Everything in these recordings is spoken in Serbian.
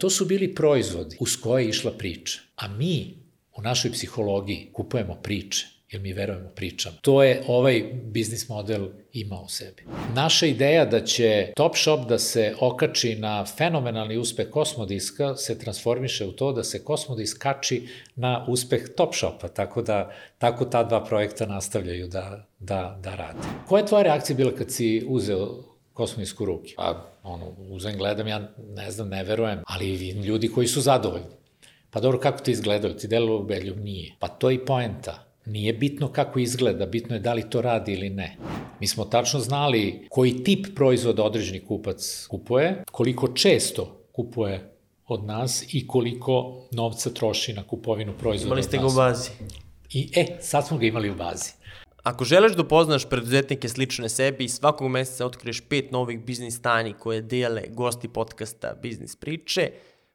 To su bili proizvodi uz koje je išla priča. A mi u našoj psihologiji kupujemo priče jer mi verujemo pričama. To je ovaj biznis model ima u sebi. Naša ideja da će Top Shop da se okači na fenomenalni uspeh Kosmodiska se transformiše u to da se Kosmodisk kači na uspeh Top Shopa, tako da tako ta dva projekta nastavljaju da, da, da rade. Koja je tvoja reakcija bila kad si uzeo Kosmodisku ruke? Pa, ono, uzem, gledam, ja ne znam, ne verujem, ali ljudi koji su zadovoljni. Pa dobro, kako ti izgledalo? Ti delalo ubedljivo? Nije. Pa to je i poenta Nije bitno kako izgleda, bitno je da li to radi ili ne. Mi smo tačno znali koji tip proizvoda određeni kupac kupuje, koliko često kupuje od nas i koliko novca troši na kupovinu proizvoda Imali ste ga u bazi. I, e, sad smo ga imali u bazi. Ako želiš da upoznaš preduzetnike slične sebi i svakog meseca otkriješ pet novih biznis tajni koje dele gosti podcasta Biznis priče,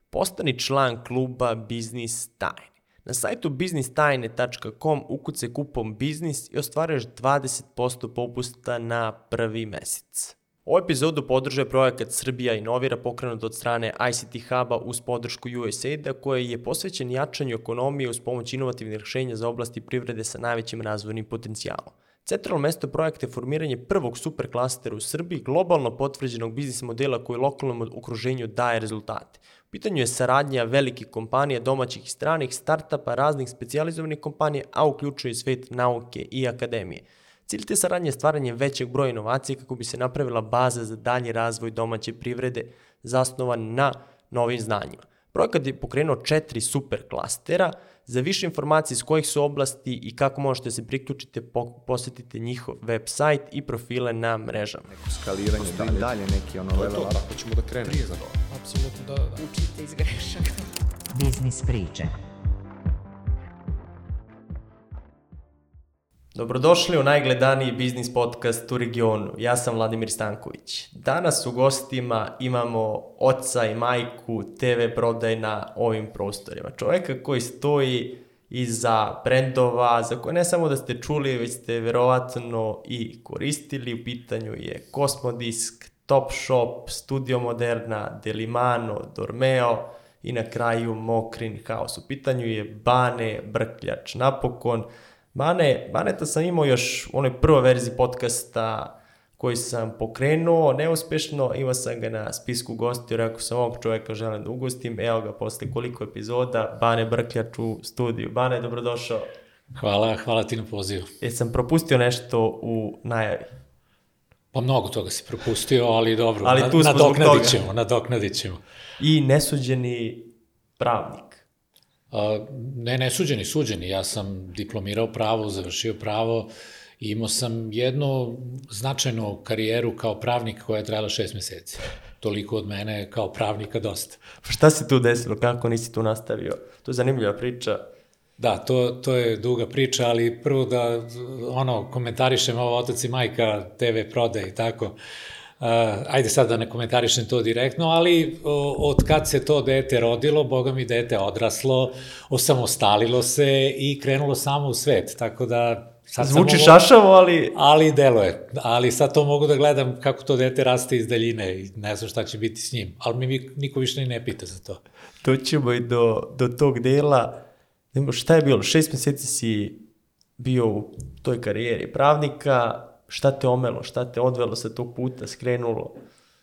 postani član kluba Biznis Tajni. Na sajtu biznistajne.com ukuce kupom biznis i ostvaruješ 20% popusta na prvi mesec. Ovu epizodu podržuje projekat Srbija inovira pokrenut od strane ICT Huba uz podršku USAID-a koji je posvećen jačanju ekonomije uz pomoć inovativnih rešenja za oblasti privrede sa najvećim razvojnim potencijalom. Centralno mesto projekta je formiranje prvog superklastera u Srbiji, globalno potvrđenog biznis modela koji lokalnom okruženju daje rezultate pitanju je saradnja velikih kompanija, domaćih i stranih, startapa, raznih specializovanih kompanija, a uključuje i svet nauke i akademije. Cilj te saradnje je stvaranje većeg broja inovacija kako bi se napravila baza za dalji razvoj domaće privrede zasnovan na novim znanjima. Projekat je pokrenuo četiri super klastera. Za više informacije iz kojih su oblasti i kako možete se priključiti, posetite njihov web sajt i profile na mrežama. Neko skaliranje, dalje, dalje neki ono level up. Ako ćemo da krenemo. Prije za to. Apsolutno, da, da, da. Učite iz grešaka. Biznis priče. Dobrodošli u najgledaniji biznis podcast u regionu. Ja sam Vladimir Stanković. Danas u gostima imamo oca i majku TV prodaj na ovim prostorima. Čoveka koji stoji iza brendova za koje ne samo da ste čuli, već ste verovatno i koristili. U pitanju je Cosmodisk, Topshop, Studio Moderna, Delimano, Dormeo i na kraju Mokrin House. U pitanju je Bane Brkljač. Napokon, Bane, Baneta sam imao još u onoj prvoj verziji podcasta koji sam pokrenuo neuspešno, imao sam ga na spisku gostiju, rekao sam ovog čoveka želim da ugostim, evo ga posle koliko epizoda, Bane Brkljač u studiju. Bane, dobrodošao. Hvala, hvala ti na pozivu. Jesam propustio nešto u najavi? Pa mnogo toga si propustio, ali dobro, ali tu smo nadoknadit ćemo, nadoknadit ćemo. I nesuđeni pravnik. Ne, nesuđeni, suđeni. Ja sam diplomirao pravo, završio pravo i imao sam jednu značajnu karijeru kao pravnik koja je trajala šest meseci. Toliko od mene kao pravnika dosta. Pa šta se tu desilo? Kako nisi tu nastavio? To je zanimljiva priča. Da, to, to je duga priča, ali prvo da ono, komentarišem ovo otac i majka TV prode i tako. Uh, ajde sad da ne komentarišem to direktno, ali o, od kad se to dete rodilo, boga mi dete odraslo, osamostalilo se i krenulo samo u svet, tako da Sad Zvuči mogu, šašavo, ali... Ali deluje. Ali sad to mogu da gledam kako to dete raste iz daljine i ne znam šta će biti s njim. Ali mi niko više ni ne pita za to. To ćemo i do, do tog dela. Šta je bilo? Šest meseci si bio u toj karijeri pravnika, šta te omelo, šta te odvelo sa tog puta, skrenulo?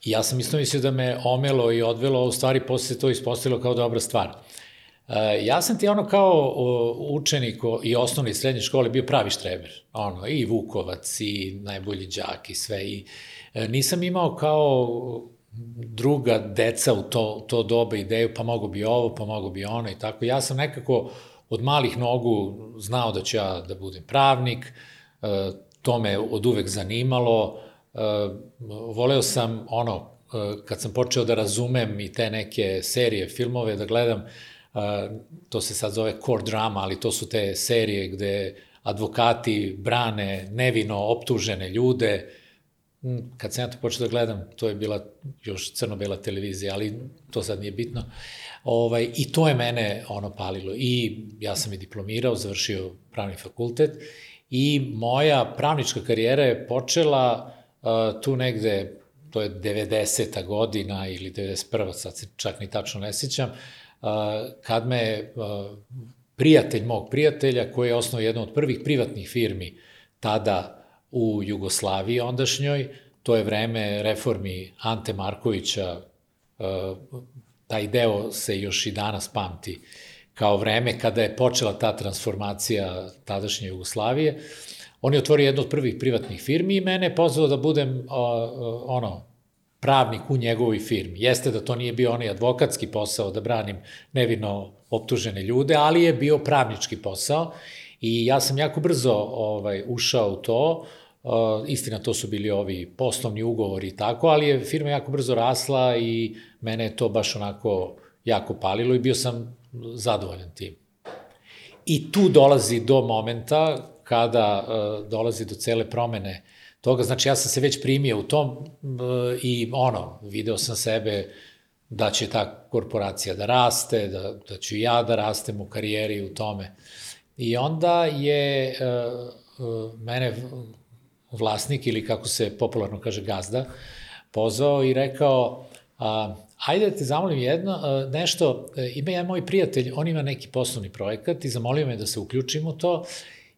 Ja sam isto mislio da me omelo i odvelo, a u stvari posle se to ispostavilo kao dobra stvar. E, ja sam ti ono kao učenik i osnovne i srednje škole bio pravi štreber. Ono, i Vukovac, i najbolji đak i sve. I e, nisam imao kao druga deca u to, to doba ideju, pa mogu bi ovo, pa mogu bi ono i tako. Ja sam nekako od malih nogu znao da ću ja da budem pravnik, e, to me od uvek zanimalo, voleo sam ono, kad sam počeo da razumem i te neke serije, filmove, da gledam, to se sad zove core drama, ali to su te serije gde advokati brane nevino optužene ljude. Mm, kad sam ja to počeo da gledam, to je bila još crno-bela televizija, ali to sad nije bitno. Ovaj, I to je mene ono palilo. I ja sam i diplomirao, završio pravni fakultet i moja pravnička karijera je počela uh, tu negde to je 90. godina ili 91. sad se čak ni tačno ne sjećam, kad me prijatelj mog prijatelja, koji je osnovao jednu od prvih privatnih firmi tada u Jugoslaviji ondašnjoj, to je vreme reformi Ante Markovića, taj deo se još i danas pamti kao vreme kada je počela ta transformacija tadašnje Jugoslavije. On je otvorio jednu od prvih privatnih firmi i mene je pozvao da budem ono, pravnik u njegovoj firmi. Jeste da to nije bio onaj advokatski posao da branim nevino optužene ljude, ali je bio pravnički posao i ja sam jako brzo ovaj, ušao u to. Uh, istina, to su bili ovi poslovni ugovori i tako, ali je firma jako brzo rasla i mene je to baš onako jako palilo i bio sam zadovoljan tim. I tu dolazi do momenta kada uh, dolazi do cele promene toga, znači ja sam se već primio u tom uh, i ono, video sam sebe da će ta korporacija da raste, da, da ću ja da rastem u karijeri u tome. I onda je uh, mene vlasnik ili kako se popularno kaže gazda pozvao i rekao a, Hajde da te zamolim jedno, nešto, e, ima jedan moj prijatelj, on ima neki poslovni projekat i zamolio me da se uključim u to.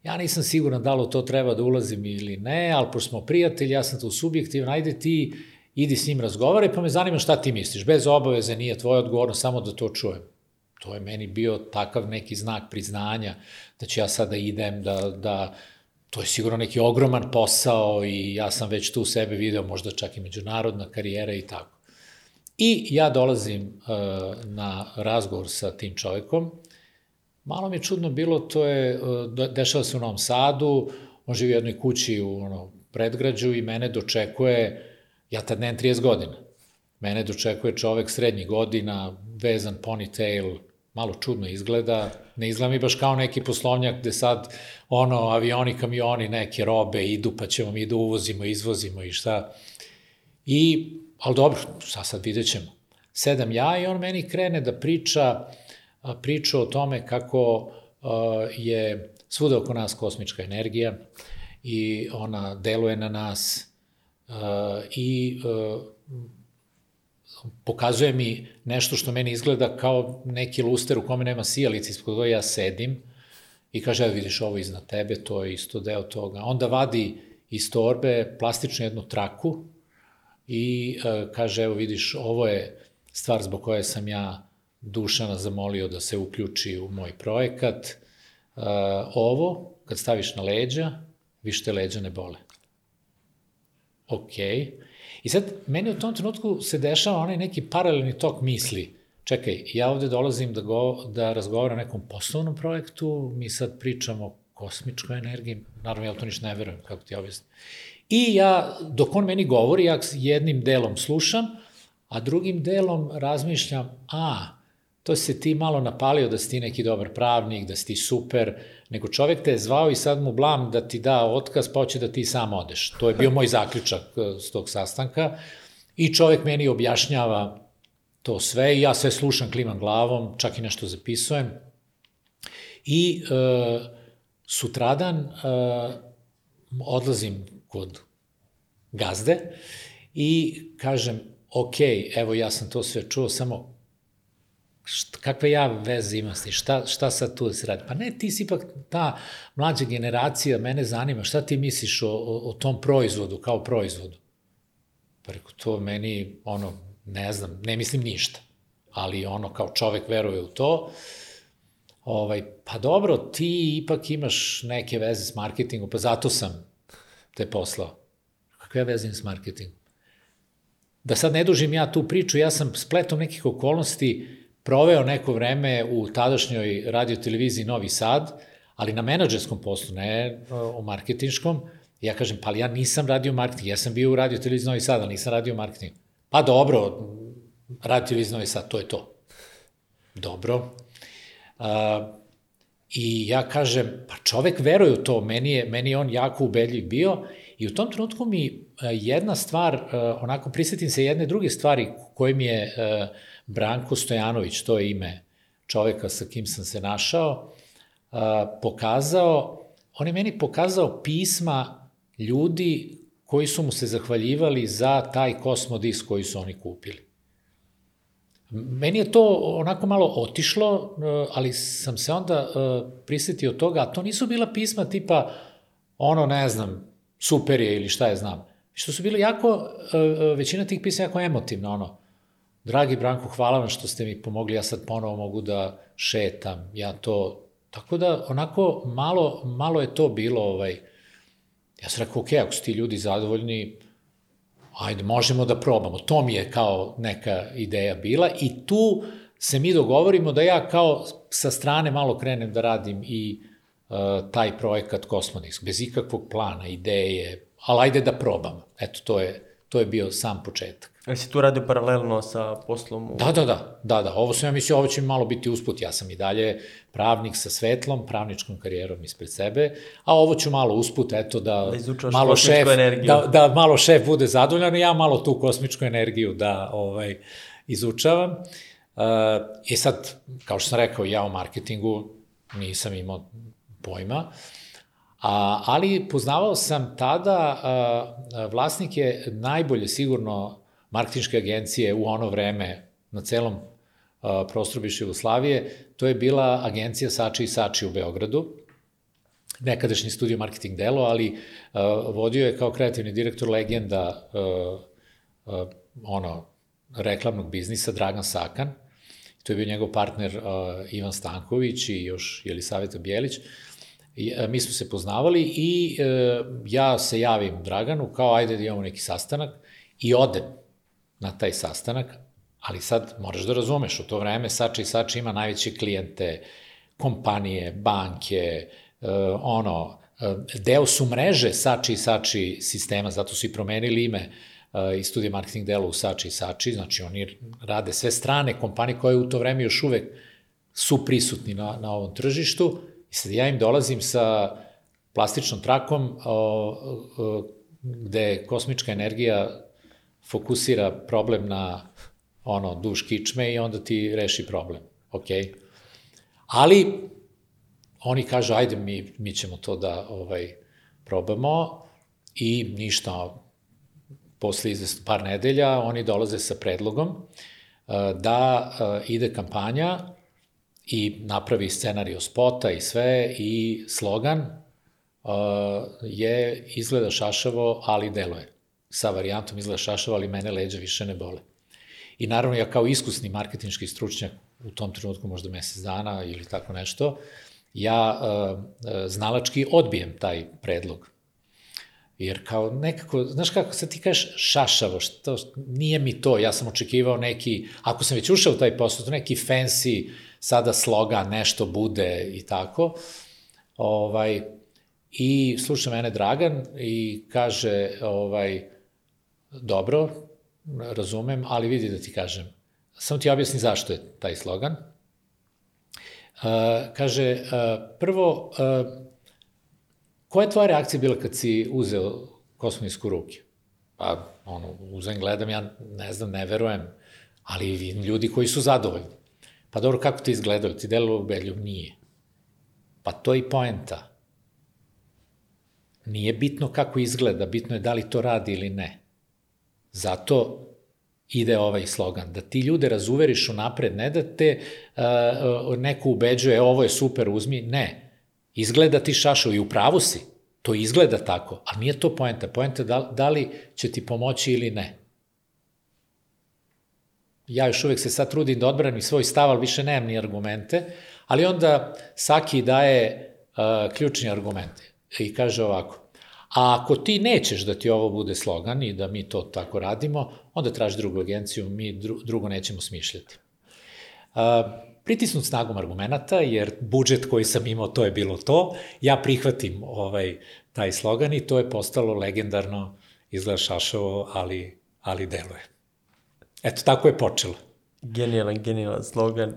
Ja nisam siguran da li to treba da ulazim ili ne, ali pošto smo prijatelji, ja sam tu subjektivan, ajde ti idi s njim razgovaraj, pa me zanima šta ti misliš. Bez obaveze nije tvoja odgovornost, samo da to čujem. To je meni bio takav neki znak priznanja da ću ja sada idem, da, da to je sigurno neki ogroman posao i ja sam već tu sebe video, možda čak i međunarodna karijera i tako. I ja dolazim uh, na razgovor sa tim čovekom. Malo mi je čudno bilo, to je, uh, dešava se u Novom Sadu, on živi u jednoj kući u ono, predgrađu i mene dočekuje, ja tad nemam 30 godina, mene dočekuje čovek srednjih godina, vezan ponytail, malo čudno izgleda, ne izgleda mi baš kao neki poslovnjak gde sad ono, avioni, kamioni, neke robe idu, pa ćemo mi da uvozimo, izvozimo i šta. I ali dobro, sad sad vidjet ćemo. Sedam ja i on meni krene da priča, priča o tome kako je svuda oko nas kosmička energija i ona deluje na nas i pokazuje mi nešto što meni izgleda kao neki luster u kome nema sijalice ispod koje ja sedim i kaže, evo vidiš ovo iznad tebe, to je isto deo toga. Onda vadi iz torbe plastičnu jednu traku i e, kaže, evo vidiš, ovo je stvar zbog koje sam ja Dušana zamolio da se uključi u moj projekat. E, ovo, kad staviš na leđa, više te leđa ne bole. Ok. I sad, meni u tom trenutku se dešava onaj neki paralelni tok misli. Čekaj, ja ovde dolazim da, go, da razgovaram o nekom poslovnom projektu, mi sad pričamo o kosmičkoj energiji, naravno ja to ništa ne verujem, kako ti objasnim. I ja, dok on meni govori, ja jednim delom slušam, a drugim delom razmišljam, a, to se ti malo napalio da si ti neki dobar pravnik, da si ti super, nego čovek te je zvao i sad mu blam da ti da otkaz, pa hoće da ti sam odeš. To je bio moj zaključak e, s tog sastanka. I čovek meni objašnjava to sve i ja sve slušam, klimam glavom, čak i nešto zapisujem. I e, sutradan e, odlazim kod gazde i kažem, ok, evo ja sam to sve čuo, samo šta, kakve ja veze imam s ti, šta, šta sad tu da se radi? Pa ne, ti si ipak ta mlađa generacija, mene zanima, šta ti misliš o, o, o tom proizvodu, kao proizvodu? Pa reko, to meni, ono, ne znam, ne mislim ništa, ali ono, kao čovek veruje u to, ovaj, pa dobro, ti ipak imaš neke veze s marketingom, pa zato sam te poslao. Kakve veze s marketingom? Da sad ne dužim ja tu priču, ja sam spletom nekih okolnosti proveo neko vreme u tadašnjoj radioteleviziji Novi Sad, ali na menadžerskom poslu, ne o marketinškom. Ja kažem, pa ja nisam radio marketing, ja sam bio u radioteleviziji Novi Sad, ali nisam radio marketing. Pa dobro, radiotelevizija Novi Sad, to je to. Dobro. Uh, I ja kažem, pa čovek veruje u to, meni je, meni je on jako ubedljiv bio i u tom trenutku mi e, jedna stvar, e, onako prisetim se jedne druge stvari kojim je e, Branko Stojanović, to je ime čoveka sa kim sam se našao, pokazao, on je meni pokazao pisma ljudi koji su mu se zahvaljivali za taj kosmodisk koji su oni kupili. Meni je to onako malo otišlo, ali sam se onda prisetio toga, a to nisu bila pisma tipa ono, ne znam, super je ili šta je znam. Što su bili jako, e, većina tih pisma jako emotivna, ono, dragi Branko, hvala vam što ste mi pomogli, ja sad ponovo mogu da šetam, ja to, tako da onako malo, malo je to bilo, ovaj, ja sam rekao, ok, ako su ti ljudi zadovoljni, ajde, možemo da probamo. To mi je kao neka ideja bila i tu se mi dogovorimo da ja kao sa strane malo krenem da radim i taj projekat Kosmonix, bez ikakvog plana, ideje, ali ajde da probam. Eto, to je, to je bio sam početak. Ali si tu radio paralelno sa poslom? U... Da, da, da, da, da. Ovo sam ja mislio, ovo će mi malo biti usput. Ja sam i dalje pravnik sa svetlom, pravničkom karijerom ispred sebe, a ovo ću malo usput, eto, da, da malo šef, energiju. da, da malo šef bude zadovoljan i ja malo tu kosmičku energiju da ovaj, izučavam. Uh, I sad, kao što sam rekao, ja u marketingu nisam imao pojma, A, ali poznavao sam tada, a, vlasnik je najbolje sigurno marketinške agencije u ono vreme na celom a, prostoru bivše Jugoslavije, to je bila agencija Sači i Sači u Beogradu, nekadašnji studio marketing delo, ali a, vodio je kao kreativni direktor legenda a, a, ono, reklamnog biznisa Dragan Sakan, to je bio njegov partner uh, Ivan Stanković i još Jelisaveta Bjelić. Uh, mi smo se poznavali i uh, ja se javim Draganu kao ajde da imamo neki sastanak i odem na taj sastanak, ali sad moraš da razumeš, u to vreme Sači i Sači ima najveće klijente, kompanije, banke, uh, ono, deo su mreže Sači i Sači sistema, zato su i promenili ime i studije marketing dela u Sači i Sači, znači oni rade sve strane kompanije koje u to vreme još uvek su prisutni na, na ovom tržištu i sad ja im dolazim sa plastičnom trakom o, o, gde kosmička energija fokusira problem na ono, duš kičme i onda ti reši problem. Ok? Ali, oni kažu, ajde, mi, mi ćemo to da ovaj, probamo i ništa, posle izvest par nedelja, oni dolaze sa predlogom uh, da uh, ide kampanja i napravi scenariju spota i sve i slogan uh, je izgleda šašavo, ali deluje sa varijantom izgleda šašava, ali mene leđa više ne bole. I naravno, ja kao iskusni marketinški stručnjak, u tom trenutku možda mesec dana ili tako nešto, ja uh, znalački odbijem taj predlog. Jer kao nekako, znaš kako se ti kažeš šašavo, što, nije mi to, ja sam očekivao neki, ako sam već ušao u taj posao, to neki fancy, sada sloga, nešto bude i tako. Ovaj, I sluša mene Dragan i kaže, ovaj, dobro, razumem, ali vidi da ti kažem. Samo ti objasni zašto je taj slogan. Uh, kaže, uh, prvo, uh, koja je tvoja reakcija bila kad si uzeo kosmonisku ruke? Pa, ono, uzem, gledam, ja ne znam, ne verujem, ali vidim ljudi koji su zadovoljni. Pa dobro, kako ti izgledalo? Ti delalo ubedljiv? Nije. Pa to je i poenta. Nije bitno kako izgleda, bitno je da li to radi ili ne. Zato ide ovaj slogan, da ti ljude razuveriš u napred, ne da te uh, neko ubeđuje, ovo je super, uzmi, ne. Izgleda ti šašo i u pravu si, to izgleda tako, ali nije to poenta. Poenta da, da li će ti pomoći ili ne. Ja još uvek se sad trudim da odbranim svoj stav, ali više nemam ni argumente, ali onda Saki daje uh, ključni argumente i kaže ovako, A ako ti nećeš da ti ovo bude slogan i da mi to tako radimo, onda traži drugu agenciju, mi drugo nećemo smišljati. Uh, pritisnut snagom argumenta, jer budžet koji sam imao, to je bilo to, ja prihvatim ovaj, taj slogan i to je postalo legendarno, izgleda šašovo, ali, ali deluje. Eto, tako je počelo. Genijalan, genijalan slogan.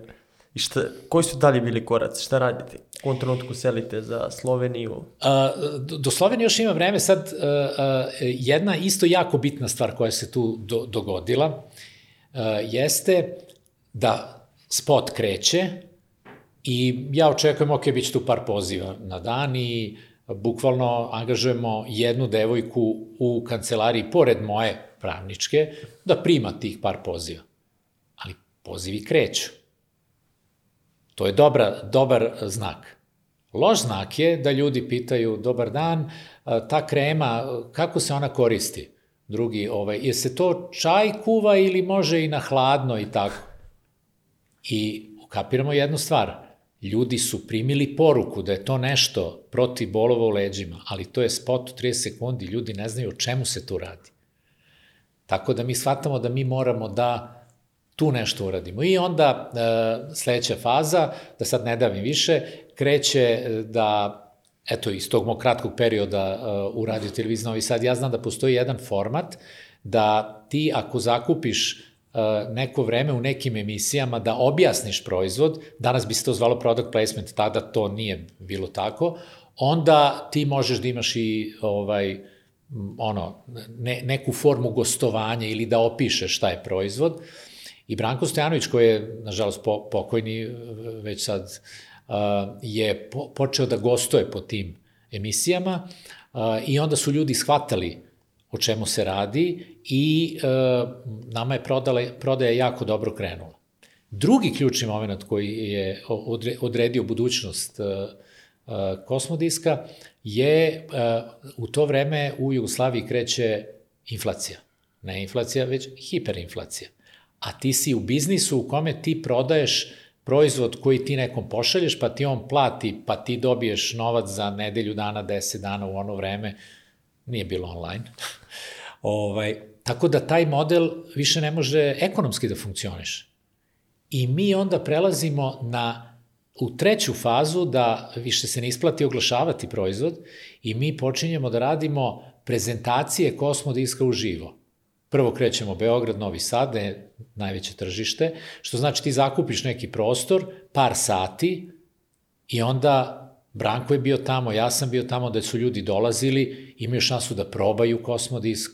I šta, koji su dalje bili koraci? Šta radite? U kom trenutku selite za Sloveniju? A, do Slovenije još ima vreme. Sad, a, a, jedna isto jako bitna stvar koja se tu do, dogodila a, jeste da spot kreće i ja očekujem, ok, bit će tu par poziva na dan i bukvalno angažujemo jednu devojku u kancelariji pored moje pravničke da prima tih par poziva. Ali pozivi kreću. To je dobra, dobar znak. Loš znak je da ljudi pitaju, dobar dan, ta krema, kako se ona koristi? Drugi, ovaj, je se to čaj kuva ili može i na hladno i tako? I ukapiramo jednu stvar. Ljudi su primili poruku da je to nešto protiv bolova u leđima, ali to je spot u 30 sekundi, ljudi ne znaju o čemu se tu radi. Tako da mi shvatamo da mi moramo da tu nešto uradimo. I onda e, sledeća faza, da sad ne davim više, kreće e, da eto, iz tog mog kratkog perioda uh, u radio televiziji Novi Sad, ja znam da postoji jedan format da ti ako zakupiš uh, neko vreme u nekim emisijama da objasniš proizvod, danas bi se to zvalo product placement, tada to nije bilo tako, onda ti možeš da imaš i ovaj, ono, ne, neku formu gostovanja ili da opišeš šta je proizvod. I Branko Stojanović, koji je, nažalost, po, pokojni već sad je počeo da gostuje po tim emisijama i onda su ljudi shvatali o čemu se radi i nama je prodale, prodaja jako dobro krenula. Drugi ključni moment koji je odredio budućnost kosmodiska je u to vreme u Jugoslaviji kreće inflacija. Ne inflacija, već hiperinflacija. A ti si u biznisu u kome ti prodaješ proizvod koji ti nekom pošalješ, pa ti on plati, pa ti dobiješ novac za nedelju dana, deset dana u ono vreme, nije bilo online. ovaj, tako da taj model više ne može ekonomski da funkcioniše. I mi onda prelazimo na u treću fazu da više se ne isplati oglašavati proizvod i mi počinjemo da radimo prezentacije kosmodiska uživo. Prvo krećemo Beograd, Novi Sad, da je najveće tržište, što znači ti zakupiš neki prostor, par sati i onda Branko je bio tamo, ja sam bio tamo da su ljudi dolazili, imaju šansu da probaju kosmodisk,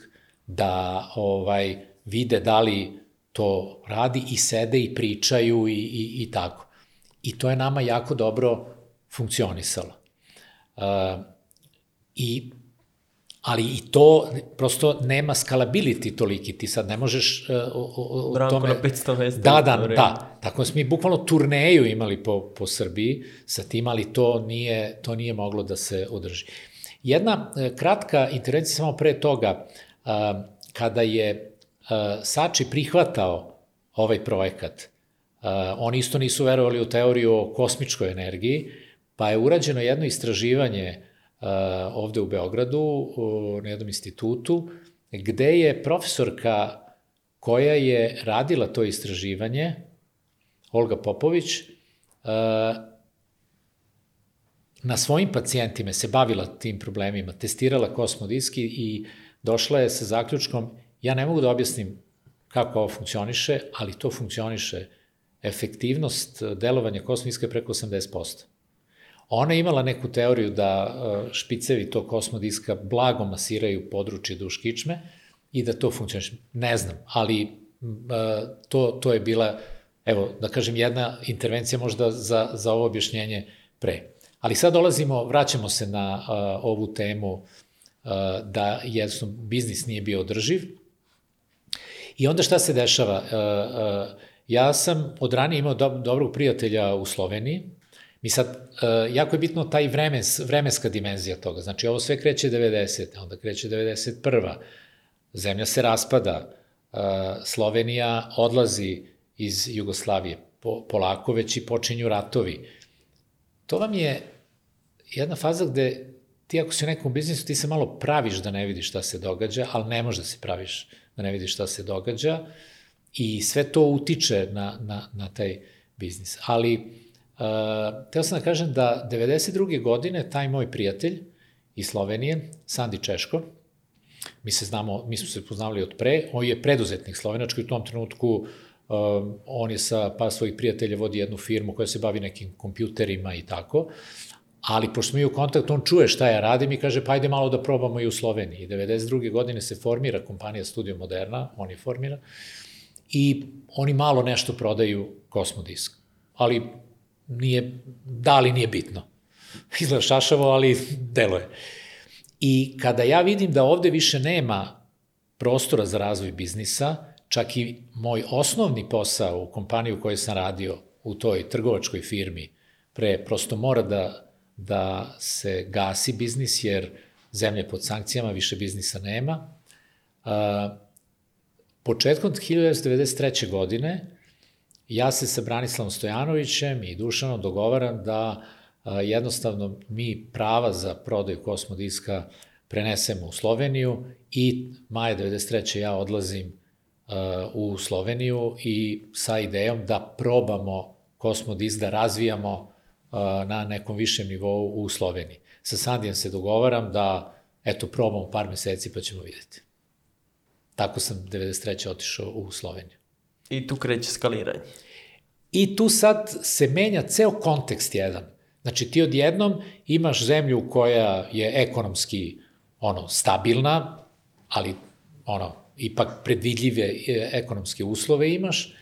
da ovaj vide da li to radi i sede i pričaju i, i, i tako. I to je nama jako dobro funkcionisalo. Uh, I ali i to prosto nema scalability toliki, ti sad ne možeš uh, o, o Branko tome... na 500 mesta. Da, da, da. Tako smo mi bukvalno turneju imali po, po Srbiji sa tim, ali to nije, to nije moglo da se održi. Jedna uh, kratka intervencija samo pre toga, uh, kada je uh, Sači prihvatao ovaj projekat, uh, oni isto nisu verovali u teoriju o kosmičkoj energiji, pa je urađeno jedno istraživanje Uh, ovde u Beogradu na jednom institutu gde je profesorka koja je radila to istraživanje, Olga Popović, uh, na svojim pacijentima se bavila tim problemima, testirala kosmodiski i došla je sa zaključkom, ja ne mogu da objasnim kako ovo funkcioniše, ali to funkcioniše. Efektivnost delovanja kosmodiska je preko 80%. Ona je imala neku teoriju da e, špicevi tog kosmodiska blago masiraju područje duš kičme i da to funkcioniše. Ne znam, ali e, to, to je bila, evo, da kažem, jedna intervencija možda za, za ovo objašnjenje pre. Ali sad dolazimo, vraćamo se na ovu temu da jednostavno biznis nije bio održiv. I onda šta se dešava? Uh, ja sam od ranije imao do, dobrog prijatelja u Sloveniji, Mi sad, uh, jako je bitno taj vremens, vremenska dimenzija toga. Znači, ovo sve kreće 90. onda kreće 91. Zemlja se raspada, uh, Slovenija odlazi iz Jugoslavije, po, polako već i počinju ratovi. To vam je jedna faza gde ti ako si u nekom biznisu, ti se malo praviš da ne vidiš šta se događa, ali ne može da se praviš da ne vidiš šta se događa i sve to utiče na, na, na taj biznis. Ali Uh, teo sam da kažem da 92. godine taj moj prijatelj iz Slovenije, Sandi Češko, mi se znamo, mi smo se poznavali od pre, on je preduzetnik slovenački u tom trenutku um, on je sa pa svojih prijatelja vodi jednu firmu koja se bavi nekim kompjuterima i tako, ali pošto mi u kontaktu, on čuje šta ja radim i kaže pa ajde malo da probamo i u Sloveniji. I 92. godine se formira kompanija Studio Moderna, on je formira, i oni malo nešto prodaju Kosmodisk. Ali nije, da li nije bitno. Izgleda šašavo, ali deluje. I kada ja vidim da ovde više nema prostora za razvoj biznisa, čak i moj osnovni posao u kompaniji u kojoj sam radio, u toj trgovačkoj firmi, pre prosto mora da, da se gasi biznis, jer zemlje pod sankcijama, više biznisa nema. A, početkom 1993. godine ja se sa Branislavom Stojanovićem i Dušanom dogovaram da jednostavno mi prava za prodaju kosmodiska prenesemo u Sloveniju i maja 93. ja odlazim u Sloveniju i sa idejom da probamo kosmodisk da razvijamo na nekom višem nivou u Sloveniji. Sa Sandijem se dogovaram da, eto, probamo par meseci pa ćemo videti. Tako sam 93. otišao u Sloveniju. I tu kreće skaliranje. I tu sad se menja ceo kontekst jedan. Znači ti odjednom imaš zemlju koja je ekonomski ono stabilna, ali ono ipak predvidljive e, ekonomske uslove imaš.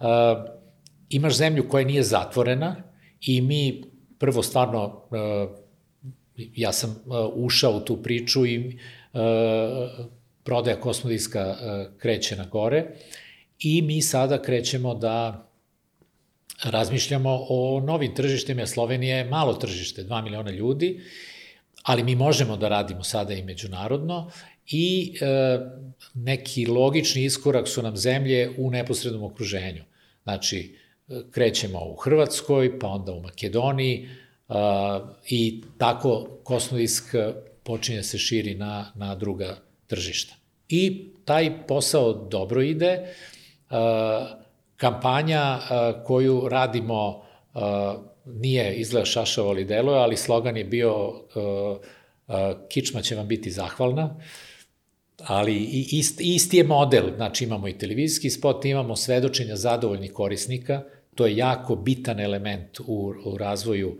Uh, imaš zemlju koja nije zatvorena i mi prvo stvarno uh, ja sam uh, ušao u tu priču i uh, prodaja kosmodiska uh, kreće na gore i mi sada krećemo da razmišljamo o novim tržištima. Slovenija je malo tržište, 2 miliona ljudi, ali mi možemo da radimo sada i međunarodno i e, neki logični iskorak su nam zemlje u neposrednom okruženju. Znači, krećemo u Hrvatskoj, pa onda u Makedoniji, i tako kosmodisk počinje se širi na, na druga tržišta. I taj posao dobro ide. Kampanja koju radimo nije izgleda šašavo ali deluje, ali slogan je bio kičma će vam biti zahvalna, ali ist, isti je model, znači imamo i televizijski spot, imamo svedočenja zadovoljnih korisnika, to je jako bitan element u, u razvoju uh,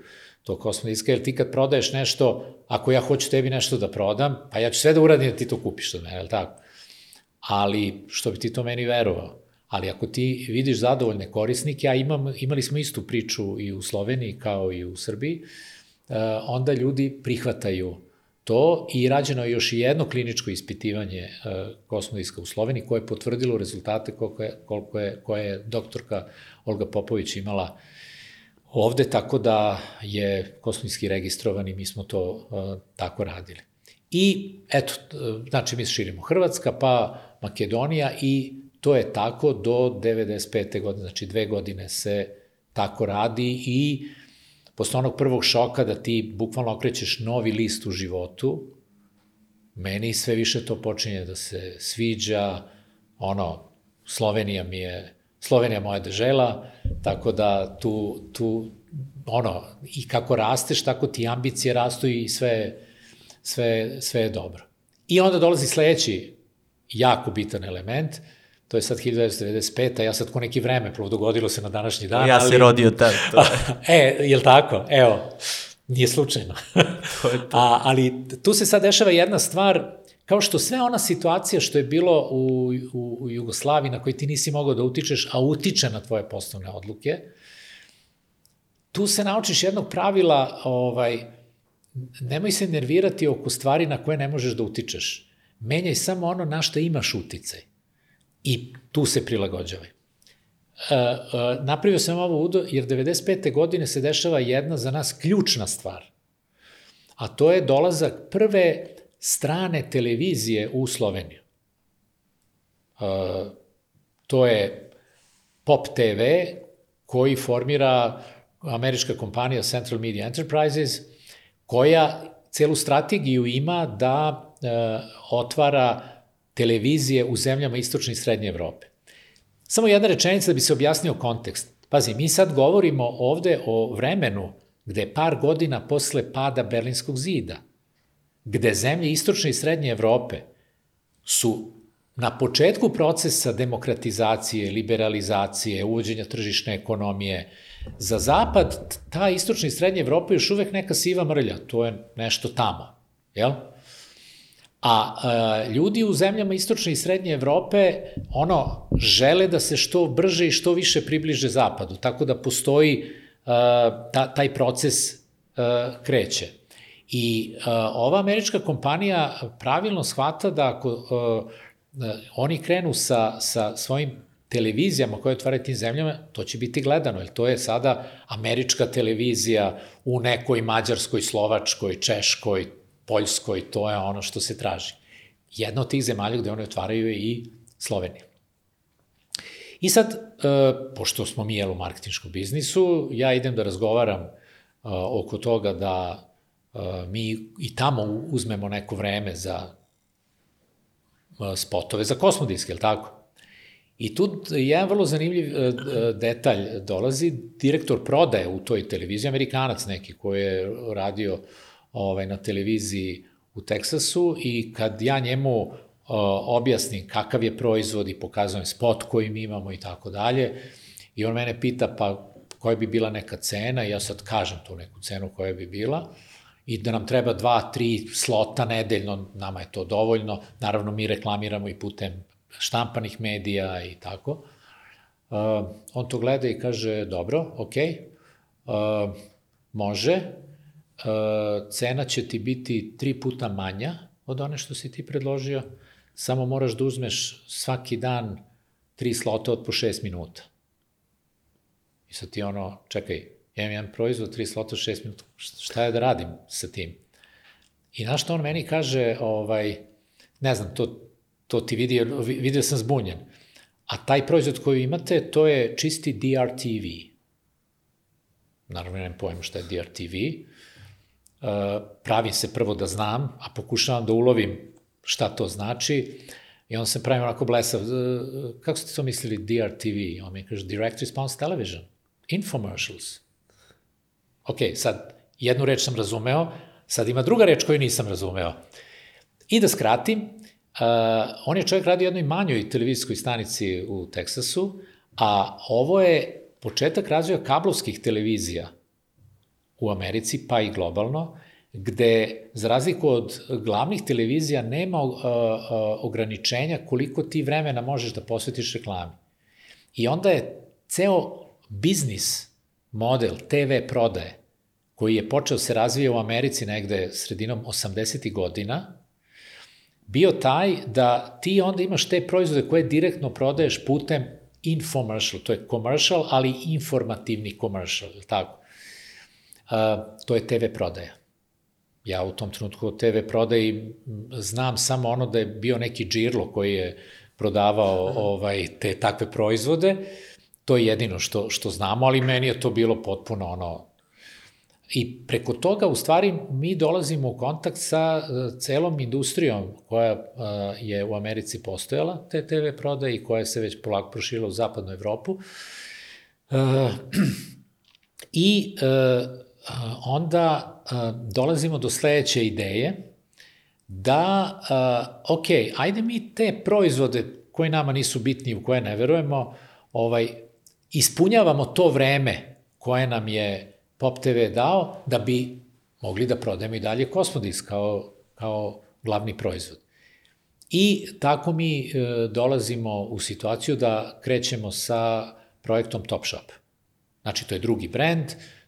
to kosmo diska, jer ti kad prodaješ nešto, ako ja hoću tebi nešto da prodam, pa ja ću sve da uradim da ti to kupiš od mene, je li tako? Ali, što bi ti to meni verovao? Ali ako ti vidiš zadovoljne korisnike, a imam, imali smo istu priču i u Sloveniji kao i u Srbiji, eh, onda ljudi prihvataju to i rađeno je još jedno kliničko ispitivanje eh, kosmodiska u Sloveniji koje je potvrdilo rezultate koliko je, koliko je, koje je doktorka Olga Popović imala uh, ovde, tako da je kosmijski registrovan i mi smo to uh, tako radili. I eto, znači mi širimo Hrvatska, pa Makedonija i to je tako do 95. godine, znači dve godine se tako radi i posle onog prvog šoka da ti bukvalno okrećeš novi list u životu, meni sve više to počinje da se sviđa, ono, Slovenija mi je Slovenija moja dežela, tako da tu, tu ono, i kako rasteš, tako ti ambicije rastu i sve, sve, sve je dobro. I onda dolazi sledeći jako bitan element, to je sad 1995. Ja sad ko neki vreme, prvo dogodilo se na današnji dan. Ja ali... se rodio tad. To e, je li tako? Evo, nije slučajno. to je to. A, ali tu se sad dešava jedna stvar Kao što sve ona situacija što je bilo u, u, u Jugoslaviji na kojoj ti nisi mogao da utičeš, a utiče na tvoje poslovne odluke, tu se naučiš jednog pravila, ovaj, nemoj se nervirati oko stvari na koje ne možeš da utičeš. Menjaj samo ono na što imaš uticaj. I tu se prilagođavaj. Uh, napravio sam ovo udo, jer 95. godine se dešava jedna za nas ključna stvar. A to je dolazak prve strane televizije u Sloveniju. Uh, to je Pop TV koji formira američka kompanija Central Media Enterprises, koja celu strategiju ima da uh, otvara televizije u zemljama istočne i srednje Evrope. Samo jedna rečenica da bi se objasnio kontekst. Pazi, mi sad govorimo ovde o vremenu gde par godina posle pada Berlinskog zida – gde zemlje istočne i srednje Evrope su na početku procesa demokratizacije, liberalizacije, uvođenja tržišne ekonomije, za zapad ta istočna i srednja Evropa je još uvek neka siva mrlja, to je nešto tamo, jel? A, a ljudi u zemljama istočne i srednje Evrope ono žele da se što brže i što više približe zapadu, tako da postoji a, ta, taj proces kreće. I uh, ova američka kompanija pravilno shvata da ako uh, oni krenu sa, sa svojim televizijama koje otvaraju tim zemljama, to će biti gledano, jer to je sada američka televizija u nekoj Mađarskoj, Slovačkoj, Češkoj, Poljskoj, to je ono što se traži. Jedna od tih zemalja gde oni otvaraju je i Slovenija. I sad, e, pošto smo mi jel u marketinškom biznisu, ja idem da razgovaram e, oko toga da mi i tamo uzmemo neko vreme za spotove za kosmodisk, je li tako? I tu jedan vrlo zanimljiv detalj dolazi, direktor prodaje u toj televiziji, amerikanac neki koji je radio ovaj, na televiziji u Teksasu i kad ja njemu objasnim kakav je proizvod i pokazujem spot koji mi imamo i tako dalje. I on mene pita pa koja bi bila neka cena ja sad kažem tu neku cenu koja bi bila i da nam treba dva, tri slota nedeljno, nama je to dovoljno. Naravno, mi reklamiramo i putem štampanih medija i tako. Uh, on to gleda i kaže, dobro, ok, uh, može, uh, cena će ti biti tri puta manja od one što si ti predložio, samo moraš da uzmeš svaki dan tri slota od po šest minuta. I sad ti ono, čekaj, imam jedan proizvod, tri slota, šest minuta, šta je da radim sa tim? I znaš što on meni kaže, ovaj, ne znam, to, to ti vidi, vidio sam zbunjen. A taj proizvod koji imate, to je čisti DRTV. Naravno, nemam pojma šta je DRTV. Uh, pravim se prvo da znam, a pokušavam da ulovim šta to znači. I on se pravi onako blesav. Kako ste to mislili DRTV? On mi kaže Direct Response Television. Infomercials. Ok, sad, jednu reč sam razumeo, sad ima druga reč koju nisam razumeo. I da skratim, uh, on je čovjek radio jednoj manjoj televizijskoj stanici u Teksasu, a ovo je početak razvoja kablovskih televizija u Americi, pa i globalno, gde, za razliku od glavnih televizija, nema uh, uh, ograničenja koliko ti vremena možeš da posvetiš reklami. I onda je ceo biznis model TV prodaje, koji je počeo se razvija u Americi negde sredinom 80. godina, bio taj da ti onda imaš te proizvode koje direktno prodaješ putem infomercial, to je commercial, ali informativni commercial, tako? Uh, to je TV prodaja. Ja u tom trenutku od TV prodaji znam samo ono da je bio neki džirlo koji je prodavao ovaj, te takve proizvode. To je jedino što, što znamo, ali meni je to bilo potpuno ono... I preko toga, u stvari, mi dolazimo u kontakt sa uh, celom industrijom koja uh, je u Americi postojala, te TV prodaje i koja se već polako prošila u zapadnu Evropu. Uh, I onda dolazimo do sledeće ideje da, ok, ajde mi te proizvode koje nama nisu bitni, u koje ne verujemo, ovaj, ispunjavamo to vreme koje nam je Pop TV dao da bi mogli da prodajemo i dalje Kosmodis kao, kao glavni proizvod. I tako mi e, dolazimo u situaciju da krećemo sa projektom Topshop. Znači, to je drugi brend,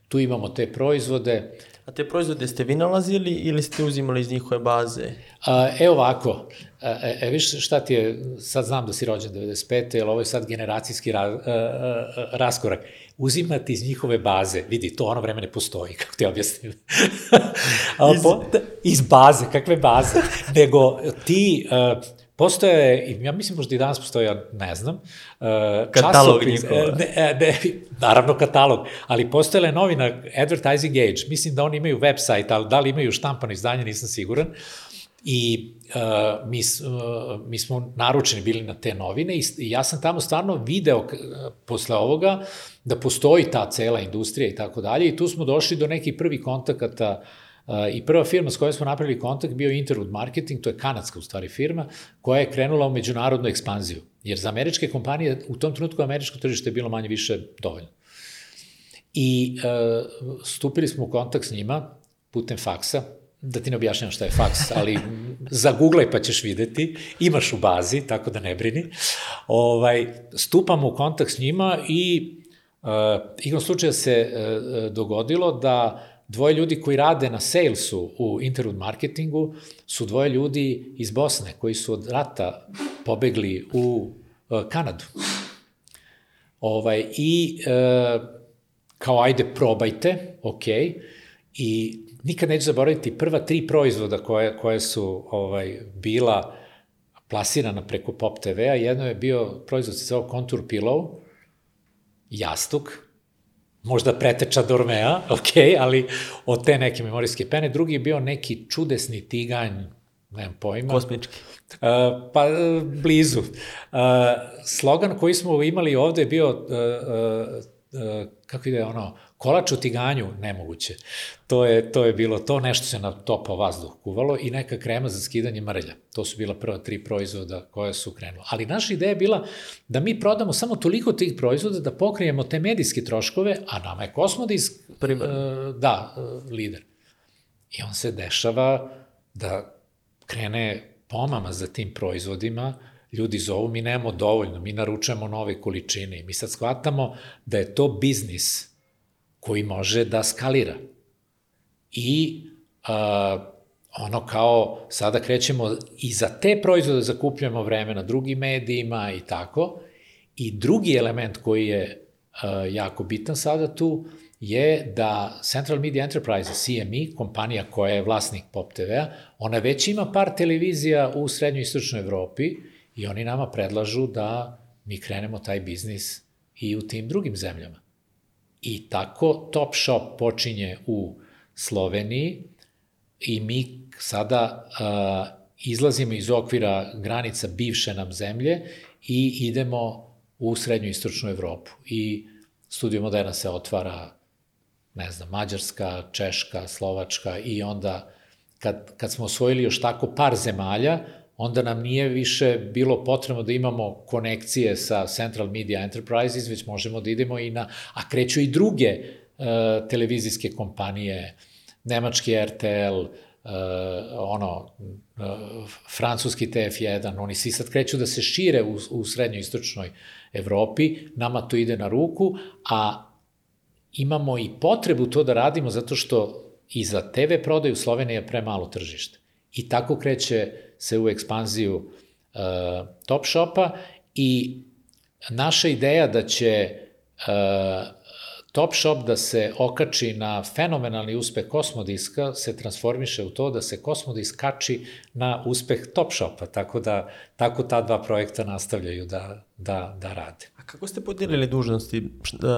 tu imamo te proizvode. A te proizvode ste vi nalazili ili ste uzimali iz njihove baze? A, e ovako, e, e, viš šta ti je, sad znam da si rođen 95. jer ovo je sad generacijski ra, a, a, raskorak. Uzimati iz njihove baze, vidi, to ono vreme ne postoji, kako ti objasnim. iz... Iz baze, kakve baze? Nego ti, uh, Postoje, ja mislim možda i danas postoje, ja ne znam, uh, katalog časopis, ne, ne, naravno katalog, ali postojele novina Advertising Age, mislim da oni imaju website, ali da li imaju štampano izdanje, nisam siguran, i uh, mi, uh, mi smo naručeni bili na te novine i, i ja sam tamo stvarno video posle ovoga da postoji ta cela industrija i tako dalje i tu smo došli do nekih prvih kontakata uh, I prva firma s kojom smo napravili kontakt bio Interwood Marketing, to je kanadska u stvari firma, koja je krenula u međunarodnu ekspanziju. Jer za američke kompanije, u tom trenutku američko tržište je bilo manje više dovoljno. I uh, stupili smo u kontakt s njima putem faksa, da ti ne objašnjam šta je faks, ali zagooglaj pa ćeš videti, imaš u bazi, tako da ne brini. Ovaj, stupamo u kontakt s njima i uh, igrom slučaja se uh, dogodilo da dvoje ljudi koji rade na salesu u internet marketingu su dvoje ljudi iz Bosne koji su od rata pobegli u uh, Kanadu. Ovaj, I uh, kao ajde probajte, ok, i nikad neću zaboraviti prva tri proizvoda koje, koje su ovaj, bila plasirana preko Pop TV-a, jedno je bio proizvod se zove Contour Pillow, jastuk, možda preteča Dormea, ok, ali od te neke memorijske pene. Drugi je bio neki čudesni tiganj, nemam pojma. Kosmički. Uh, pa, uh, blizu. Uh, slogan koji smo imali ovde je bio, uh, uh, uh, kako ide ono, kolač u tiganju, nemoguće. To je, to je bilo to, nešto se na topa vazduh kuvalo i neka krema za skidanje mrlja. To su bila prva tri proizvoda koja su krenula. Ali naša ideja je bila da mi prodamo samo toliko tih proizvoda da pokrijemo te medijske troškove, a nama je Kosmodis, Primarno. uh, da, uh, lider. I on se dešava da krene pomama za tim proizvodima, ljudi zovu, mi nemamo dovoljno, mi naručujemo nove količine i mi sad shvatamo da je to biznis koji može da skalira. I a, ono kao, sada krećemo i za te proizvode zakupljamo vreme na drugim medijima i tako. I drugi element koji je a, jako bitan sada tu je da Central Media Enterprise, CME, kompanija koja je vlasnik Pop TV-a, ona već ima par televizija u srednjoj i istočnoj Evropi i oni nama predlažu da mi krenemo taj biznis i u tim drugim zemljama. I tako Top Shop počinje u Sloveniji i mi sada uh, izlazimo iz okvira granica bivše nam zemlje i idemo u srednju istočnu Evropu. I Studio Moderna se otvara, ne znam, Mađarska, Češka, Slovačka i onda kad, kad smo osvojili još tako par zemalja, onda nam nije više bilo potrebno da imamo konekcije sa Central Media Enterprises, već možemo da idemo i na, a kreću i druge uh, televizijske kompanije, nemački RTL, uh, ono, uh, francuski TF1, oni svi sad kreću da se šire u, u srednjoj istočnoj Evropi, nama to ide na ruku, a imamo i potrebu to da radimo zato što i za TV prodaju Slovenija premalo tržište. I tako kreće se u ekspanziju uh, Top Shopa i naša ideja da će uh, Top Shop da se okači na fenomenalni uspeh Kosmodiska se transformiše u to da se Kosmodisk kači na uspeh Top Shopa, tako da tako ta dva projekta nastavljaju da, da, da rade. A kako ste podelili dužnosti?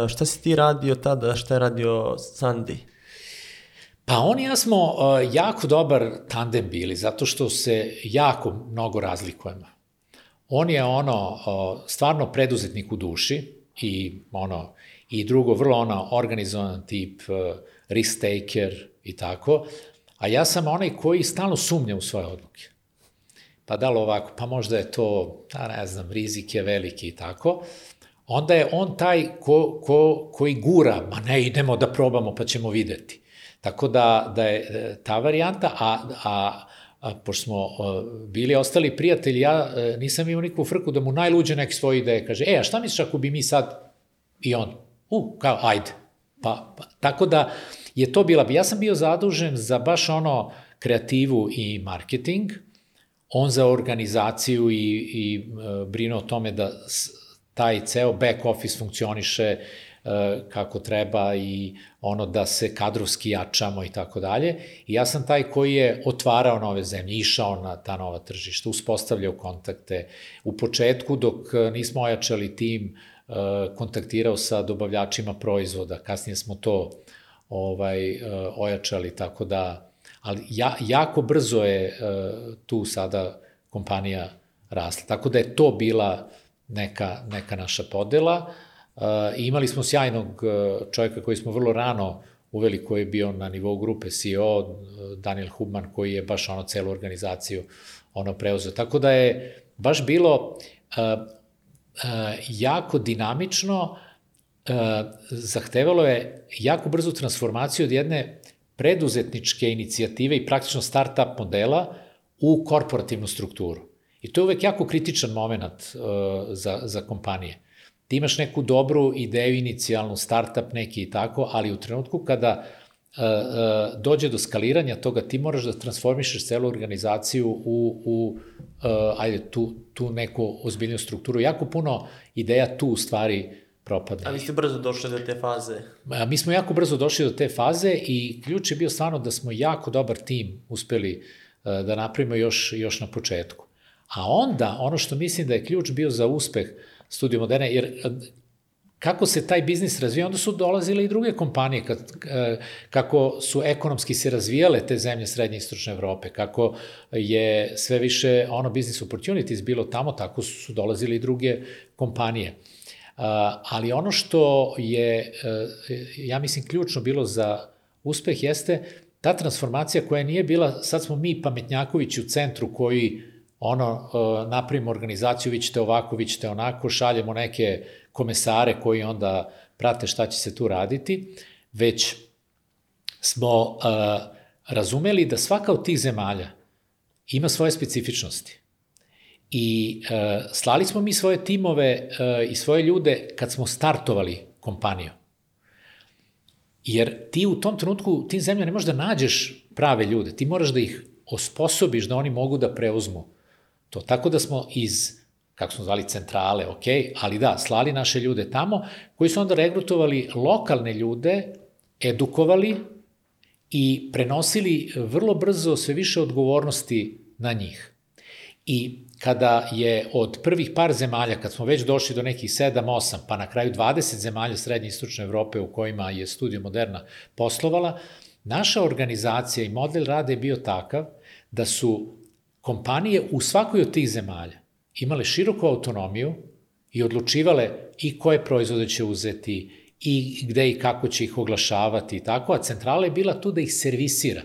Šta, si ti radio tada, šta je radio Sandy? Pa on i ja smo uh, jako dobar tandem bili, zato što se jako mnogo razlikujemo. On je ono, uh, stvarno preduzetnik u duši i ono, i drugo, vrlo ono, organizovan tip, uh, risk taker i tako, a ja sam onaj koji stalno sumnja u svoje odluke. Pa da li ovako, pa možda je to, da ne znam, rizik je veliki i tako, onda je on taj ko, ko, koji gura, ma ne, idemo da probamo pa ćemo videti. Tako da, da je e, ta varijanta, a, a, a pošto smo a, bili ostali prijatelji, ja a, e, nisam imao nikakvu frku da mu najluđe neke svoje ideje kaže, e, a šta misliš ako bi mi sad, i on, u, kao, ajde. Pa, pa, tako da je to bila, ja sam bio zadužen za baš ono kreativu i marketing, on za organizaciju i, i e, brinuo o tome da taj ceo back office funkcioniše, E, kako treba i ono da se kadrovski jačamo i tako dalje. I ja sam taj koji je otvarao nove zemlje, išao na ta nova tržišta, uspostavljao kontakte. U početku, dok nismo ojačali tim, e, kontaktirao sa dobavljačima proizvoda, kasnije smo to ovaj, e, ojačali, tako da, ali ja, jako brzo je tu sada kompanija rasla. Tako da je to bila neka, neka naša podela. Uh, I imali smo sjajnog e, čovjeka koji smo vrlo rano uveli, koji je bio na nivou grupe CEO, Daniel Hubman, koji je baš ono celu organizaciju ono preuzeo. Tako da je baš bilo uh, jako dinamično, zahtevalo je jako brzu transformaciju od jedne preduzetničke inicijative i praktično start-up modela u korporativnu strukturu. I to je uvek jako kritičan moment za, za kompanije ti imaš neku dobru ideju inicijalnu, startup neki i tako, ali u trenutku kada dođe do skaliranja toga, ti moraš da transformišeš celu organizaciju u, u ajde, tu, tu neku ozbiljnu strukturu. Jako puno ideja tu u stvari propadne. A vi ste brzo došli do te faze? Mi smo jako brzo došli do te faze i ključ je bio stvarno da smo jako dobar tim uspeli da napravimo još, još na početku. A onda, ono što mislim da je ključ bio za uspeh Studio Moderne, jer kako se taj biznis razvija, onda su dolazile i druge kompanije, kad, kako su ekonomski se razvijale te zemlje Srednje i Istočne Evrope, kako je sve više ono business opportunities bilo tamo, tako su dolazile i druge kompanije. Ali ono što je, ja mislim, ključno bilo za uspeh jeste ta transformacija koja nije bila, sad smo mi pametnjakovići u centru koji ono, napravimo organizaciju, vi ćete ovako, vi ćete onako, šaljemo neke komesare koji onda prate šta će se tu raditi, već smo uh, razumeli da svaka od tih zemalja ima svoje specifičnosti. I uh, slali smo mi svoje timove uh, i svoje ljude kad smo startovali kompaniju. Jer ti u tom trenutku, u tim zemljama ne možeš da nađeš prave ljude, ti moraš da ih osposobiš da oni mogu da preuzmu to. Tako da smo iz kako smo zvali centrale, ok, ali da, slali naše ljude tamo, koji su onda regrutovali lokalne ljude, edukovali i prenosili vrlo brzo sve više odgovornosti na njih. I kada je od prvih par zemalja, kad smo već došli do nekih 7-8, pa na kraju 20 zemalja Srednje i Istočne Evrope u kojima je Studio Moderna poslovala, naša organizacija i model rada je bio takav da su kompanije u svakoj od tih zemalja imale široku autonomiju i odlučivale i koje proizvode će uzeti i gde i kako će ih oglašavati i tako, a centrala je bila tu da ih servisira.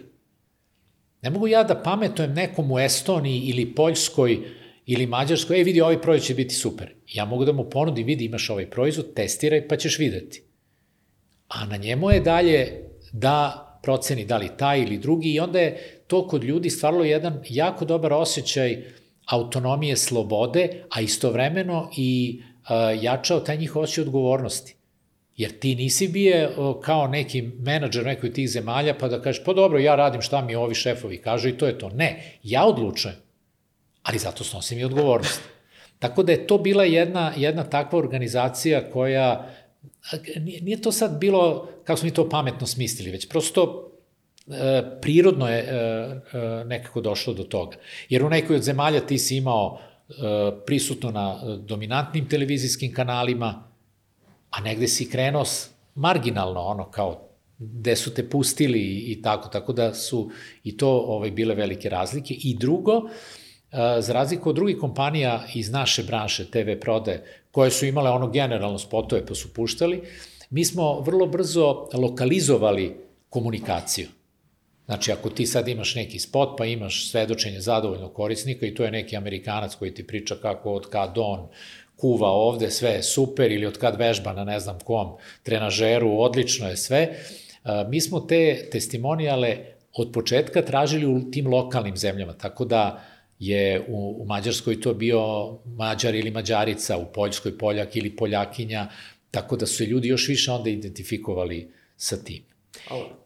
Ne mogu ja da pametujem nekom u Estoniji ili Poljskoj ili Mađarskoj, e vidi ovaj proizvod će biti super. Ja mogu da mu ponudim, vidi imaš ovaj proizvod, testiraj pa ćeš videti. A na njemu je dalje da proceni da li taj ili drugi i onda je to kod ljudi stvaralo jedan jako dobar osjećaj autonomije, slobode, a istovremeno i uh, jačao taj njih osjećaj odgovornosti. Jer ti nisi bije kao neki menadžer nekoj tih zemalja pa da kažeš, pa dobro, ja radim šta mi ovi šefovi kažu i to je to. Ne, ja odlučujem, ali zato snosim i odgovornost. Tako da je to bila jedna, jedna takva organizacija koja, nije to sad bilo, kako smo mi to pametno smislili, već prosto E, prirodno je e, e, nekako došlo do toga. Jer u nekoj od zemalja ti si imao prisutno na dominantnim televizijskim kanalima, a negde si krenuo marginalno, ono kao gde su te pustili i tako, tako da su i to ovaj, bile velike razlike. I drugo, za razliku od drugih kompanija iz naše branše TV prode, koje su imale ono generalno spotove pa su puštali, mi smo vrlo brzo lokalizovali komunikaciju. Znači, ako ti sad imaš neki spot, pa imaš svedočenje zadovoljnog korisnika i to je neki Amerikanac koji ti priča kako od kad on kuva ovde, sve je super, ili od kad vežba na ne znam kom trenažeru, odlično je sve. Mi smo te testimonijale od početka tražili u tim lokalnim zemljama, tako da je u, u Mađarskoj to bio Mađar ili Mađarica, u Poljskoj Poljak ili Poljakinja, tako da su se ljudi još više onda identifikovali sa tim.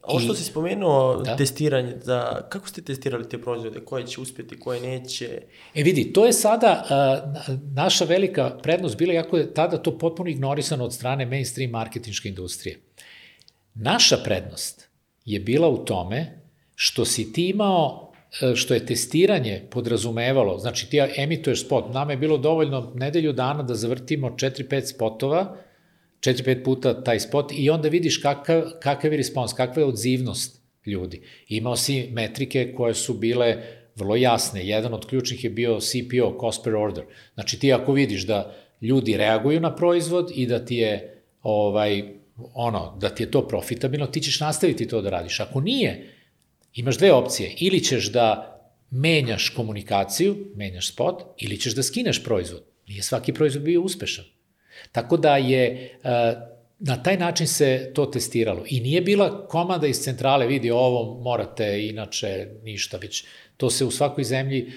Ovo što si spomenuo, da? testiranje, da, kako ste testirali te proizvode, koje će uspeti, koje neće? E vidi, to je sada uh, naša velika prednost bila, jako je tada to potpuno ignorisano od strane mainstream marketinške industrije. Naša prednost je bila u tome što si ti imao što je testiranje podrazumevalo, znači ti emituješ spot, nama je bilo dovoljno nedelju dana da zavrtimo 4-5 spotova, 4-5 puta taj spot i onda vidiš kakav, kakav je respons, kakva je odzivnost ljudi. Imao si metrike koje su bile vrlo jasne. Jedan od ključnih je bio CPO, cost per order. Znači ti ako vidiš da ljudi reaguju na proizvod i da ti je ovaj ono, da ti je to profitabilno, ti ćeš nastaviti to da radiš. Ako nije, imaš dve opcije. Ili ćeš da menjaš komunikaciju, menjaš spot, ili ćeš da skineš proizvod. Nije svaki proizvod bio uspešan. Tako da je e, na taj način se to testiralo. I nije bila komanda iz centrale, vidi ovo morate, inače ništa, već to se u svakoj zemlji e,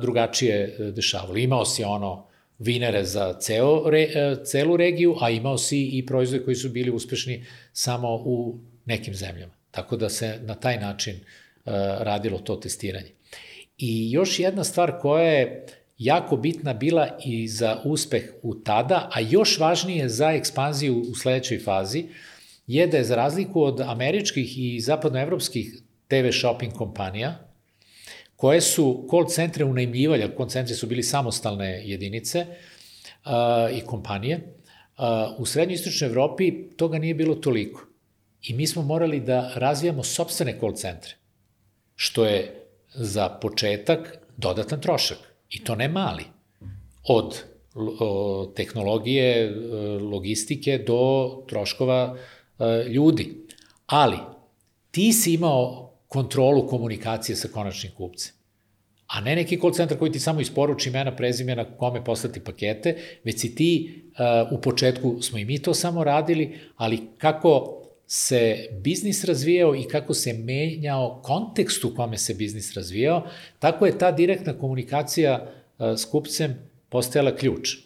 drugačije dešavalo. Imao si ono vinere za ceo, re, e, celu regiju, a imao si i proizvode koji su bili uspešni samo u nekim zemljama. Tako da se na taj način uh, radilo to testiranje. I još jedna stvar koja je jako bitna bila i za uspeh u tada, a još važnije za ekspanziju u sledećoj fazi, je da je za razliku od američkih i zapadnoevropskih TV shopping kompanija, koje su call centre unajmljivali, call centre su bili samostalne jedinice uh, i kompanije, uh, u srednjoj istočnoj Evropi toga nije bilo toliko. I mi smo morali da razvijamo sobstvene call centre, što je za početak dodatan trošak. I to ne mali. Od tehnologije, e, logistike do troškova e, ljudi. Ali, ti si imao kontrolu komunikacije sa konačnim kupcem. A ne neki call centar koji ti samo isporuči imena, prezimena, kome poslati pakete, već si ti, uh, u početku smo i mi to samo radili, ali kako se biznis razvijao i kako se menjao kontekst u kome se biznis razvijao, tako je ta direktna komunikacija uh, s kupcem postajala ključ.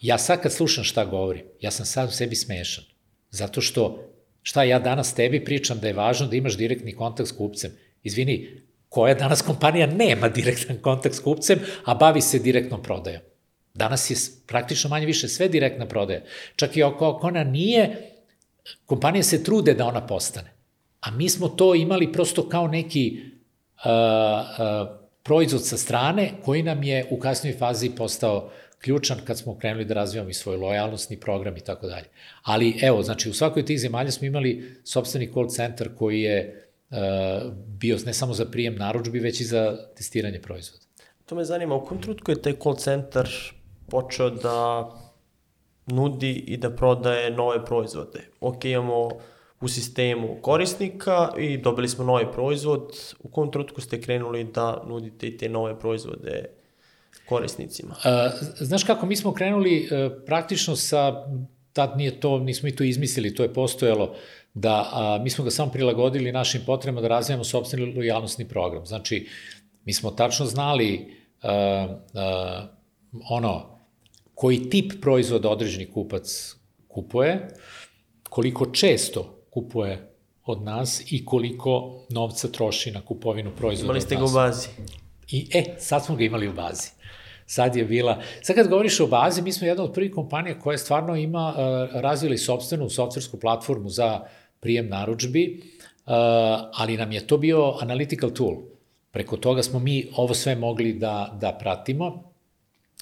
Ja sad kad slušam šta govorim, ja sam sad u sebi smešan. Zato što šta ja danas tebi pričam da je važno da imaš direktni kontakt s kupcem. Izvini, koja danas kompanija nema direktan kontakt s kupcem, a bavi se direktnom prodajom? Danas je praktično manje više sve direktna prodaja. Čak i ako ona nije, kompanije se trude da ona postane. A mi smo to imali prosto kao neki uh, uh, proizvod sa strane koji nam je u kasnoj fazi postao ključan kad smo krenuli da razvijamo i svoj lojalnostni program i tako dalje. Ali evo, znači u svakoj tih zemalja smo imali sobstveni call center koji je uh, bio ne samo za prijem naručbi, već i za testiranje proizvoda. To me zanima, u kom trutku je taj call center počeo da nudi i da prodaje nove proizvode? Ok, imamo u sistemu korisnika i dobili smo novi proizvod. U kom trutku ste krenuli da nudite i te nove proizvode korisnicima? Uh, znaš kako, mi smo krenuli uh, praktično sa, tad nije to, nismo i to izmislili, to je postojalo, da a, mi smo ga samo prilagodili našim potrebama da razvijamo sobstveni lojalnostni program. Znači, mi smo tačno znali uh, uh, ono, koji tip proizvoda određeni kupac kupuje, koliko često kupuje od nas i koliko novca troši na kupovinu proizvoda Imali ste ga u bazi. I, e, sad smo ga imali u bazi. Sad je bila... Sad kad govoriš o bazi, mi smo jedna od prvih kompanija koja stvarno ima, uh, razvili sobstvenu softversku platformu za prijem naručbi, uh, ali nam je to bio analytical tool. Preko toga smo mi ovo sve mogli da, da pratimo.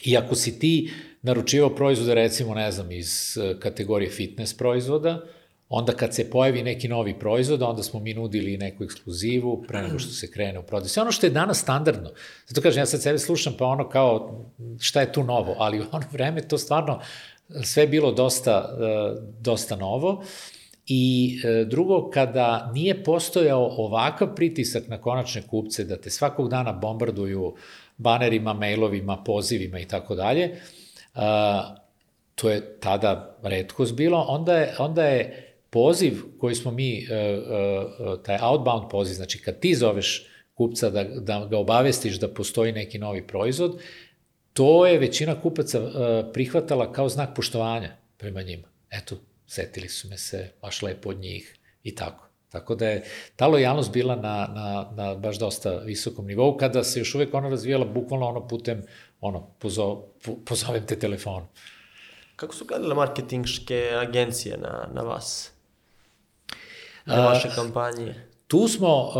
I ako si ti naručivao proizvode, recimo, ne znam, iz uh, kategorije fitness proizvoda, Onda kad se pojavi neki novi proizvod, onda smo mi nudili neku ekskluzivu pre nego što se krene u prodaju. Sve ono što je danas standardno. Zato kažem, ja sad sebe slušam pa ono kao šta je tu novo, ali u ono vreme to stvarno sve bilo dosta, e, dosta novo. I e, drugo, kada nije postojao ovakav pritisak na konačne kupce da te svakog dana bombarduju banerima, mailovima, pozivima i tako dalje, to je tada redkost bilo, onda je, onda je poziv koji smo mi, e, e, e, taj outbound poziv, znači kad ti zoveš kupca da, da ga obavestiš da postoji neki novi proizvod, to je većina kupaca prihvatala kao znak poštovanja prema njima. Eto, setili su me se baš lepo od njih i tako. Tako da je ta lojalnost bila na, na, na baš dosta visokom nivou, kada se još uvek ona razvijala bukvalno ono putem, ono, pozo, po, pozovem te telefonu. Kako su gledale marketingške agencije na, na vas? na vaše kampanje? Tu smo,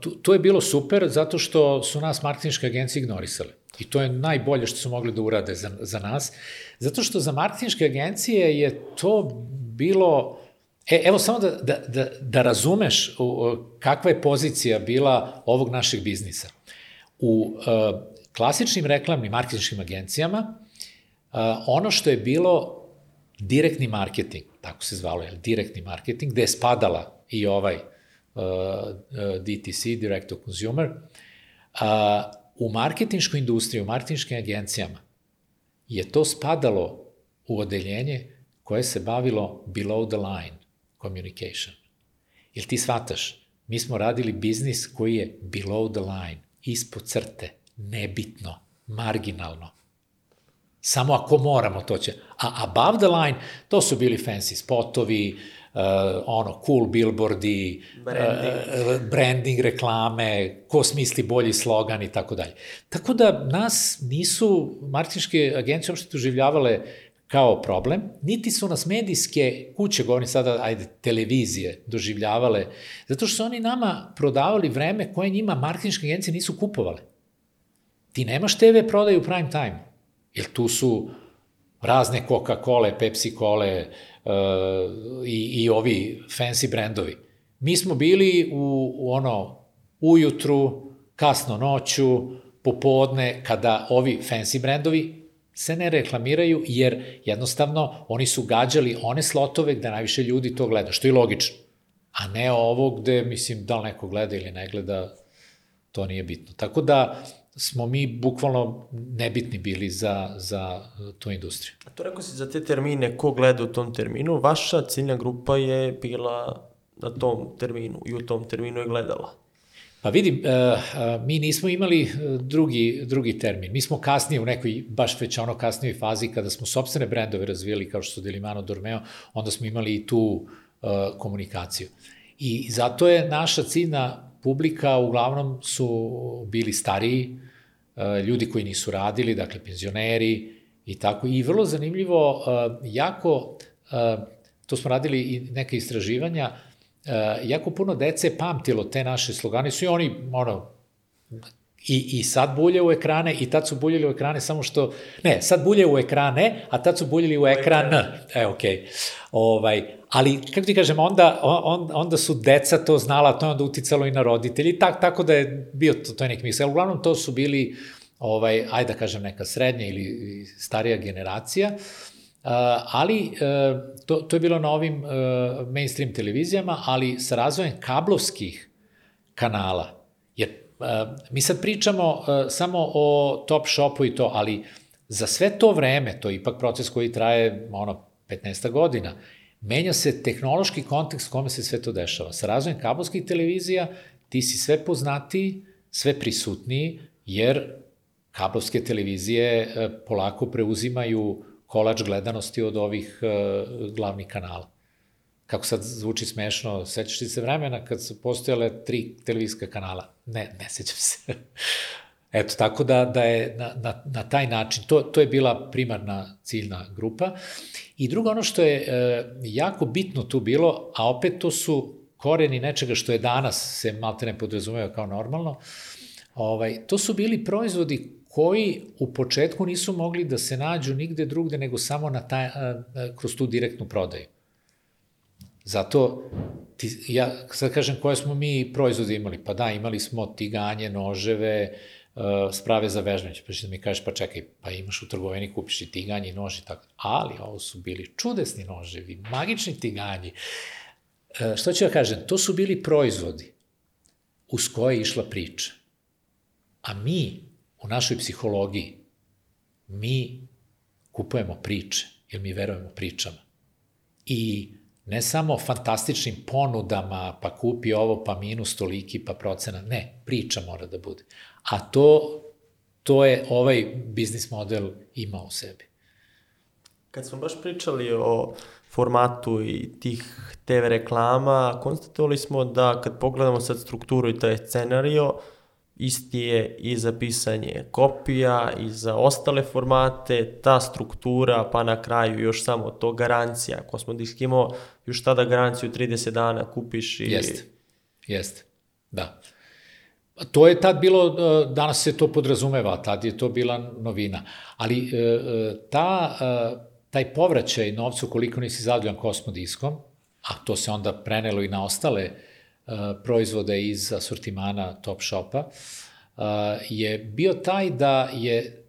tu, tu je bilo super zato što su nas marketinške agencije ignorisale. I to je najbolje što su mogli da urade za, za nas. Zato što za marketinške agencije je to bilo... E, evo samo da, da, da, da razumeš kakva je pozicija bila ovog našeg biznisa. U uh, klasičnim reklamnim marketinškim agencijama uh, ono što je bilo direktni marketing, tako se zvalo, je, direktni marketing, gde je spadala i ovaj uh, uh DTC, Direct to Consumer, u marketinškoj industriji, u marketinškim agencijama je to spadalo u odeljenje koje se bavilo below the line communication. Jel ti shvataš? Mi smo radili biznis koji je below the line, ispod crte, nebitno, marginalno. Samo ako moramo, to će. A above the line, to su bili fancy spotovi, ono, cool billboardi, Branding. uh, branding reklame, ko smisli bolji slogan i tako dalje. Tako da nas nisu marketinške agencije uopšte doživljavale kao problem, niti su nas medijske kuće, govorim sada, ajde, televizije, doživljavale, zato što su oni nama prodavali vreme koje njima marketinške agencije nisu kupovale. Ti nemaš TV prodaju u prime time, jer tu su razne Coca-Cola, Pepsi-Cola uh, i, i ovi fancy brendovi. Mi smo bili u, u ono, ujutru, kasno noću, popodne, kada ovi fancy brendovi se ne reklamiraju, jer jednostavno oni su gađali one slotove gde najviše ljudi to gleda, što je logično. A ne ovo gde, mislim, da li neko gleda ili ne gleda, to nije bitno. Tako da, smo mi bukvalno nebitni bili za, za tu industriju. A to rekao si za te termine, ko gleda u tom terminu, vaša ciljna grupa je bila na tom terminu i u tom terminu je gledala. Pa vidim, mi nismo imali drugi, drugi termin. Mi smo kasnije u nekoj, baš već ono kasnijoj fazi, kada smo sobstvene brendove razvijeli, kao što su Delimano Dormeo, onda smo imali i tu komunikaciju. I zato je naša ciljna publika uglavnom su bili stariji, ljudi koji nisu radili, dakle penzioneri i tako. I vrlo zanimljivo, jako, to smo radili i neke istraživanja, jako puno dece pamtilo te naše slogane, su i oni, ono, I, I sad bulje u ekrane i tad su buljili u ekrane samo što, ne, sad bulje u ekrane, a tad su buljili u ekran. E, okej. Okay. Ovaj, ali, kako ti kažem, onda, on, onda su deca to znala, to je onda uticalo i na roditelji, tak, tako da je bio to, to je neki misle. Uglavnom, to su bili, ovaj, ajde da kažem, neka srednja ili starija generacija, Uh, ali uh, to, to je bilo na ovim uh, mainstream televizijama, ali sa razvojem kablovskih kanala, mi sad pričamo samo o Top Shopu i to, ali za sve to vreme, to je ipak proces koji traje ono 15 godina, menja se tehnološki kontekst u kome se sve to dešava. Sa razvojem kabelskih televizija ti si sve poznatiji, sve prisutniji, jer kablovske televizije polako preuzimaju kolač gledanosti od ovih glavnih kanala kako sad zvuči smešno, sećaš li se vremena kad su postojale tri televizijska kanala? Ne, ne sećam se. Eto, tako da, da je na, na, na taj način, to, to je bila primarna ciljna grupa. I drugo, ono što je e, jako bitno tu bilo, a opet to su koreni nečega što je danas se malte ne podrazumeva kao normalno, ovaj, to su bili proizvodi koji u početku nisu mogli da se nađu nigde drugde nego samo na taj, kroz tu direktnu prodaju. Zato, ti, ja sad kažem koje smo mi proizvode imali. Pa da, imali smo tiganje, noževe, uh, sprave za vežbanje. Pa što da mi kažeš, pa čekaj, pa imaš u trgovini, kupiš i tiganje i nož i tako. Ali ovo su bili čudesni noževi, magični tiganji. Uh, što ću ja kažem? To su bili proizvodi uz koje je išla priča. A mi, u našoj psihologiji, mi kupujemo priče, jer mi verujemo pričama. I ne samo fantastičnim ponudama, pa kupi ovo, pa minus toliki, pa procena. Ne, priča mora da bude. A to, to je ovaj biznis model ima u sebi. Kad smo baš pričali o formatu i tih TV reklama, konstatovali smo da kad pogledamo sad strukturu i taj scenario, isti je i za pisanje kopija i za ostale formate, ta struktura, pa na kraju još samo to garancija. Ako smo diskimo, još tada garanciju 30 dana kupiš i... Jeste, jeste, da. To je tad bilo, e, danas se to podrazumeva, tad je to bila novina. Ali e, e, ta, taj povraćaj novcu koliko nisi zadovoljan kosmodiskom, a to se onda prenelo i na ostale proizvode iz asortimana Top Shopa, je bio taj da je,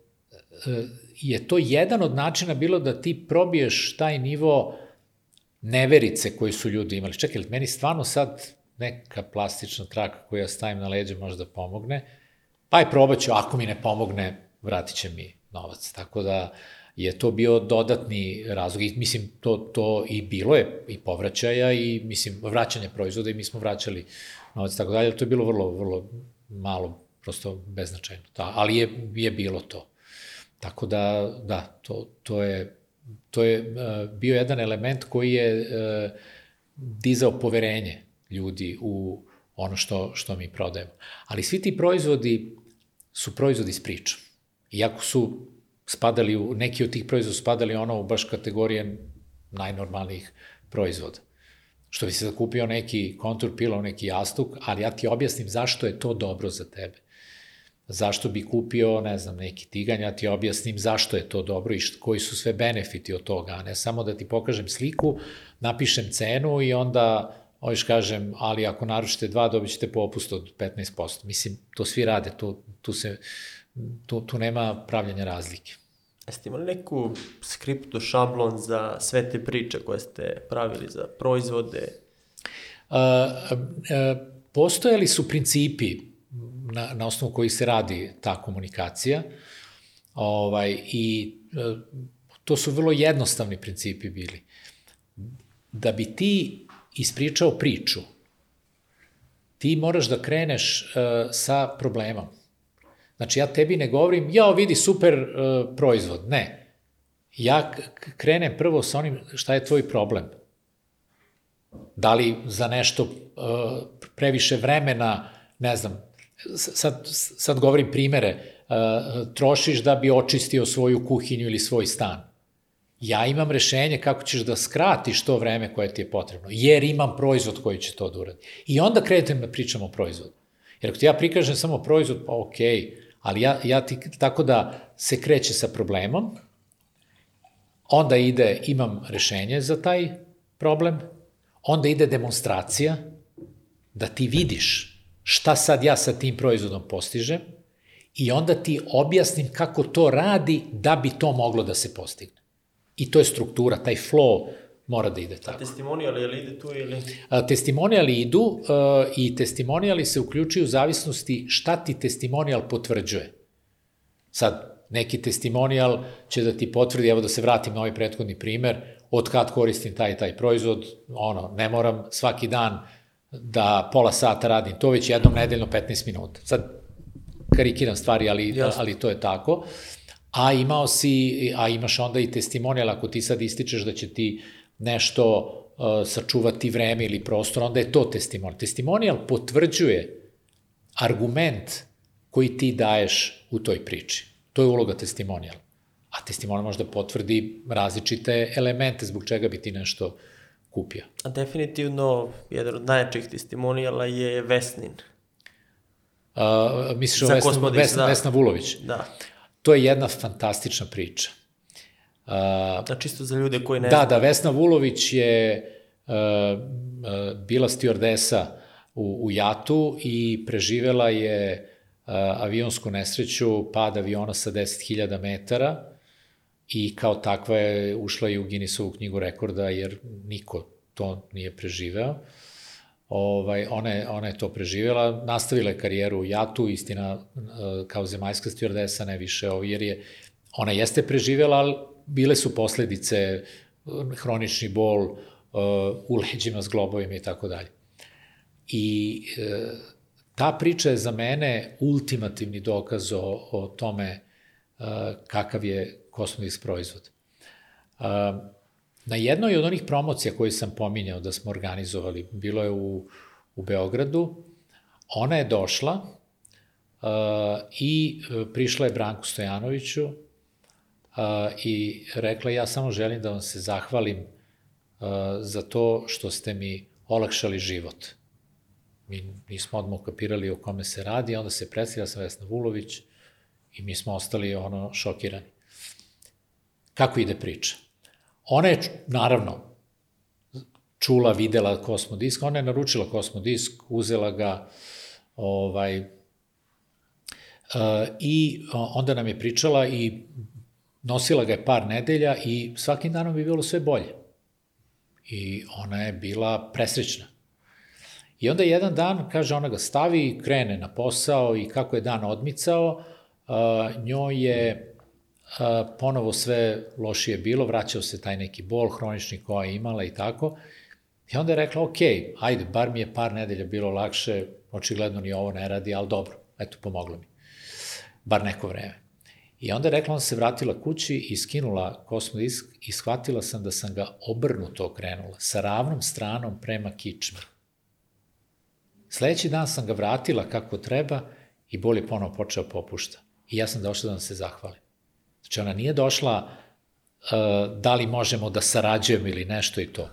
je to jedan od načina bilo da ti probiješ taj nivo neverice koje su ljudi imali. Čekaj, meni stvarno sad neka plastična traka koju ja stavim na leđe možda pomogne, pa je probat ću, ako mi ne pomogne, vratit će mi novac. Tako da je to bio dodatni razlog. I, mislim, to, to i bilo je i povraćaja i, mislim, vraćanje proizvoda i mi smo vraćali novac, tako dalje, to je bilo vrlo, vrlo malo, prosto beznačajno. Da, ali je, je bilo to. Tako da, da, to, to je to je uh, bio jedan element koji je uh, dizao poverenje ljudi u ono što, što mi prodajemo. Ali svi ti proizvodi su proizvodi s pričom. Iako su spadali u, neki od tih proizvoda spadali ono u baš kategorije najnormalnijih proizvoda. Što bi se zakupio neki kontur pilo, neki jastuk, ali ja ti objasnim zašto je to dobro za tebe. Zašto bi kupio, ne znam, neki tiganj, ja ti objasnim zašto je to dobro i št, koji su sve benefiti od toga, a ne samo da ti pokažem sliku, napišem cenu i onda Oviš kažem, ali ako naručite dva, dobit ćete popust od 15%. Mislim, to svi rade, tu, tu, se, tu, tu nema pravljanja razlike. Jeste imali neku skriptu, šablon za sve te priče koje ste pravili za proizvode? Uh, uh, postojali su principi na, na osnovu kojih se radi ta komunikacija ovaj, i uh, to su vrlo jednostavni principi bili. Da bi ti ispričao priču, ti moraš da kreneš uh, sa problemom. Znači, ja tebi ne govorim, ja vidi super uh, proizvod. Ne. Ja krenem prvo sa onim šta je tvoj problem. Da li za nešto uh, previše vremena, ne znam, sad, sad govorim primere, uh, trošiš da bi očistio svoju kuhinju ili svoj stan ja imam rešenje kako ćeš da skratiš to vreme koje ti je potrebno, jer imam proizvod koji će to da uradi. I onda krenem da pričam o proizvodu. Jer ako ti ja prikažem samo proizvod, pa okej, okay, ali ja, ja ti, tako da se kreće sa problemom, onda ide, imam rešenje za taj problem, onda ide demonstracija, da ti vidiš šta sad ja sa tim proizvodom postižem, i onda ti objasnim kako to radi da bi to moglo da se postigne. I to je struktura, taj flow mora da ide tako. A testimonijali, li ide tu ili? A, testimonijali idu uh, i testimonijali se uključuju u zavisnosti šta ti testimonijal potvrđuje. Sad, neki testimonijal će da ti potvrdi, evo da se vratim na ovaj prethodni primer, od kad koristim taj taj proizvod, ono, ne moram svaki dan da pola sata radim to, već jednom nedeljno 15 minuta. Sad, karikiram stvari, ali, Jasne. ali to je tako. Uh, a imao si, a imaš onda i testimonijal, ako ti sad ističeš da će ti nešto uh, sačuvati vreme ili prostor, onda je to testimonijal. Testimonijal potvrđuje argument koji ti daješ u toj priči. To je uloga testimonijala. A testimonijal možda potvrdi različite elemente zbog čega bi ti nešto kupio. A definitivno, jedan od najjačih testimonijala je Vesnin. Uh, misliš o Vesna, Vesna, da. Vesna Vulović? Da. To je jedna fantastična priča. Da, čisto za ljude koji ne da. Da, Vesna Vulović je uh, bila stewardesa u, u Jatu i preživela je uh, avionsku nesreću, pad aviona sa 10.000 metara i kao takva je ušla i u Guinnessovu knjigu rekorda jer niko to nije preživeo. Ovaj, ona, je, ona je to preživjela, nastavila je karijeru u Jatu, istina kao zemaljska stewardesa, ne više, jer je, ona jeste preživjela, ali bile su posledice, hronični bol u leđima s globovima i tako dalje. I e, ta priča je za mene ultimativni dokaz o, o tome e, kakav je kosmodis proizvod. E, Na jednoj od onih promocija koje sam pominjao da smo organizovali, bilo je u, u Beogradu, ona je došla uh, i uh, prišla je Branku Stojanoviću uh, i rekla ja samo želim da vam se zahvalim za to što ste mi olakšali život. Mi nismo odmah ukapirali o kome se radi, onda se predstavlja sam Vesna Vulović i mi smo ostali ono šokirani. Kako ide priča? Ona je, naravno, čula, videla kosmodisk, ona je naručila kosmodisk, uzela ga, ovaj, i onda nam je pričala i nosila ga je par nedelja i svakim danom bi bilo sve bolje. I ona je bila presrećna. I onda jedan dan, kaže, ona ga stavi, krene na posao i kako je dan odmicao, njoj je ponovo sve lošije bilo, vraćao se taj neki bol hronični koja je imala i tako. I onda je rekla, ok, ajde, bar mi je par nedelja bilo lakše, očigledno ni ovo ne radi, ali dobro, eto, pomoglo mi. Bar neko vreme. I onda je rekla, ona se vratila kući i skinula kosmodisk i shvatila sam da sam ga obrnuto okrenula, sa ravnom stranom prema kičmi. Sledeći dan sam ga vratila kako treba i bol je ponovo počeo popušta. I ja sam došla da vam se zahvalim. Znači, ona nije došla uh, da li možemo da sarađujemo ili nešto i to.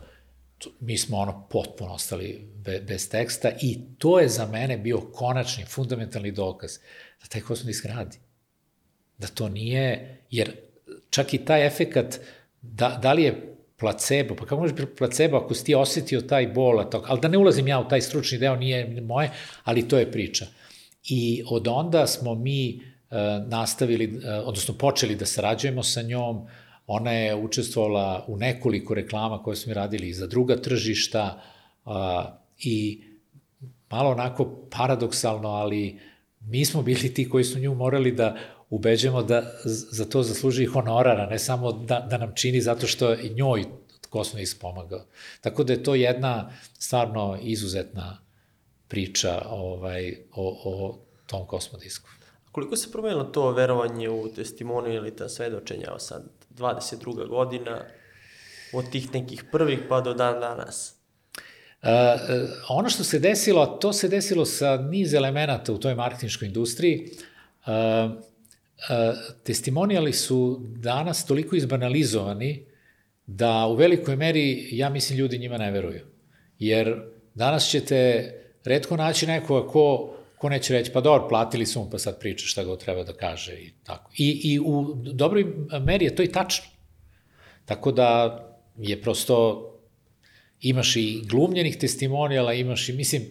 Mi smo ono potpuno ostali be, bez teksta i to je za mene bio konačni, fundamentalni dokaz da taj kosmodisk radi. Da to nije, jer čak i taj efekat, da, da li je placebo, pa kako može biti placebo ako si ti osetio taj bol, to, ali da ne ulazim ja u taj stručni deo, nije moje, ali to je priča. I od onda smo mi uh, nastavili, uh, odnosno počeli da sarađujemo sa njom, ona je učestvovala u nekoliko reklama koje smo radili za druga tržišta i malo onako paradoksalno, ali mi smo bili ti koji su nju morali da ubeđujemo da za to zasluži honorara, ne samo da, da nam čini zato što je njoj kosno ispomagao. Tako da je to jedna stvarno izuzetna priča ovaj, o, o tom kosmodisku. Koliko se promenilo to verovanje u testimoniju ili ta svedočenja, sad 22. godina, od tih nekih prvih pa do dan danas? Uh, ono što se desilo, to se desilo sa niz elemenata u toj marketinškoj industriji. Uh, testimonijali su danas toliko izbanalizovani da u velikoj meri, ja mislim, ljudi njima ne veruju. Jer danas ćete redko naći nekoga ko, ko neće reći, pa dobro, platili su mu, pa sad priča šta ga treba da kaže i tako. I, I u dobroj meri je to i tačno. Tako da je prosto, imaš i glumljenih testimonijala, imaš i, mislim,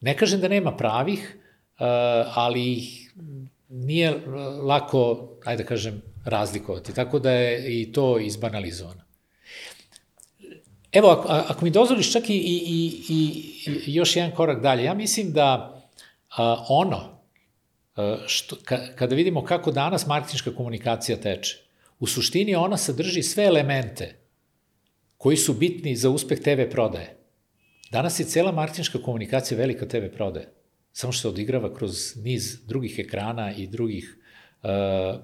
ne kažem da nema pravih, ali nije e, lako, ajde da kažem, razlikovati. Tako da je i to izbanalizovano. Evo, ako, ako mi dozvoliš čak i, i, i, i još jedan korak dalje, ja mislim da a, ono, a, što, ka, kada vidimo kako danas marketinška komunikacija teče, u suštini ona sadrži sve elemente koji su bitni za uspeh TV prodaje. Danas je cela marketinška komunikacija velika TV prodaje samo što se odigrava kroz niz drugih ekrana i drugih uh,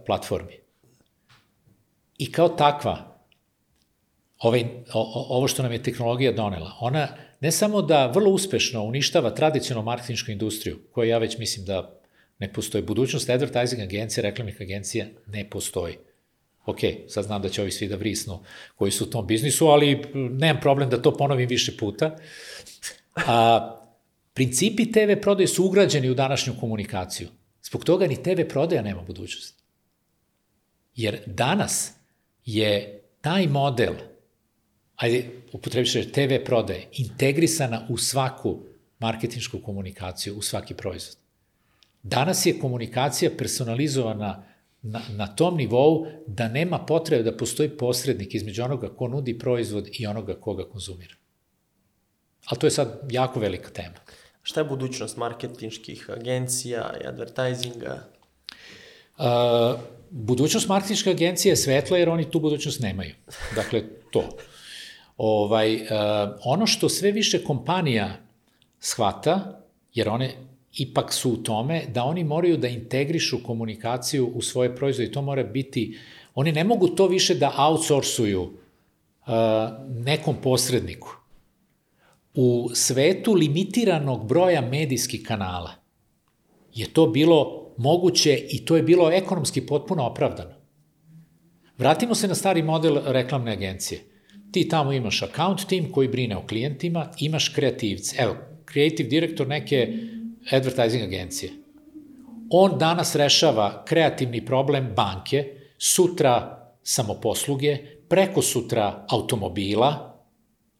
platformi. I kao takva, ovaj, o, ovo što nam je tehnologija donela, ona ne samo da vrlo uspešno uništava tradicionalnu marketinšku industriju, koja ja već mislim da ne postoji. Budućnost advertising agencija, reklamnih agencija ne postoji. Ok, sad znam da će ovi svi da vrisnu koji su u tom biznisu, ali nemam problem da to ponovim više puta. A, Principi TV prodaje su ugrađeni u današnju komunikaciju. Zbog toga ni TV prodaja nema budućnosti. Jer danas je taj model, ajde, upotrebiš TV prodaje, integrisana u svaku marketinšku komunikaciju, u svaki proizvod. Danas je komunikacija personalizovana na, na tom nivou da nema potrebe da postoji posrednik između onoga ko nudi proizvod i onoga koga konzumira. Ali to je sad jako velika tema. Šta je budućnost marketinških agencija i advertisinga? Uh, budućnost marketinške agencije je svetla jer oni tu budućnost nemaju. Dakle, to. Ovaj, uh, ono što sve više kompanija shvata, jer one ipak su u tome, da oni moraju da integrišu komunikaciju u svoje proizvode i to mora biti, oni ne mogu to više da outsourcuju uh, nekom posredniku u svetu limitiranog broja medijskih kanala je to bilo moguće i to je bilo ekonomski potpuno opravdano. Vratimo se na stari model reklamne agencije. Ti tamo imaš account team koji brine o klijentima, imaš kreativce. Evo, creative direktor neke advertising agencije. On danas rešava kreativni problem banke, sutra samoposluge, preko sutra automobila,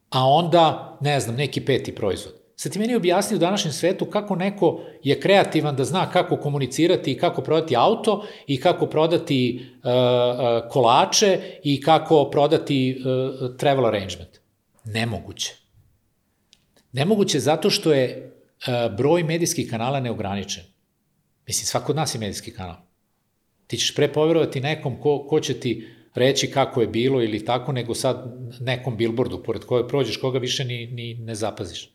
a onda, ne znam, neki peti proizvod. Sad ti meni objasni u današnjem svetu kako neko je kreativan da zna kako komunicirati i kako prodati auto i kako prodati uh, kolače i kako prodati uh, travel arrangement. Nemoguće. Nemoguće zato što je uh, broj medijskih kanala neograničen. Mislim, svako od nas je medijski kanal. Ti ćeš pre poverovati nekom ko, ko će ti reći kako je bilo ili tako, nego sad nekom billboardu pored koje prođeš, koga više ni, ni ne zapaziš.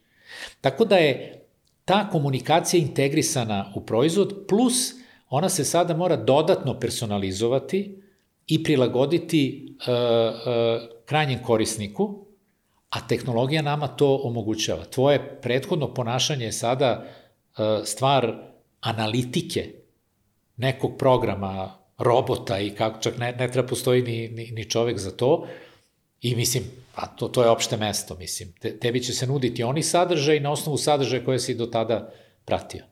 Tako da je ta komunikacija integrisana u proizvod, plus ona se sada mora dodatno personalizovati i prilagoditi uh, uh, krajnjem korisniku, a tehnologija nama to omogućava. Tvoje prethodno ponašanje je sada uh, stvar analitike nekog programa, robota i kako čak ne, ne treba postoji ni, ni, ni čovek za to. I mislim, a to, to je opšte mesto, mislim. Te, tebi će se nuditi oni sadržaj na osnovu sadržaja koje si do tada pratio.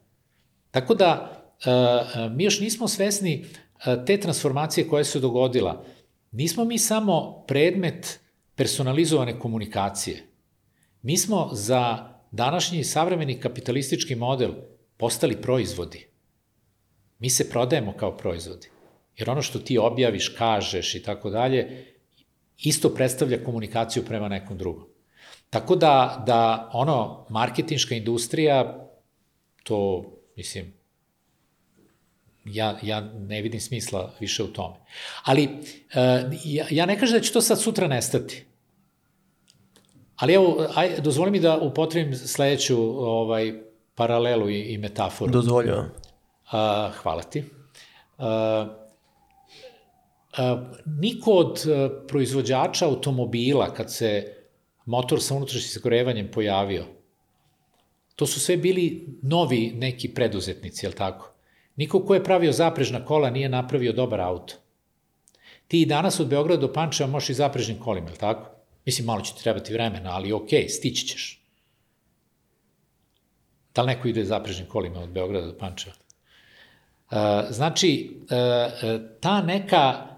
Tako da, uh, mi još nismo svesni uh, te transformacije koja se dogodila. Nismo mi samo predmet personalizovane komunikacije. Mi smo za današnji savremeni kapitalistički model postali proizvodi. Mi se prodajemo kao proizvodi. Jer ono što ti objaviš, kažeš i tako dalje, isto predstavlja komunikaciju prema nekom drugom. Tako da, da ono, marketinška industrija, to, mislim, ja, ja ne vidim smisla više u tome. Ali, uh, ja, ja ne kažem da će to sad sutra nestati. Ali evo, aj, dozvoli mi da upotrebim sledeću ovaj, paralelu i, i metaforu. Dozvoljujem. Uh, hvala ti. Uh, niko od proizvođača automobila, kad se motor sa unutrašnjim sagorevanjem pojavio, to su sve bili novi neki preduzetnici, je li tako? Niko ko je pravio zaprežna kola nije napravio dobar auto. Ti i danas od Beograda do Pančeva možeš i zaprežnim kolima, je li tako? Mislim, malo će ti trebati vremena, ali okay, stići ćeš. Da li neko ide zaprežnim kolima od Beograda do Pančeva? Znači, ta neka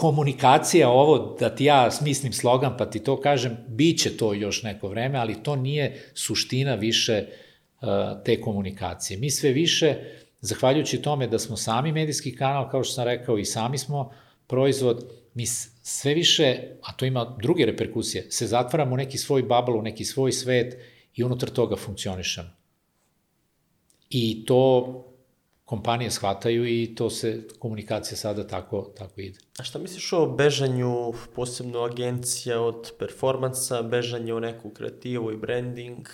komunikacija, ovo da ti ja smislim slogan pa ti to kažem, bit će to još neko vreme, ali to nije suština više uh, te komunikacije. Mi sve više, zahvaljujući tome da smo sami medijski kanal, kao što sam rekao, i sami smo proizvod, mi sve više, a to ima druge reperkusije, se zatvaramo u neki svoj babal, u neki svoj svet i unutar toga funkcionišemo. I to kompanije shvataju i to se, komunikacija sada tako, tako ide. A šta misliš o bežanju, posebno agencija od performansa, bežanje u neku kreativu i branding?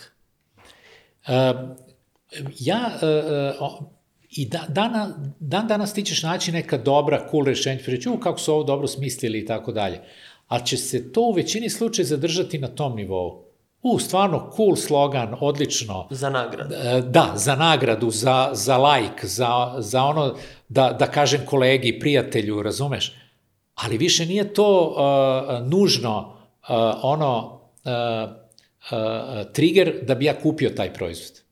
Uh, ja, uh, i da, dana, dan danas ti ćeš naći neka dobra, cool rešenja, reći, u, kako su ovo dobro smislili i tako dalje. Ali će se to u većini slučaja zadržati na tom nivou. U, stvarno, cool slogan, odlično. Za nagradu. Da, za nagradu, za, za like, za, za ono, da, da kažem kolegi, prijatelju, razumeš? Ali više nije to uh, nužno uh, ono uh, uh, trigger da bi ja kupio taj proizvod.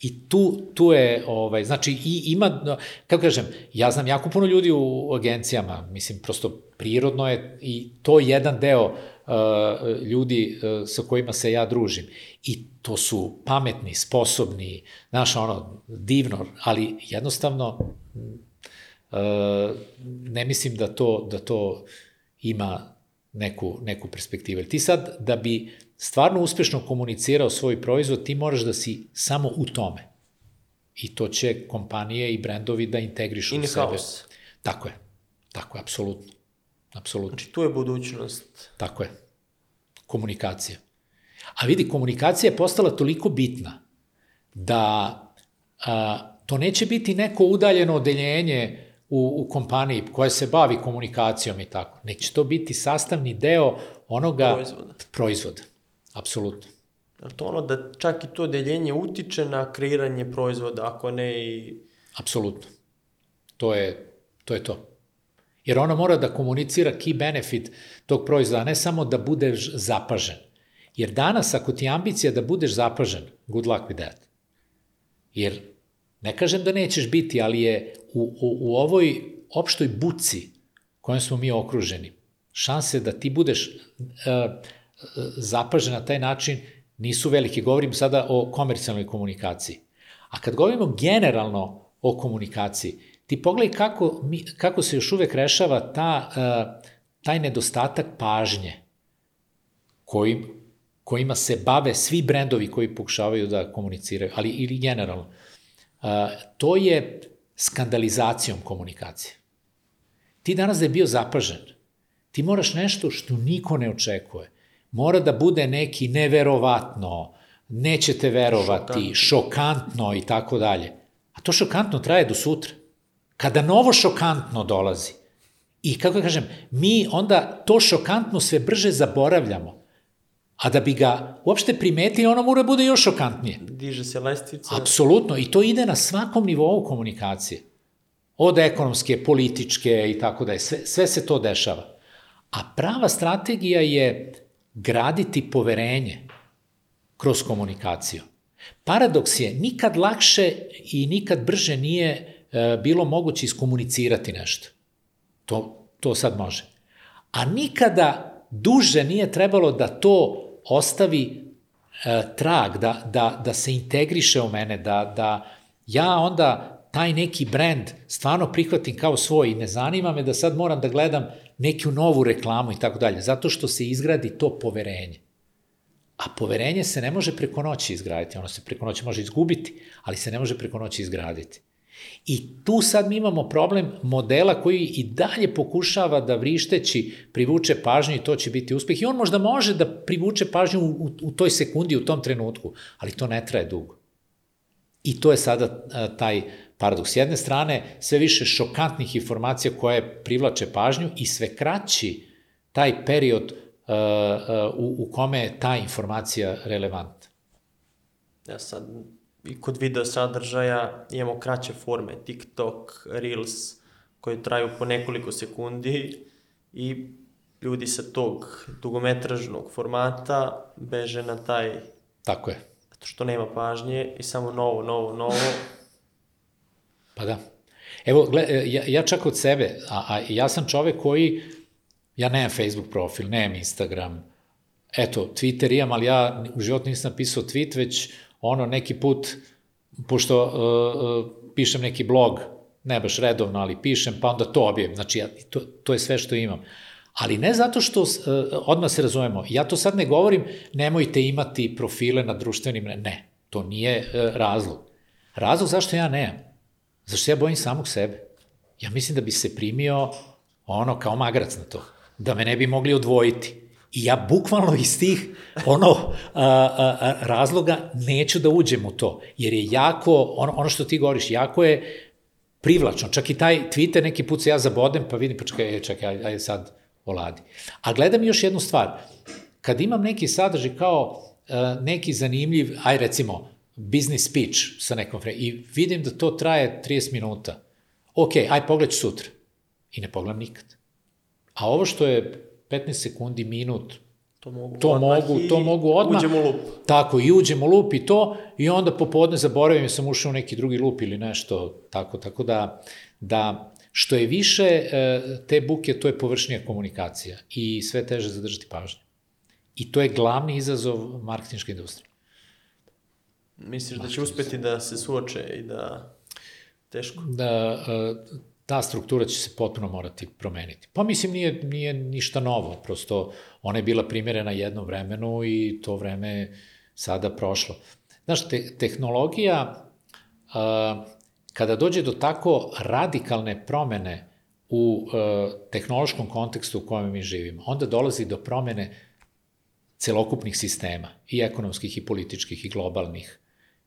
I tu, tu je, ovaj, znači, i ima, kako kažem, ja znam jako puno ljudi u agencijama, mislim, prosto prirodno je i to jedan deo uh, ljudi sa kojima se ja družim. I to su pametni, sposobni, znaš, ono, divno, ali jednostavno ne mislim da to, da to ima neku, neku perspektivu. Ti sad, da bi stvarno uspešno komunicirao svoj proizvod, ti moraš da si samo u tome. I to će kompanije i brendovi da integrišu In u sebe. house. Tako je. Tako je, apsolutno. Apsolutno. Znači, tu je budućnost. Tako je. Komunikacija. A vidi, komunikacija je postala toliko bitna da a, to neće biti neko udaljeno odeljenje u, u kompaniji koja se bavi komunikacijom i tako. Neće to biti sastavni deo onoga Proizvoda. proizvoda. Apsolutno. To ono da čak i to deljenje utiče na kreiranje proizvoda, ako ne i... Apsolutno. To je, to je to. Jer ona mora da komunicira key benefit tog proizvoda, ne samo da budeš zapažen. Jer danas, ako ti je ambicija da budeš zapažen, good luck with that. Jer, ne kažem da nećeš biti, ali je u, u, u ovoj opštoj buci kojom smo mi okruženi, šanse da ti budeš uh, zapažen na taj način nisu velike. Govorim sada o komercijalnoj komunikaciji. A kad govorimo generalno o komunikaciji, ti pogledaj kako, mi, kako se još uvek rešava ta, uh, taj nedostatak pažnje kojim, kojima se bave svi brendovi koji pokušavaju da komuniciraju, ali ili generalno. Uh, to je skandalizacijom komunikacije. Ti danas da je bio zapažen, ti moraš nešto što niko ne očekuje, mora da bude neki neverovatno, nećete verovati, šokantno, šokantno i tako dalje. A to šokantno traje do sutra. Kada novo šokantno dolazi, i kako da kažem, mi onda to šokantno sve brže zaboravljamo. A da bi ga uopšte primetili, ono mora bude još šokantnije. Diže se lestvica. Apsolutno, i to ide na svakom nivou komunikacije. Od ekonomske, političke i tako da je, sve, sve se to dešava. A prava strategija je graditi poverenje kroz komunikaciju. Paradoks je, nikad lakše i nikad brže nije bilo moguće iskomunicirati nešto. To, to sad može. A nikada duže nije trebalo da to ostavi e, trag, da, da, da se integriše u mene, da, da ja onda taj neki brand stvarno prihvatim kao svoj i ne zanima me da sad moram da gledam neku novu reklamu i tako dalje, zato što se izgradi to poverenje. A poverenje se ne može preko noći izgraditi, ono se preko noći može izgubiti, ali se ne može preko noći izgraditi. I tu sad mi imamo problem modela koji i dalje pokušava da vrišteći privuče pažnju i to će biti uspeh. I on možda može da privuče pažnju u, u, toj sekundi, u tom trenutku, ali to ne traje dugo. I to je sada a, taj paradoks. S jedne strane, sve više šokantnih informacija koje privlače pažnju i sve kraći taj period uh, uh, u, u kome je ta informacija relevantna. Ja sad, i kod video sadržaja imamo kraće forme, TikTok, Reels, koje traju po nekoliko sekundi i ljudi sa tog dugometražnog formata beže na taj... Tako je. Zato što nema pažnje i samo novo, novo, novo Pa da. Evo, gle, e, ja, ja čak od sebe, a, a ja sam čovek koji, ja nemam Facebook profil, nemam Instagram, eto, Twitter imam, ali ja u životu nisam napisao tweet, već ono neki put, pošto uh, uh, pišem neki blog, ne baš redovno, ali pišem, pa onda to objavim. Znači, ja, to, to je sve što imam. Ali ne zato što, uh, odmah se razumemo, ja to sad ne govorim, nemojte imati profile na društvenim, ne, to nije uh, razlog. Razlog zašto ja nemam Zašto se ja bojim samog sebe? Ja mislim da bi se primio ono kao magrac na to. Da me ne bi mogli odvojiti. I ja bukvalno iz tih ono a, a, a, razloga neću da uđem u to. Jer je jako, ono, ono što ti govoriš, jako je privlačno. Čak i taj Twitter neki put se ja zabodem, pa vidim, pa čekaj, e, čekaj, ajde, ajde sad oladi. A gledam još jednu stvar. Kad imam neki sadržaj kao uh, neki zanimljiv, aj recimo, business speech sa nekom fre... i vidim da to traje 30 minuta. Ok, aj pogledaj sutra. I ne pogledam nikad. A ovo što je 15 sekundi, minut, To mogu to mogu, to mogu odmah. Uđem u lup. Tako, i uđem u lup i to, i onda popodne zaboravim, sam ušao u neki drugi lup ili nešto, tako, tako da, da što je više e, te buke, to je površnija komunikacija i sve teže zadržati pažnju. I to je glavni izazov marketinške industrije. Misliš da će uspeti da se suoče i da... Teško. Da, e, ta struktura će se potpuno morati promeniti. Pa mislim, nije, nije ništa novo, prosto ona je bila primjerena jednom vremenu i to vreme sada prošlo. Znaš, te, tehnologija, a, kada dođe do tako radikalne promene u a, e, tehnološkom kontekstu u kojem mi živimo, onda dolazi do promene celokupnih sistema, i ekonomskih, i političkih, i globalnih,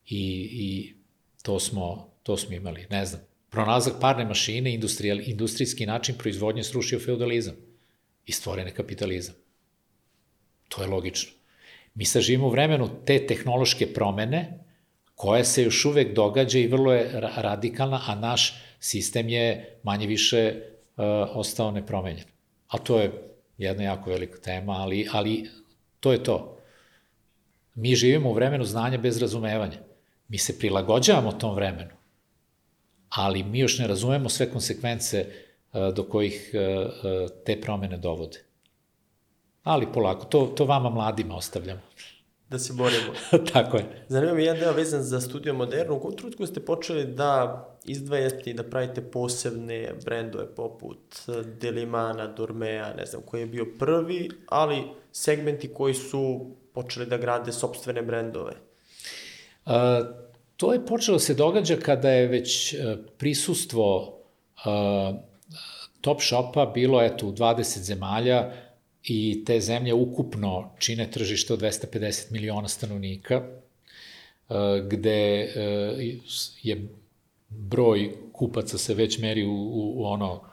i, i to, smo, to smo imali. Ne znam, pronalazak parne mašine, industrijal, industrijski način proizvodnje srušio feudalizam i stvoren je kapitalizam. To je logično. Mi sad živimo u vremenu te tehnološke promene, koja se još uvek događa i vrlo je radikalna, a naš sistem je manje više uh, ostao nepromenjen. A to je jedna jako velika tema, ali, ali to je to. Mi živimo u vremenu znanja bez razumevanja. Mi se prilagođavamo tom vremenu, ali mi još ne razumemo sve konsekvence e, do kojih e, e, te promene dovode. Ali polako, to, to vama mladima ostavljamo. Da se borimo. Tako je. Zanima mi jedan deo vezan za studio modernu. U kom trutku ste počeli da izdvajate i da pravite posebne brendove poput Delimana, Dormea, ne znam koji je bio prvi, ali segmenti koji su počeli da grade sobstvene brendove? To je počelo se događa kada je već e, prisustvo Top Shopa bilo eto, u 20 zemalja i te zemlje ukupno čine tržište od 250 miliona stanovnika, e, gde e, je broj kupaca se već meri u, u, u ono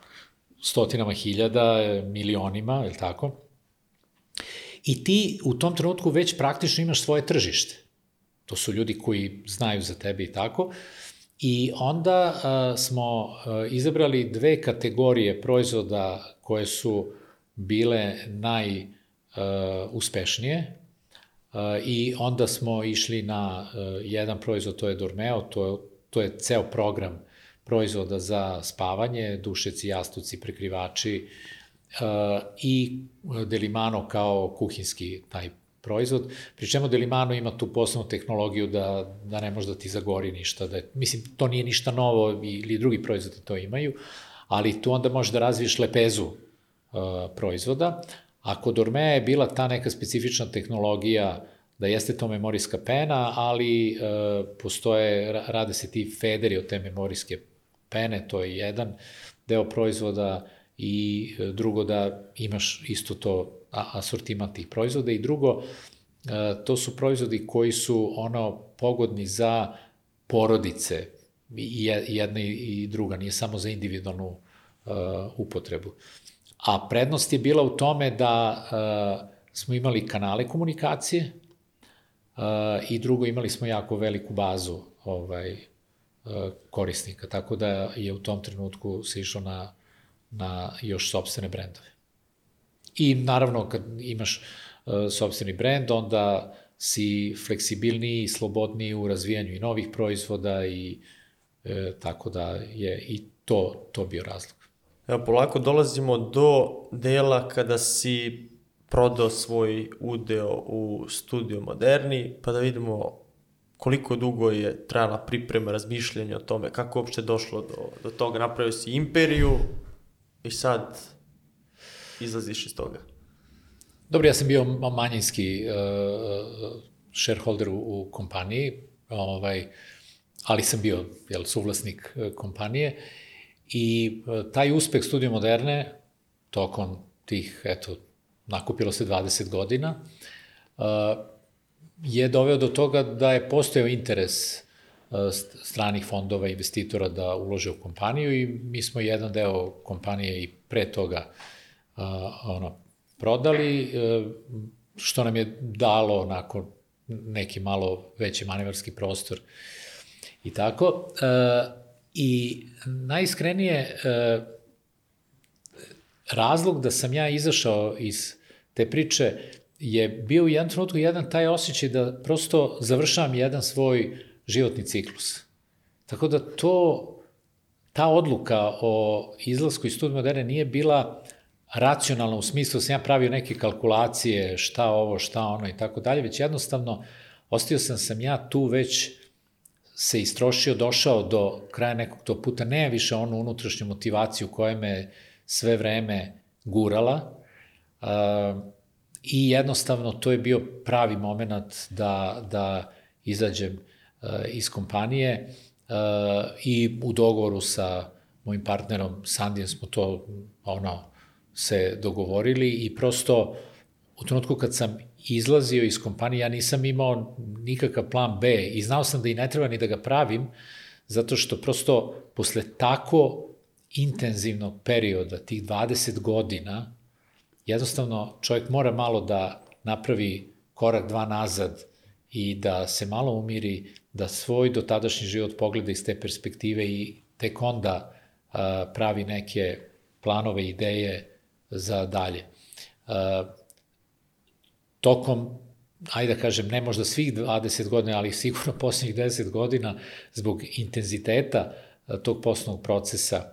stotinama hiljada, milionima, je li tako? I ti u tom trenutku već praktično imaš svoje tržište. To su ljudi koji znaju za tebe i tako. I onda a, smo a, izabrali dve kategorije proizvoda koje su bile najuspešnije i onda smo išli na jedan proizvod, to je Dormeo, to, to je ceo program proizvoda za spavanje, dušeci, jastuci, prekrivači i Delimano kao kuhinski taj proizvod, pri čemu Delimano ima tu posebnu tehnologiju da, da ne može da ti zagori ništa, da je, mislim, to nije ništa novo ili drugi proizvodi to imaju, ali tu onda možeš da razviješ lepezu uh, proizvoda, a kod Ormea je bila ta neka specifična tehnologija da jeste to memorijska pena, ali uh, postoje, rade se ti federi od te memorijske pene, to je jedan deo proizvoda i e, drugo da imaš isto to asortiman tih proizvoda i drugo, e, to su proizvodi koji su ono pogodni za porodice, i jedna i druga, nije samo za individualnu uh, upotrebu. A prednost je bila u tome da uh, smo imali kanale komunikacije i drugo imali smo jako veliku bazu ovaj korisnika, tako da je u tom trenutku se išlo na, na još sobstvene brendove. I naravno kad imaš uh, sobstveni brend, onda si fleksibilniji i slobodniji u razvijanju i novih proizvoda i e, tako da je i to, to bio razlog. Evo, polako dolazimo do dela kada si prodao svoj udeo u Studio Moderni, pa da vidimo koliko dugo je trajala priprema, razmišljanja o tome, kako uopšte došlo do, do toga, napravio si imperiju i sad izlaziš iz toga. Dobro, ja sam bio manjinski uh, shareholder u, u kompaniji, ovaj, ali sam bio jel, suvlasnik uh, kompanije i taj uspeh Studio Moderne tokom tih, eto, nakupilo se 20 godina, uh, je doveo do toga da je postojao interes stranih fondova, investitora da ulože u kompaniju i mi smo jedan deo kompanije i pre toga uh, ono, prodali, e, što nam je dalo onako neki malo veći manevarski prostor i tako. E, I najiskrenije, e, razlog da sam ja izašao iz te priče je bio u jednom trenutku jedan taj osjećaj da prosto završavam jedan svoj životni ciklus. Tako da to, ta odluka o izlasku iz studija moderne nije bila racionalno u smislu da sam ja pravio neke kalkulacije, šta ovo, šta ono i tako dalje, već jednostavno ostio sam sam ja tu već se istrošio, došao do kraja nekog tog puta, ne više onu unutrašnju motivaciju koja me sve vreme gurala uh, i jednostavno to je bio pravi moment da, da izađem uh, iz kompanije uh, i u dogovoru sa mojim partnerom Sandijem smo to ono, se dogovorili i prosto u trenutku kad sam izlazio iz kompanije, ja nisam imao nikakav plan B i znao sam da i ne treba ni da ga pravim, zato što prosto posle tako intenzivnog perioda, tih 20 godina, jednostavno čovjek mora malo da napravi korak dva nazad i da se malo umiri, da svoj dotadašnji život pogleda iz te perspektive i tek onda a, pravi neke planove, ideje za dalje. Uh, tokom, ajde da kažem, ne možda svih 20 godina, ali sigurno poslednjih 10 godina, zbog intenziteta uh, tog poslovnog procesa,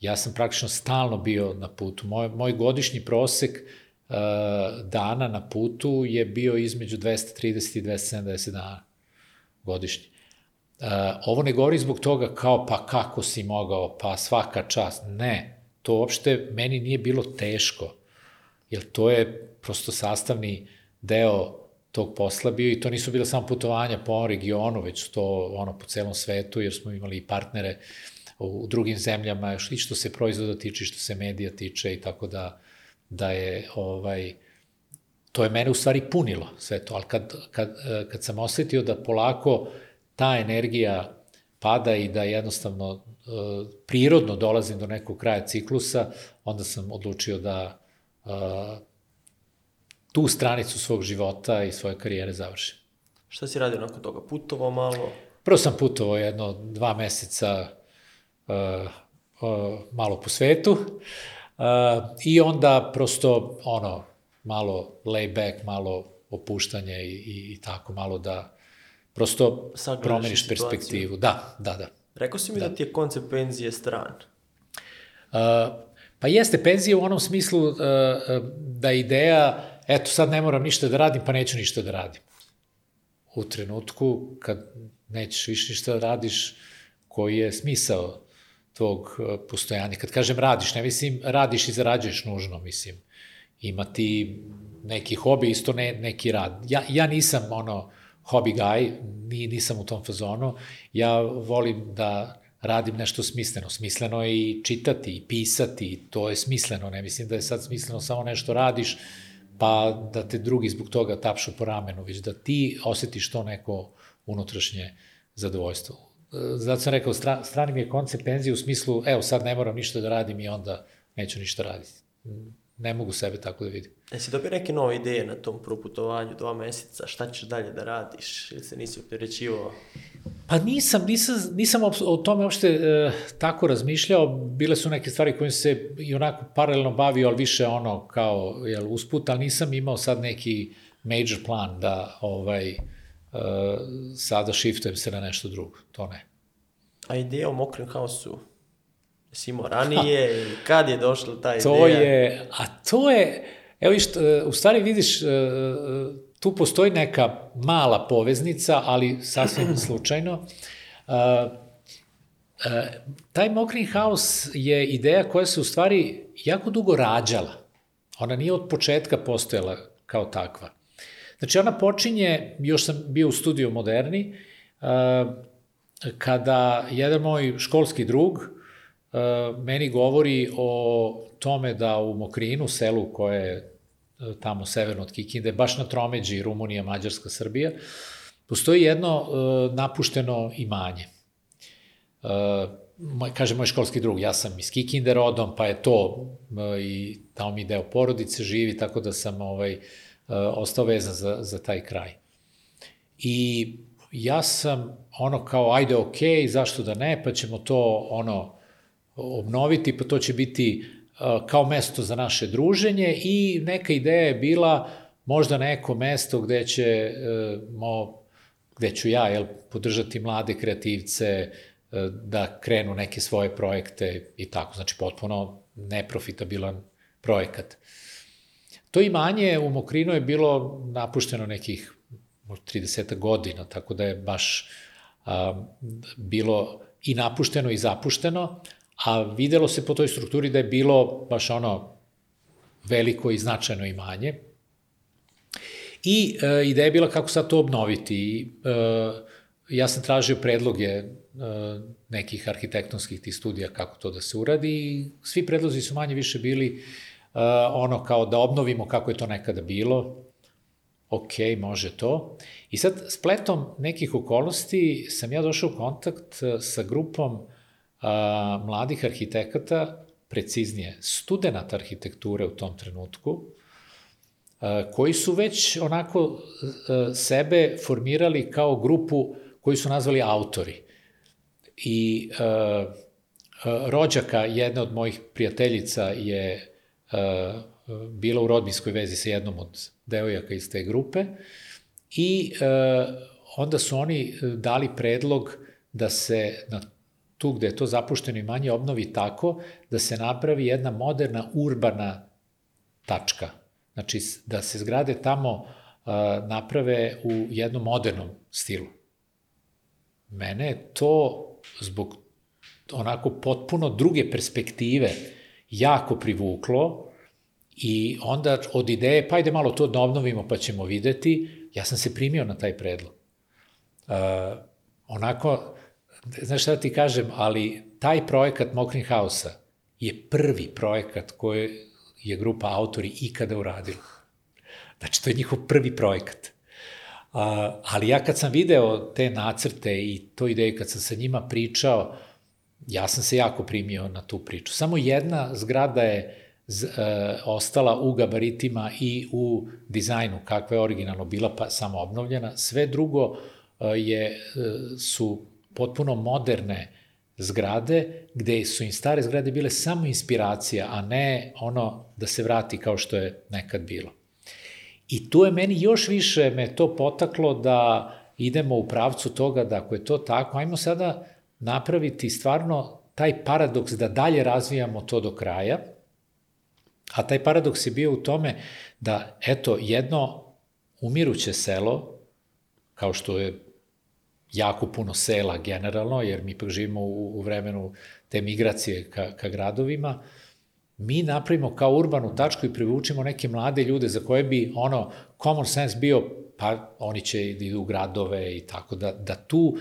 ja sam praktično stalno bio na putu. Moj, moj godišnji prosek uh, dana na putu je bio između 230 i 270 dana godišnji. Uh, ovo ne govori zbog toga kao pa kako si mogao, pa svaka čast. Ne, to uopšte meni nije bilo teško, jer to je prosto sastavni deo tog posla bio i to nisu bile samo putovanja po ovom regionu, već to ono po celom svetu, jer smo imali i partnere u drugim zemljama, i što se proizvoda tiče, što se medija tiče i tako da, da je ovaj, to je mene u stvari punilo sve to, ali kad, kad, kad sam osetio da polako ta energija pada i da jednostavno prirodno dolazim do nekog kraja ciklusa, onda sam odlučio da uh, tu stranicu svog života i svoje karijere završim. Šta si radio nakon toga? Putovao malo? Prvo sam putovao jedno dva meseca uh, uh, malo po svetu uh, i onda prosto ono malo lay back, malo opuštanje i, i, i tako malo da prosto Sagledaš promeniš situaciju. perspektivu. Da, da, da. Rekao si mi da, ti je koncept penzije stran. Uh, pa jeste penzija u onom smislu uh, uh, da ideja, eto sad ne moram ništa da radim, pa neću ništa da radim. U trenutku kad nećeš više ništa da radiš, koji je smisao tvog uh, postojanja. Kad kažem radiš, ne mislim radiš i zarađuješ nužno, mislim. Imati neki hobi, isto ne, neki rad. Ja, ja nisam ono hobby guy, ni, nisam u tom fazonu. Ja volim da radim nešto smisleno. Smisleno je i čitati, i pisati, to je smisleno. Ne mislim da je sad smisleno samo nešto radiš, pa da te drugi zbog toga tapšu po ramenu, već da ti osetiš to neko unutrašnje zadovoljstvo. Zato sam rekao, stra, strani mi je koncept penzije u smislu, evo sad ne moram ništa da radim i onda neću ništa raditi. Ne mogu sebe tako da vidim. Jesi dobio neke nove ideje na tom proputovanju dva meseca? Šta ćeš dalje da radiš? Ili se nisi opterećivao? Pa nisam, nisam, nisam o tome uopšte e, tako razmišljao. Bile su neke stvari kojim se i onako paralelno bavio, ali više ono kao jel, usput, ali nisam imao sad neki major plan da ovaj, e, sada shiftujem se na nešto drugo. To ne. A ideja o mokrim haosu? Jesi imao ranije? ili kad je došla ta ideja? To je, a to je, evo viš, e, u stvari vidiš, e, tu postoji neka mala poveznica, ali sasvim slučajno. E, taj mokri haos je ideja koja se u stvari jako dugo rađala. Ona nije od početka postojala kao takva. Znači, ona počinje, još sam bio u studiju Moderni, kada jedan moj školski drug meni govori o tome da u Mokrinu, selu koje je tamo severno od Kikinde, baš na tromeđi Rumunija, Mađarska, Srbija, postoji jedno napušteno imanje. Kaže moj školski drug, ja sam iz Kikinde rodom, pa je to i tamo mi deo porodice živi, tako da sam ovaj, ostao vezan za, za taj kraj. I ja sam ono kao, ajde, okej, okay, zašto da ne, pa ćemo to ono obnoviti, pa to će biti kao mesto za naše druženje i neka ideja je bila možda neko mesto gde će mo, gde ću ja jel, podržati mlade kreativce da krenu neke svoje projekte i tako, znači potpuno neprofitabilan projekat. To imanje u Mokrinu je bilo napušteno nekih 30 godina, tako da je baš a, bilo i napušteno i zapušteno, a videlo se po toj strukturi da je bilo baš ono veliko i značajno imanje. I e, ideja je bila kako sad to obnoviti. E, ja sam tražio predloge e, nekih arhitektonskih tih studija kako to da se uradi i svi predlozi su manje više bili e, ono kao da obnovimo kako je to nekada bilo, ok, može to. I sad, spletom nekih okolnosti sam ja došao u kontakt e, sa grupom a, mladih arhitekata, preciznije, studenta arhitekture u tom trenutku, a, koji su već onako a, sebe formirali kao grupu koju su nazvali autori. I a, a, rođaka jedne od mojih prijateljica je a, bila u rodbinskoj vezi sa jednom od devojaka iz te grupe i e, onda su oni dali predlog da se na tu gde je to zapušteno imanje obnovi tako da se napravi jedna moderna urbana tačka. Znači da se zgrade tamo naprave u jednom modernom stilu. Mene je to zbog onako potpuno druge perspektive jako privuklo i onda od ideje pa ajde malo to da obnovimo pa ćemo videti, ja sam se primio na taj predlog. Uh, onako, znaš šta da ti kažem, ali taj projekat Mokrin Hausa je prvi projekat koji je grupa autori ikada uradila. Znači, to je njihov prvi projekat. A, ali ja kad sam video te nacrte i to ideje, kad sam sa njima pričao, ja sam se jako primio na tu priču. Samo jedna zgrada je z, e, ostala u gabaritima i u dizajnu kakva je originalno bila, pa samo obnovljena. Sve drugo e, je, e, su potpuno moderne zgrade, gde su im stare zgrade bile samo inspiracija, a ne ono da se vrati kao što je nekad bilo. I tu je meni još više me to potaklo da idemo u pravcu toga da ako je to tako, ajmo sada napraviti stvarno taj paradoks da dalje razvijamo to do kraja, a taj paradoks je bio u tome da, eto, jedno umiruće selo, kao što je jako puno sela generalno, jer mi ipak živimo u, u vremenu te migracije ka, ka gradovima, mi napravimo kao urbanu tačku i privučimo neke mlade ljude za koje bi ono common sense bio pa oni će da idu u gradove i tako da, da tu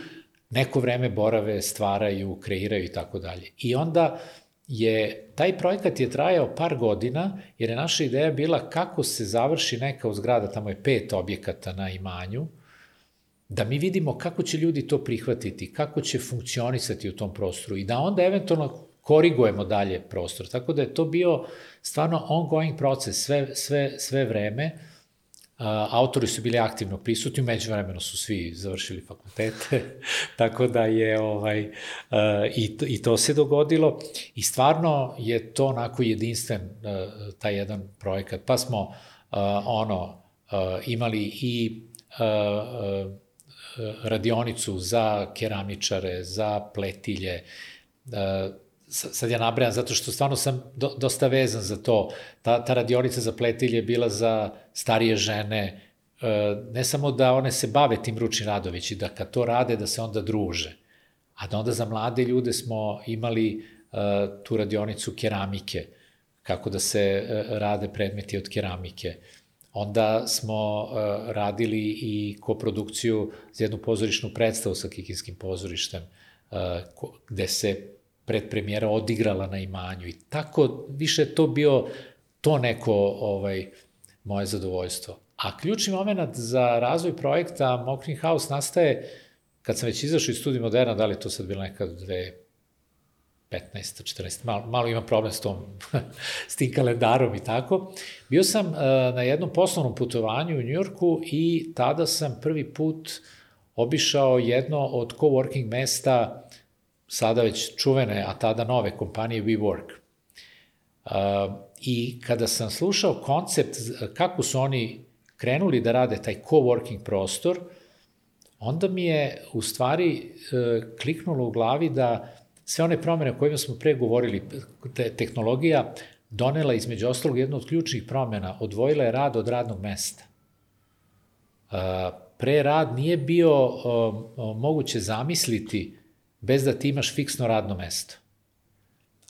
neko vreme borave, stvaraju, kreiraju i tako dalje. I onda je, taj projekat je trajao par godina, jer je naša ideja bila kako se završi neka u zgrada, tamo je pet objekata na imanju, da mi vidimo kako će ljudi to prihvatiti, kako će funkcionisati u tom prostoru i da onda eventualno korigujemo dalje prostor. Tako da je to bio stvarno ongoing proces sve, sve, sve vreme. Uh, autori su bili aktivno prisutni, umeđu vremeno su svi završili fakultete, tako da je ovaj, uh, i, to, i to se dogodilo i stvarno je to onako jedinstven uh, taj jedan projekat. Pa smo uh, ono uh, imali i uh, uh, radionicu za keramičare, za pletilje, uh, sad ja nabrajam zato što stvarno sam do, dosta vezan za to. Ta, ta radionica za pletilje je bila za starije žene, e, ne samo da one se bave tim ručnim radović i da kad to rade da se onda druže, a da onda za mlade ljude smo imali e, tu radionicu keramike, kako da se e, rade predmeti od keramike. Onda smo radili i koprodukciju za jednu pozorišnu predstavu sa Kikinskim pozorištem, gde se predpremijera odigrala na imanju i tako više to bio to neko ovaj moje zadovoljstvo. A ključni moment za razvoj projekta Mokrin House nastaje kad sam već izašao iz studija Moderna, da li to sad bilo nekad dve 15. 14. Malo, malo imam problem s tom, s tim kalendarom i tako. Bio sam uh, na jednom poslovnom putovanju u Njujorku i tada sam prvi put obišao jedno od coworking mesta sada već čuvene, a tada nove kompanije WeWork. Uh, I kada sam slušao koncept kako su oni krenuli da rade taj coworking prostor, onda mi je u stvari uh, kliknulo u glavi da sve one promene o kojima smo pre govorili, te, tehnologija donela između ostalog jednu od ključnih promena, odvojila je rad od radnog mesta. Pre rad nije bio moguće zamisliti bez da ti imaš fiksno radno mesto.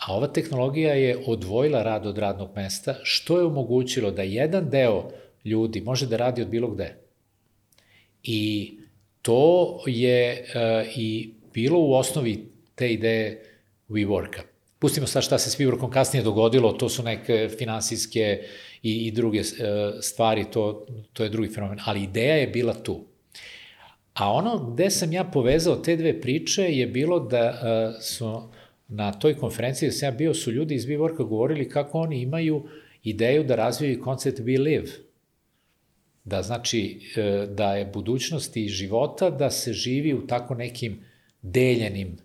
A ova tehnologija je odvojila rad od radnog mesta, što je omogućilo da jedan deo ljudi može da radi od bilo gde. I to je uh, i bilo u osnovi te ideje WeWorka. Pustimo sad šta se s WeWorkom kasnije dogodilo, to su neke finansijske i, i druge uh, stvari, to, to je drugi fenomen, ali ideja je bila tu. A ono gde sam ja povezao te dve priče je bilo da uh, su na toj konferenciji gde sam ja bio, su ljudi iz WeWorka govorili kako oni imaju ideju da razvijaju koncept We Live. Da znači, uh, da je budućnost i života da se živi u tako nekim deljenim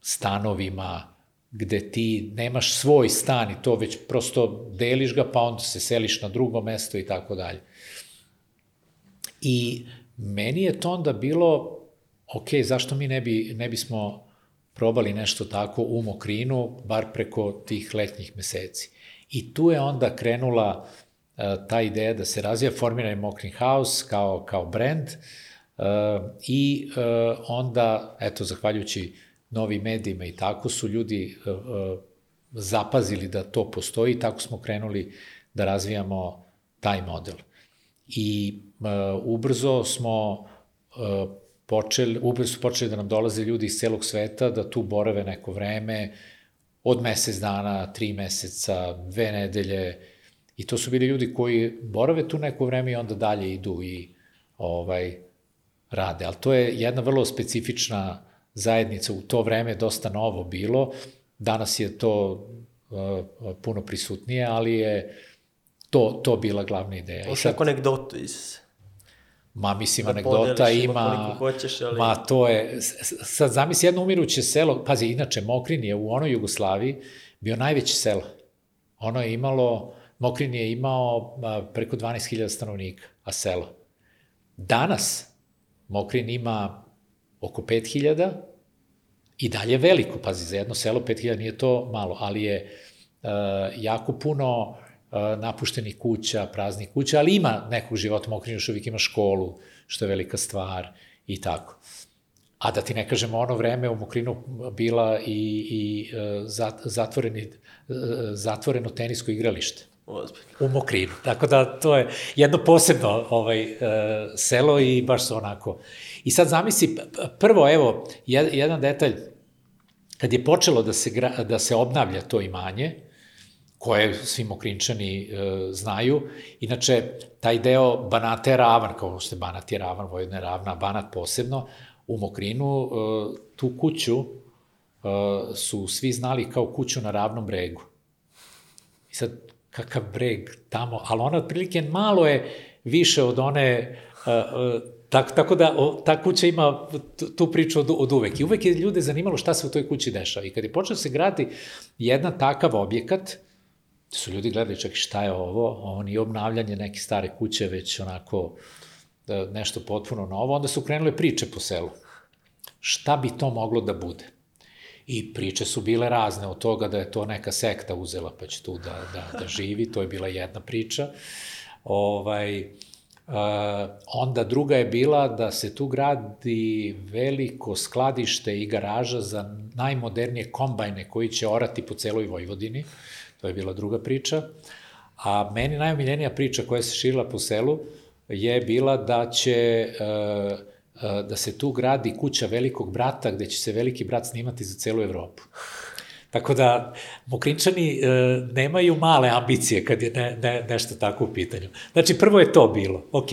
stanovima, gde ti nemaš svoj stan i to već prosto deliš ga, pa onda se seliš na drugo mesto i tako dalje. I meni je to onda bilo, ok, zašto mi ne, bi, ne bismo probali nešto tako u Mokrinu, bar preko tih letnjih meseci. I tu je onda krenula uh, ta ideja da se razvija formiranje Mokrin House kao, kao brand uh, i uh, onda, eto, zahvaljujući novim medijima i tako su ljudi uh, uh, zapazili da to postoji i tako smo krenuli da razvijamo taj model. I ubrzo smo počeli, ubrzo su počeli da nam dolaze ljudi iz celog sveta, da tu borave neko vreme, od mesec dana, tri meseca, dve nedelje, I to su bili ljudi koji borave tu neko vreme i onda dalje idu i ovaj, rade. Ali to je jedna vrlo specifična zajednica, u to vreme dosta novo bilo, danas je to uh, puno prisutnije, ali je to, to bila glavna ideja. Možeš neku anegdotu iz... Ma, mislim, da anegdota ima... Hoćeš, ali... Ma, to je... Sad zamisli jedno umiruće selo, pazi, inače, Mokrin je u onoj Jugoslaviji bio najveće selo. Ono je imalo, Mokrin je imao preko 12.000 stanovnika, a selo. Danas Mokrin ima oko 5000 i dalje veliko, pazi, za jedno selo 5000 nije to malo, ali je uh, jako puno uh, napuštenih kuća, praznih kuća, ali ima nekog života, Mokrin još uvijek ima školu, što je velika stvar i tako. A da ti ne kažem, ono vreme u Mokrinu bila i, i uh, zatvoreni, zatvoreno tenisko igralište. Ozbiljno. U Mokrinu. Tako da to je jedno posebno ovaj, uh, selo i baš su onako I sad zamisli, prvo, evo, jedan detalj, kad je počelo da se, da se obnavlja to imanje, koje svi mokrinčani e, znaju. Inače, taj deo Banata je ravan, kao što je Banat je ravan, Vojvodina je ravna, Banat posebno, u Mokrinu, e, tu kuću e, su svi znali kao kuću na ravnom bregu. I sad, kakav breg tamo, ali ona otprilike malo je više od one e, e, Tako, tako da o, ta kuća ima tu priču od, od uvek. I uvek je ljude zanimalo šta se u toj kući dešava. I kad je počeo da se gradi jedan takav objekat, su ljudi gledali čak šta je ovo, ovo nije obnavljanje neke stare kuće, već onako e, nešto potpuno novo, onda su krenule priče po selu. Šta bi to moglo da bude? I priče su bile razne od toga da je to neka sekta uzela pa će tu da, da, da živi, to je bila jedna priča. Ovaj, Uh, onda druga je bila da se tu gradi veliko skladište i garaža za najmodernije kombajne koji će orati po celoj Vojvodini. To je bila druga priča. A meni najomiljenija priča koja se širila po selu je bila da će uh, da se tu gradi kuća velikog brata gde će se veliki brat snimati za celu Evropu. Tako da, Mokrinčani e, nemaju male ambicije kad je ne, ne, nešto tako u pitanju. Znači, prvo je to bilo, ok.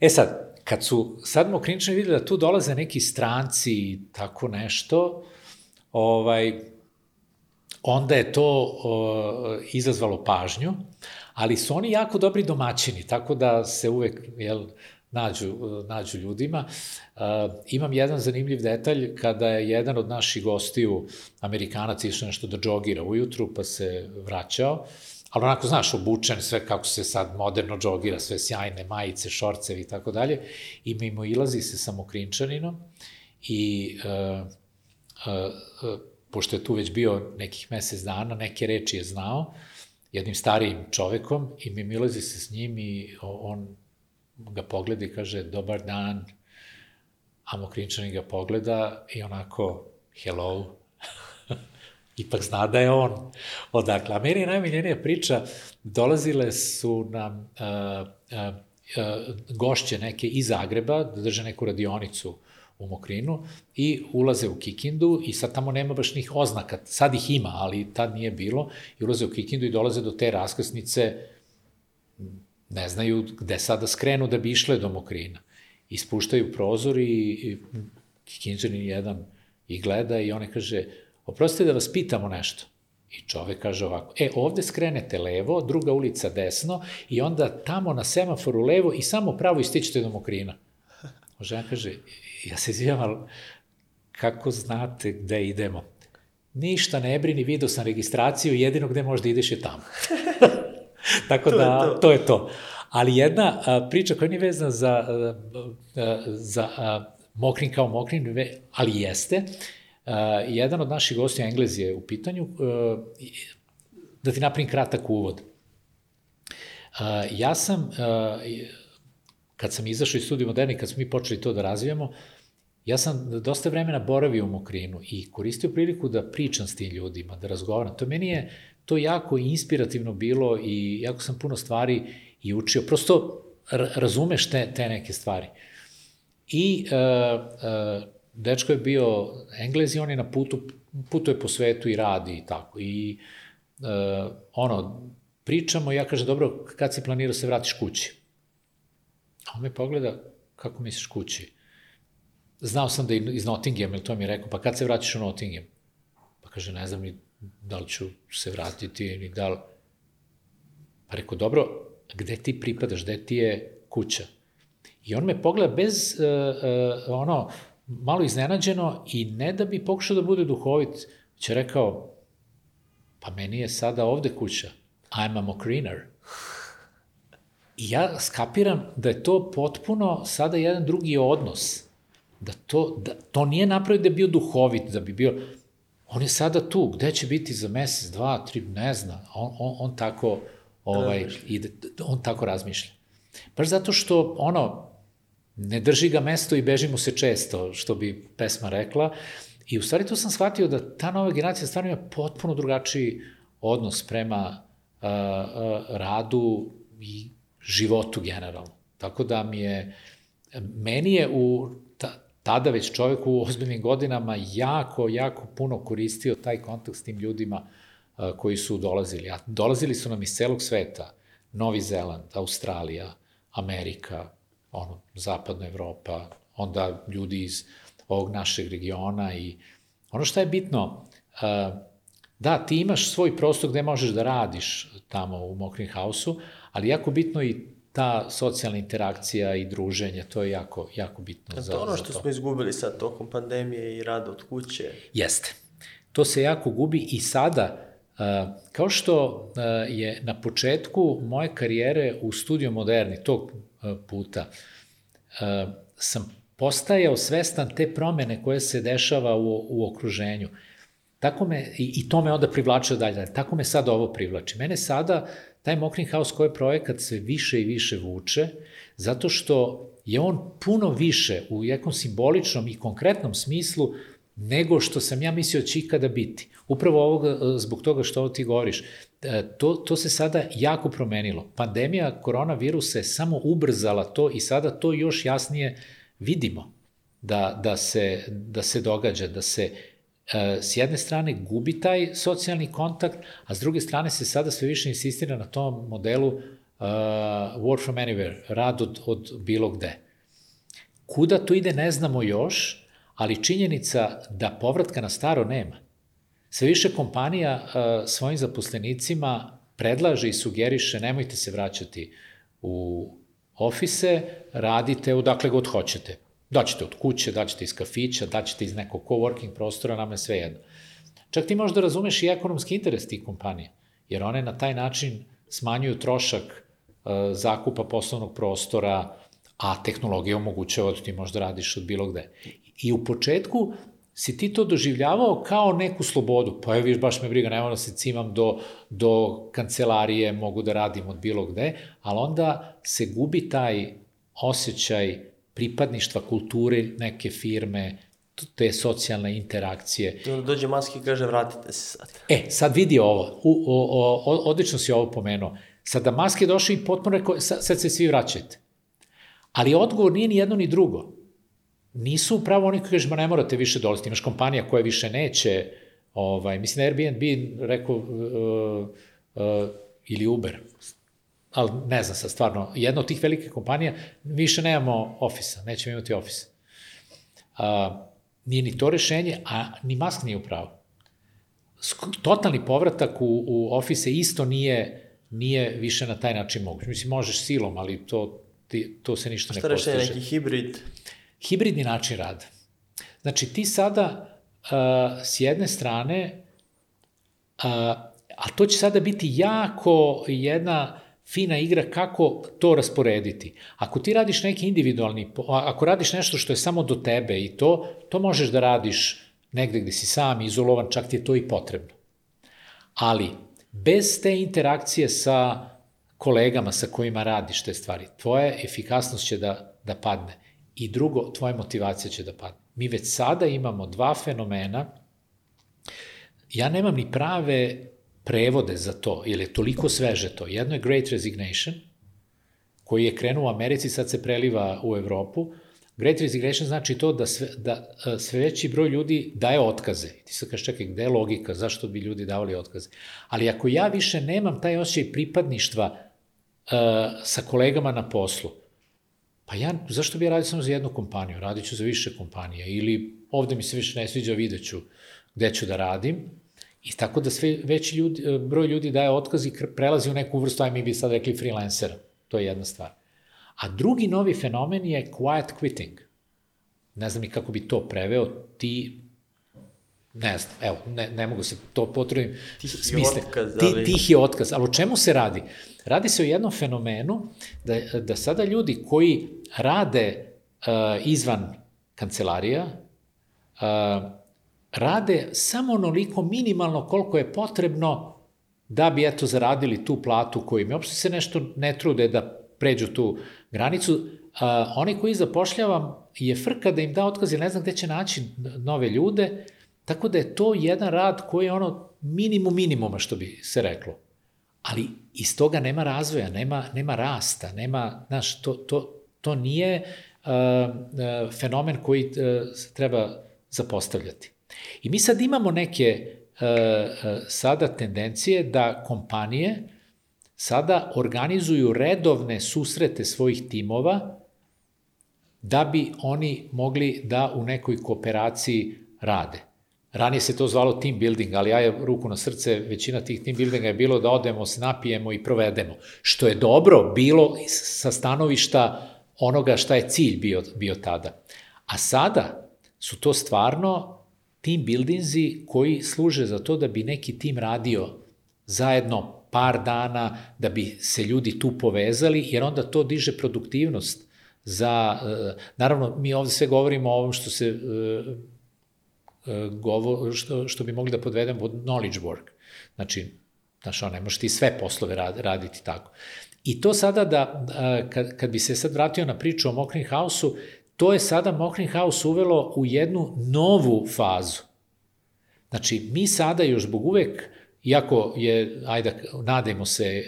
E sad, kad su sad Mokrinčani videli da tu dolaze neki stranci i tako nešto, ovaj, onda je to o, izazvalo pažnju, ali su oni jako dobri domaćini, tako da se uvek, jel, nađu, nađu ljudima. Uh, imam jedan zanimljiv detalj kada je jedan od naših gostiju, Amerikanac, išao nešto da džogira ujutru, pa se vraćao, ali onako, znaš, obučen, sve kako se sad moderno džogira, sve sjajne majice, šorcevi i tako dalje, i mimo ilazi se sa mokrinčaninom i uh, uh, uh, pošto je tu već bio nekih mesec dana, neke reči je znao, jednim starijim čovekom i mi ilazi se s njim i on ga pogleda i kaže dobar dan, a Mokrinčani ga pogleda i onako hello, ipak zna da je on. Odakle, a meni je najmiljenija priča, dolazile su nam uh, uh, uh, gošće neke iz Zagreba, da drže neku radionicu u Mokrinu i ulaze u Kikindu i sad tamo nema baš njih oznaka, sad ih ima, ali tad nije bilo, i ulaze u Kikindu i dolaze do te raskrsnice ne znaju gde sada da skrenu da bi išle do Mokrina. Ispuštaju prozor i, i Kikinđanin jedan i gleda i one kaže, oprostite da vas pitamo nešto. I čovek kaže ovako, e, ovde skrenete levo, druga ulica desno i onda tamo na semaforu levo i samo pravo ističete do Mokrina. Žena kaže, ja se izvijem, ali kako znate gde idemo? Ništa ne brini, vidio sam registraciju, jedino gde možda ideš je tamo. Tako to da, je to. to je to. Ali jedna a, priča koja nije vezana za, a, a, za a, Mokrin kao Mokrin, ali jeste, a, jedan od naših gostija Englez je u pitanju, a, da ti napravim kratak uvod. A, ja sam, a, kad sam izašao iz studiju moderni, kad smo mi počeli to da razvijamo, ja sam dosta vremena boravio u Mokrinu i koristio priliku da pričam s tim ljudima, da razgovaram. To meni je to jako inspirativno bilo i jako sam puno stvari i učio. Prosto razumeš te, te neke stvari. I uh, uh, dečko je bio Englez i on je na putu, putuje po svetu i radi i tako. I uh, ono, pričamo, ja kažem, dobro, kad si planirao se vratiš kući? A on me pogleda, kako misliš kući? Znao sam da je iz Nottingham, ili to mi je rekao, pa kad se vraćaš u Nottingham? Pa kaže, ne znam ni da li ću se vratiti, ni da li... Pa rekao, dobro, gde ti pripadaš, gde ti je kuća? I on me pogleda bez, uh, uh, ono, malo iznenađeno i ne da bi pokušao da bude duhovit, će rekao, pa meni je sada ovde kuća. I'm a mokriner. I ja skapiram da je to potpuno sada jedan drugi odnos. Da to, da, to nije napravio da je bio duhovit, da bi bio... On je sada tu, gde će biti za mesec, dva, tri, ne zna. On, on, on tako ovaj, ide, on tako razmišlja. Baš zato što, ono, ne drži ga mesto i beži mu se često, što bi pesma rekla. I u stvari tu sam shvatio da ta nova generacija stvarno ima potpuno drugačiji odnos prema uh, uh, radu i životu generalno. Tako da mi je, meni je u tada već čovjek u ozbiljnim godinama jako, jako puno koristio taj kontakt s tim ljudima uh, koji su dolazili. A dolazili su nam iz celog sveta. Novi Zeland, Australija, Amerika, ono, zapadna Evropa, onda ljudi iz ovog našeg regiona i ono što je bitno, da, ti imaš svoj prostor gde možeš da radiš tamo u Mokrin Hausu, ali jako bitno i ta socijalna interakcija i druženje, to je jako, jako bitno za, to ono što smo izgubili sad tokom pandemije i rada od kuće. Jeste. To se jako gubi i sada, kao što je na početku moje karijere u Studio Moderni, tog puta, sam postajao svestan te promene koje se dešava u, u okruženju. Tako me, i, i to me onda privlačio dalje. Tako me sad ovo privlači. Mene sada taj Mokrin House koji je projekat se više i više vuče, zato što je on puno više u nekom simboličnom i konkretnom smislu nego što sam ja mislio da će ikada biti. Upravo ovoga, zbog toga što ovo ti govoriš. E, to, to se sada jako promenilo. Pandemija koronavirusa je samo ubrzala to i sada to još jasnije vidimo da, da, se, da se događa, da se e, s jedne strane gubi taj socijalni kontakt, a s druge strane se sada sve više insistira na tom modelu uh, work from anywhere, rad od, od bilo gde. Kuda to ide ne znamo još, ali činjenica da povratka na staro nema. Sve više kompanija uh, svojim zaposlenicima predlaže i sugeriše nemojte se vraćati u ofise, radite odakle god hoćete. Daćete od kuće, daćete iz kafića, daćete iz nekog coworking prostora, nam je sve jedno. Čak ti možda razumeš i ekonomski interes tih kompanija, jer one na taj način smanjuju trošak uh, zakupa poslovnog prostora, a tehnologija omogućava da ti možda radiš od bilo gde. I u početku si ti to doživljavao kao neku slobodu. Pa je, viš, baš me briga, nema da se cimam do, do kancelarije, mogu da radim od bilo gde, ali onda se gubi taj osjećaj pripadništva kulture neke firme, te socijalne interakcije. I onda dođe maski i kaže vratite se sad. E, sad vidi ovo, u, o, o, odlično si ovo pomenuo. Sada maske došli i potpuno rekao, sad, sad se svi vraćate. Ali odgovor nije ni jedno ni drugo nisu upravo oni koji kažu, ma ne morate više dolaziti, imaš kompanija koja više neće, ovaj, mislim da Airbnb rekao, uh, uh, ili Uber, ali ne znam sad, stvarno, jedna od tih velikih kompanija, više nemamo ofisa, nećemo imati ofisa. Uh, nije ni to rešenje, a ni Musk nije upravo. Totalni povratak u, u ofise isto nije, nije više na taj način moguće. Mislim, možeš silom, ali to, ti, to se ništa ne postiže. Šta rešenje, neki hibrid? hibridni način rada. Znači, ti sada uh, s jedne strane, uh, a to će sada biti jako jedna fina igra kako to rasporediti. Ako ti radiš neki individualni, ako radiš nešto što je samo do tebe i to, to možeš da radiš negde gde si sam izolovan, čak ti je to i potrebno. Ali, bez te interakcije sa kolegama sa kojima radiš te stvari, tvoja efikasnost će da, da padne. I drugo, tvoja motivacija će da padne. Mi već sada imamo dva fenomena, ja nemam ni prave prevode za to, jer je toliko sveže to. Jedno je Great Resignation, koji je krenuo u Americi, sad se preliva u Evropu, Great resignation znači to da sve, da e, sve veći broj ljudi daje otkaze. Ti sad kažeš, čekaj, gde je logika, zašto bi ljudi davali otkaze? Ali ako ja više nemam taj osjećaj pripadništva uh, sa kolegama na poslu, pa ja, zašto bi ja radio samo za jednu kompaniju? Radit ću za više kompanija. Ili ovde mi se više ne sviđa, vidjet ću gde ću da radim. I tako da sve veći ljudi, e, broj ljudi daje otkaz i prelazi u neku vrstu, aj mi bi sad rekli freelancera. To je jedna stvar. A drugi novi fenomen je quiet quitting. Ne znam ni kako bi to preveo, ti ne znam, evo, ne, ne mogu se to potrebim smisle. Otkaz, ali... Ti, tihi otkaz, ali o čemu se radi? Radi se o jednom fenomenu da, da sada ljudi koji rade uh, izvan kancelarija, uh, rade samo onoliko minimalno koliko je potrebno da bi eto zaradili tu platu koju im uopšte se nešto ne trude da pređu tu granicu. A, oni koji zapošljavam je frka da im da otkaz ne znam gde će naći nove ljude, tako da je to jedan rad koji je ono minimum minimuma što bi se reklo. Ali iz toga nema razvoja, nema, nema rasta, nema, znaš, to, to, to nije uh, uh, fenomen koji uh, treba zapostavljati. I mi sad imamo neke uh, uh, sada tendencije da kompanije sada organizuju redovne susrete svojih timova da bi oni mogli da u nekoj kooperaciji rade. Ranije se to zvalo team building, ali ja je ruku na srce, većina tih team buildinga je bilo da odemo, se napijemo i provedemo. Što je dobro bilo sa stanovišta onoga šta je cilj bio, bio tada. A sada su to stvarno team buildingzi koji služe za to da bi neki tim radio zajedno par dana, da bi se ljudi tu povezali, jer onda to diže produktivnost za, e, naravno, mi ovde sve govorimo o ovom što se e, e, govo, što, što bi mogli da podvedemo pod knowledge work. Znači, znaš, ne možeš ti sve poslove raditi tako. I to sada da, kad, kad bi se sad vratio na priču o Mokrin House-u, to je sada Mokrin House uvelo u jednu novu fazu. Znači, mi sada još zbog uvek iako je, ajde, nadajmo se, e,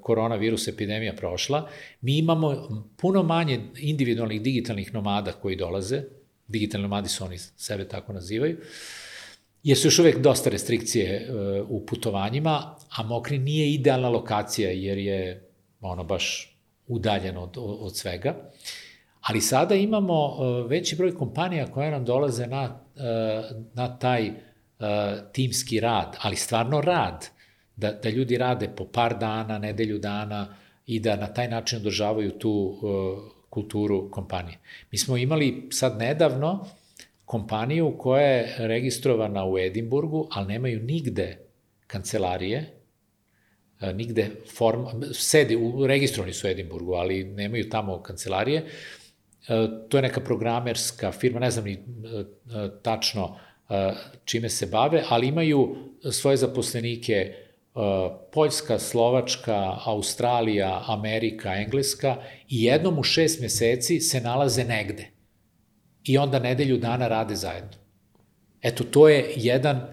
koronavirus epidemija prošla, mi imamo puno manje individualnih digitalnih nomada koji dolaze, digitalni nomadi su oni sebe tako nazivaju, jer su još uvek dosta restrikcije e, u putovanjima, a Mokri nije idealna lokacija jer je ono baš udaljen od, od svega. Ali sada imamo e, veći broj kompanija koje nam dolaze na, na taj uh, timski rad, ali stvarno rad, da, da ljudi rade po par dana, nedelju dana i da na taj način održavaju tu kulturu kompanije. Mi smo imali sad nedavno kompaniju koja je registrovana u Edimburgu, ali nemaju nigde kancelarije, nigde form, sedi, registrovani su u Edimburgu, ali nemaju tamo kancelarije. Uh, to je neka programerska firma, ne znam ni tačno čime se bave, ali imaju svoje zaposlenike Poljska, Slovačka, Australija, Amerika, Engleska i jednom u šest meseci se nalaze negde. I onda nedelju dana rade zajedno. Eto, to je jedan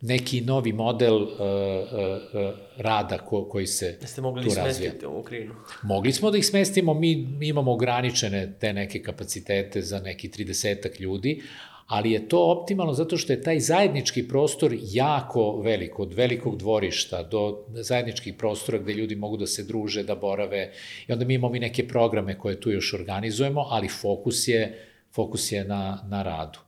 neki novi model uh, uh, uh, rada ko, koji se da ste mogli tu razvija. smestiti u krinu? Mogli smo da ih smestimo, mi imamo ograničene te neke kapacitete za neki 30 ljudi, ali je to optimalno zato što je taj zajednički prostor jako velik, od velikog dvorišta do zajedničkih prostora gde ljudi mogu da se druže, da borave i onda mi imamo i neke programe koje tu još organizujemo, ali fokus je, fokus je na, na radu.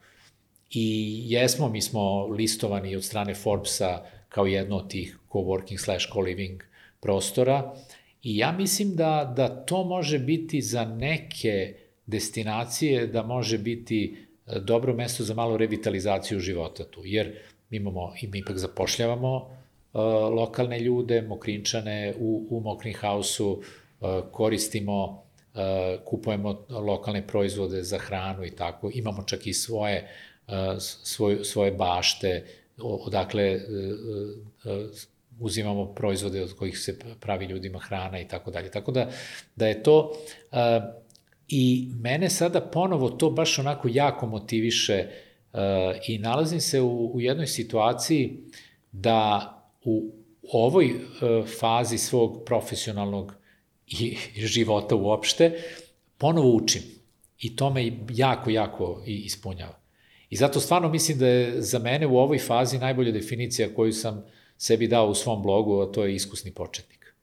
I jesmo, mi smo listovani od strane Forbesa kao jedno od tih co-working slash co-living prostora. I ja mislim da, da to može biti za neke destinacije, da može biti dobro mesto za malu revitalizaciju života tu, jer mi imamo, i mi ipak zapošljavamo uh, lokalne ljude, mokrinčane u, u Mokrin hausu, uh, koristimo, uh, kupujemo lokalne proizvode za hranu i tako, imamo čak i svoje, uh, svoj, svoje bašte, odakle uh, uh, uzimamo proizvode od kojih se pravi ljudima hrana i tako dalje. Tako da, da je to I mene sada ponovo to baš onako jako motiviše i nalazim se u, u jednoj situaciji da u ovoj fazi svog profesionalnog i života uopšte ponovo učim. I to me jako, jako ispunjava. I zato stvarno mislim da je za mene u ovoj fazi najbolja definicija koju sam sebi dao u svom blogu, a to je iskusni početnik.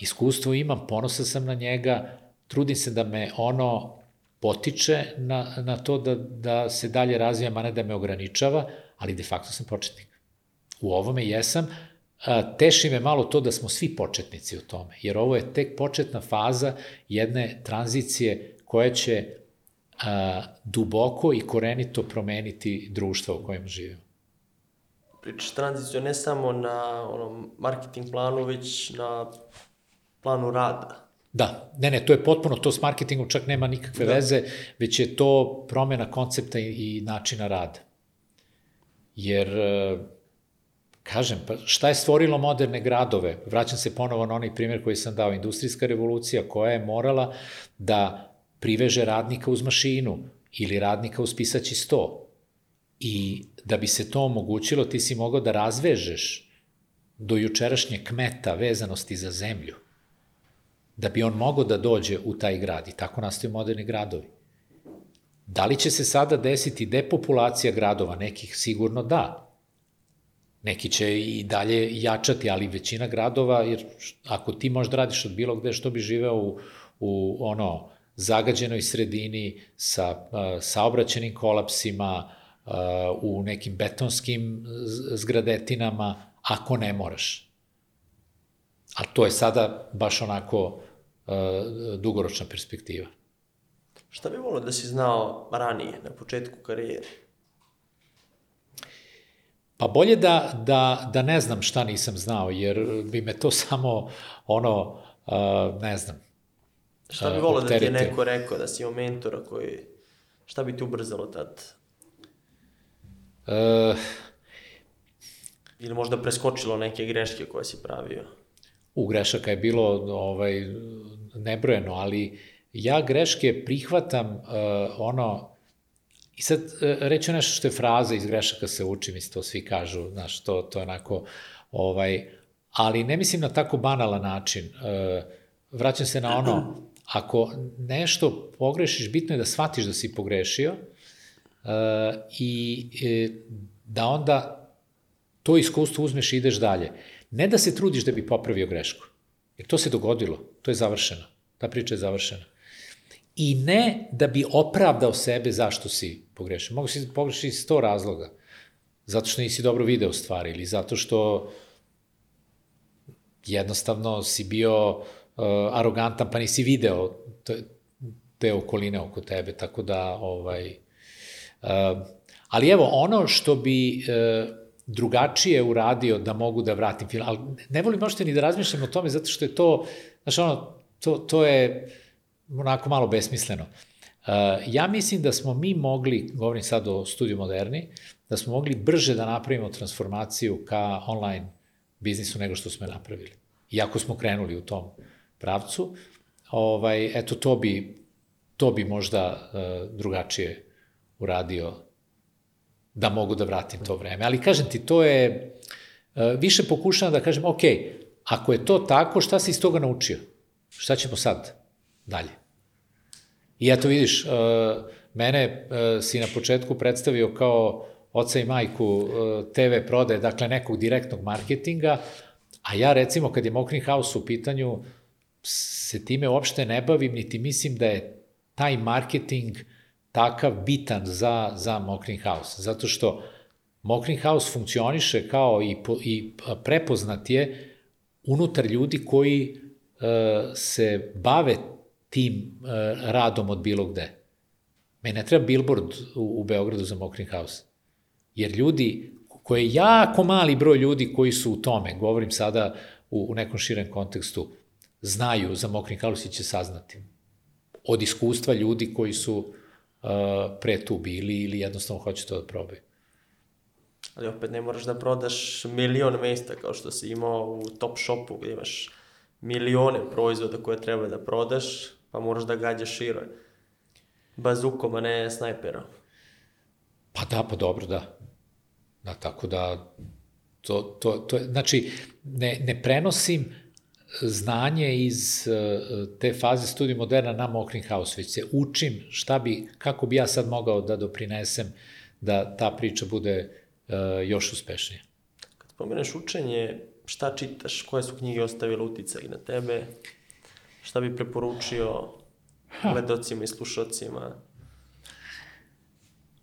Iskustvo imam, ponosan sam na njega, trudim se da me ono potiče na, na to da, da se dalje razvijam, a ne da me ograničava, ali de facto sam početnik. U ovome jesam, teši me malo to da smo svi početnici u tome, jer ovo je tek početna faza jedne tranzicije koja će a, duboko i korenito promeniti društvo u kojem živimo. Pričaš tranziciju ne samo na onom marketing planu, već na planu rada. Da, ne, ne, to je potpuno, to s marketingom čak nema nikakve da. veze, već je to promena koncepta i, načina rada. Jer, e, kažem, pa šta je stvorilo moderne gradove? Vraćam se ponovo na onaj primjer koji sam dao, industrijska revolucija koja je morala da priveže radnika uz mašinu ili radnika uz pisaći sto. I da bi se to omogućilo, ti si mogao da razvežeš do jučerašnje kmeta vezanosti za zemlju da bi on mogao da dođe u taj grad i tako nastaju moderni gradovi. Da li će se sada desiti depopulacija gradova? Nekih sigurno da. Neki će i dalje jačati, ali većina gradova, jer ako ti možda radiš od bilo gde, što bi živeo u, u ono, zagađenoj sredini sa saobraćenim kolapsima, u nekim betonskim zgradetinama, ako ne moraš. A to je sada baš onako dugoročna perspektiva. Šta bi volio da si znao ranije, na početku karijere? Pa bolje da, da, da ne znam šta nisam znao, jer bi me to samo, ono, ne znam, Šta bi volio da ti je neko rekao, da si imao mentora koji, šta bi ti ubrzalo tad? Uh, Ili možda preskočilo neke greške koje si pravio? U grešaka je bilo ovaj, nebrojeno, ali ja greške prihvatam uh, ono, i sad uh, reću nešto što je fraza iz grešaka se uči, mislim, to svi kažu, znaš, to, to je onako, ovaj, ali ne mislim na tako banalan način. Uh, vraćam se na ono, ako nešto pogrešiš, bitno je da shvatiš da si pogrešio uh, i uh, da onda to iskustvo uzmeš i ideš dalje. Ne da se trudiš da bi popravio grešku, jer to se dogodilo, to je završeno, ta priča je završena. I ne da bi opravdao sebe zašto si pogrešio. Mogu si pogrešiti iz sto razloga. Zato što nisi dobro video stvari ili zato što jednostavno si bio uh, arogantan pa nisi video te, te okoline oko tebe, tako da ovaj uh, ali evo ono što bi uh, drugačije uradio da mogu da vratim film, ali ne volim možete ni da razmišljam o tome zato što je to, znaš ono, to, to je onako malo besmisleno. Uh, ja mislim da smo mi mogli, govorim sad o studiju Moderni, da smo mogli brže da napravimo transformaciju ka online biznisu nego što smo je napravili. Iako smo krenuli u tom pravcu, ovaj, eto, to bi, to bi možda uh, drugačije uradio da mogu da vratim to vreme. Ali kažem ti, to je, e, više pokušavam da kažem, ok, ako je to tako, šta si iz toga naučio? Šta ćemo sad dalje? I eto vidiš, e, mene e, si na početku predstavio kao oca i majku TV prodaje, dakle nekog direktnog marketinga, a ja recimo kad je Mokrin House u pitanju, se time uopšte ne bavim, niti mislim da je taj marketing takav bitan za, za Mokrin House, zato što Mokrin House funkcioniše kao i, po, i prepoznat je unutar ljudi koji uh, se bave tim uh, radom od bilo gde. Me ne treba billboard u, u Beogradu za Mokrin House. Jer ljudi, koje je jako mali broj ljudi koji su u tome, govorim sada u, u nekom širem kontekstu, znaju za Mokrin House i će saznati. Od iskustva ljudi koji su pre tu bili ili jednostavno hoće to da probaju. Ali opet ne moraš da prodaš milion mesta kao što si imao u top shopu gde imaš milione proizvoda koje treba da prodaš, pa moraš da gađaš širo. Bazukom, a ne snajperom. Pa da, pa dobro, da. Da, tako da, to, to, to, znači, ne, ne prenosim znanje iz e, te faze studija moderna na Mokrin House, već se učim šta bi, kako bi ja sad mogao da doprinesem da ta priča bude uh, još uspešnija. Kad spomeneš učenje, šta čitaš, koje su knjige ostavile uticaj na tebe, šta bi preporučio gledocima i slušocima?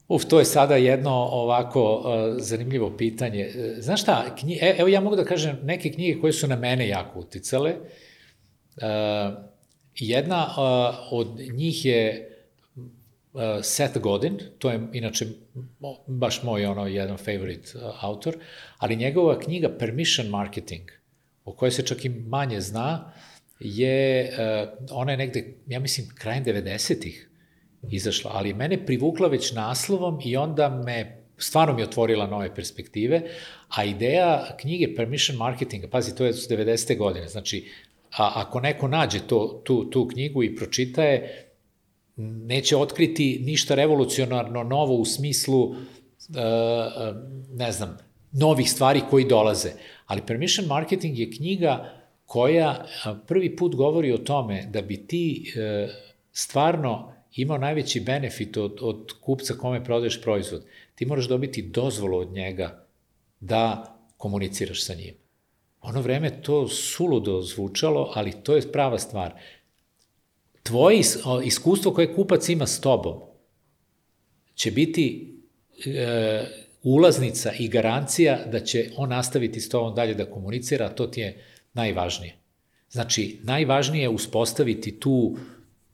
Uf, to je sada jedno ovako uh, zanimljivo pitanje. E, znaš šta, knji, e, evo ja mogu da kažem neke knjige koje su na mene jako uticale. Uh, jedna uh, od njih je uh, Seth Godin, to je inače baš moj ono jedan favorite uh, autor, ali njegova knjiga Permission Marketing, o kojoj se čak i manje zna, je, uh, ona je negde, ja mislim, krajem 90-ih izašla, ali mene privukla već naslovom i onda me stvarno mi otvorila nove perspektive, a ideja knjige Permission Marketinga, pazi, to je 90. godine, znači, a, ako neko nađe to, tu, tu knjigu i pročitaje, neće otkriti ništa revolucionarno novo u smislu, uh, ne znam, novih stvari koji dolaze. Ali Permission Marketing je knjiga koja prvi put govori o tome da bi ti stvarno imao najveći benefit od, od kupca kome prodaješ proizvod. Ti moraš dobiti dozvolu od njega da komuniciraš sa njim. Ono vreme to suludo zvučalo, ali to je prava stvar. Tvoje iskustvo koje kupac ima s tobom će biti e, ulaznica i garancija da će on nastaviti s tobom dalje da komunicira, to ti je najvažnije. Znači, najvažnije je uspostaviti tu,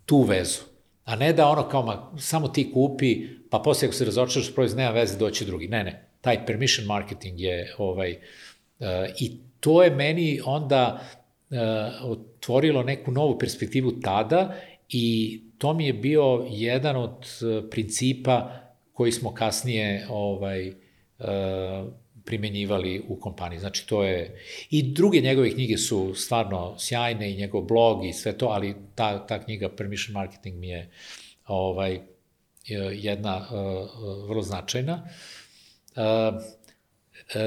tu vezu. A ne da ono kao, ma, samo ti kupi, pa posle ako se razočaraš proizvod, nema veze, doći drugi. Ne, ne. Taj permission marketing je, ovaj, uh, i to je meni onda uh, otvorilo neku novu perspektivu tada i to mi je bio jedan od uh, principa koji smo kasnije ovaj, uh, primenjivali u kompaniji. Znači, to je... I druge njegove knjige su stvarno sjajne i njegov blog i sve to, ali ta, ta knjiga Permission Marketing mi je ovaj, jedna uh, vrlo značajna. Uh,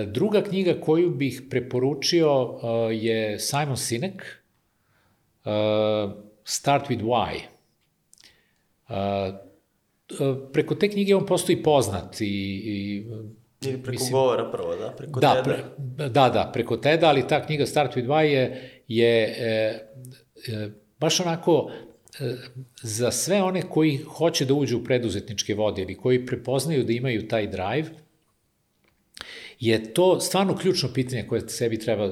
druga knjiga koju bih preporučio je Simon Sinek, Start with Why. Preko te knjige on postoji poznat i, i Ili preko mislim, govora prvo, da? Preko da, teda. Pre, da, da, preko teda, ali ta knjiga Start with Why je, je e, e, baš onako e, za sve one koji hoće da uđu u preduzetničke vode ili koji prepoznaju da imaju taj drive, je to stvarno ključno pitanje koje sebi treba e,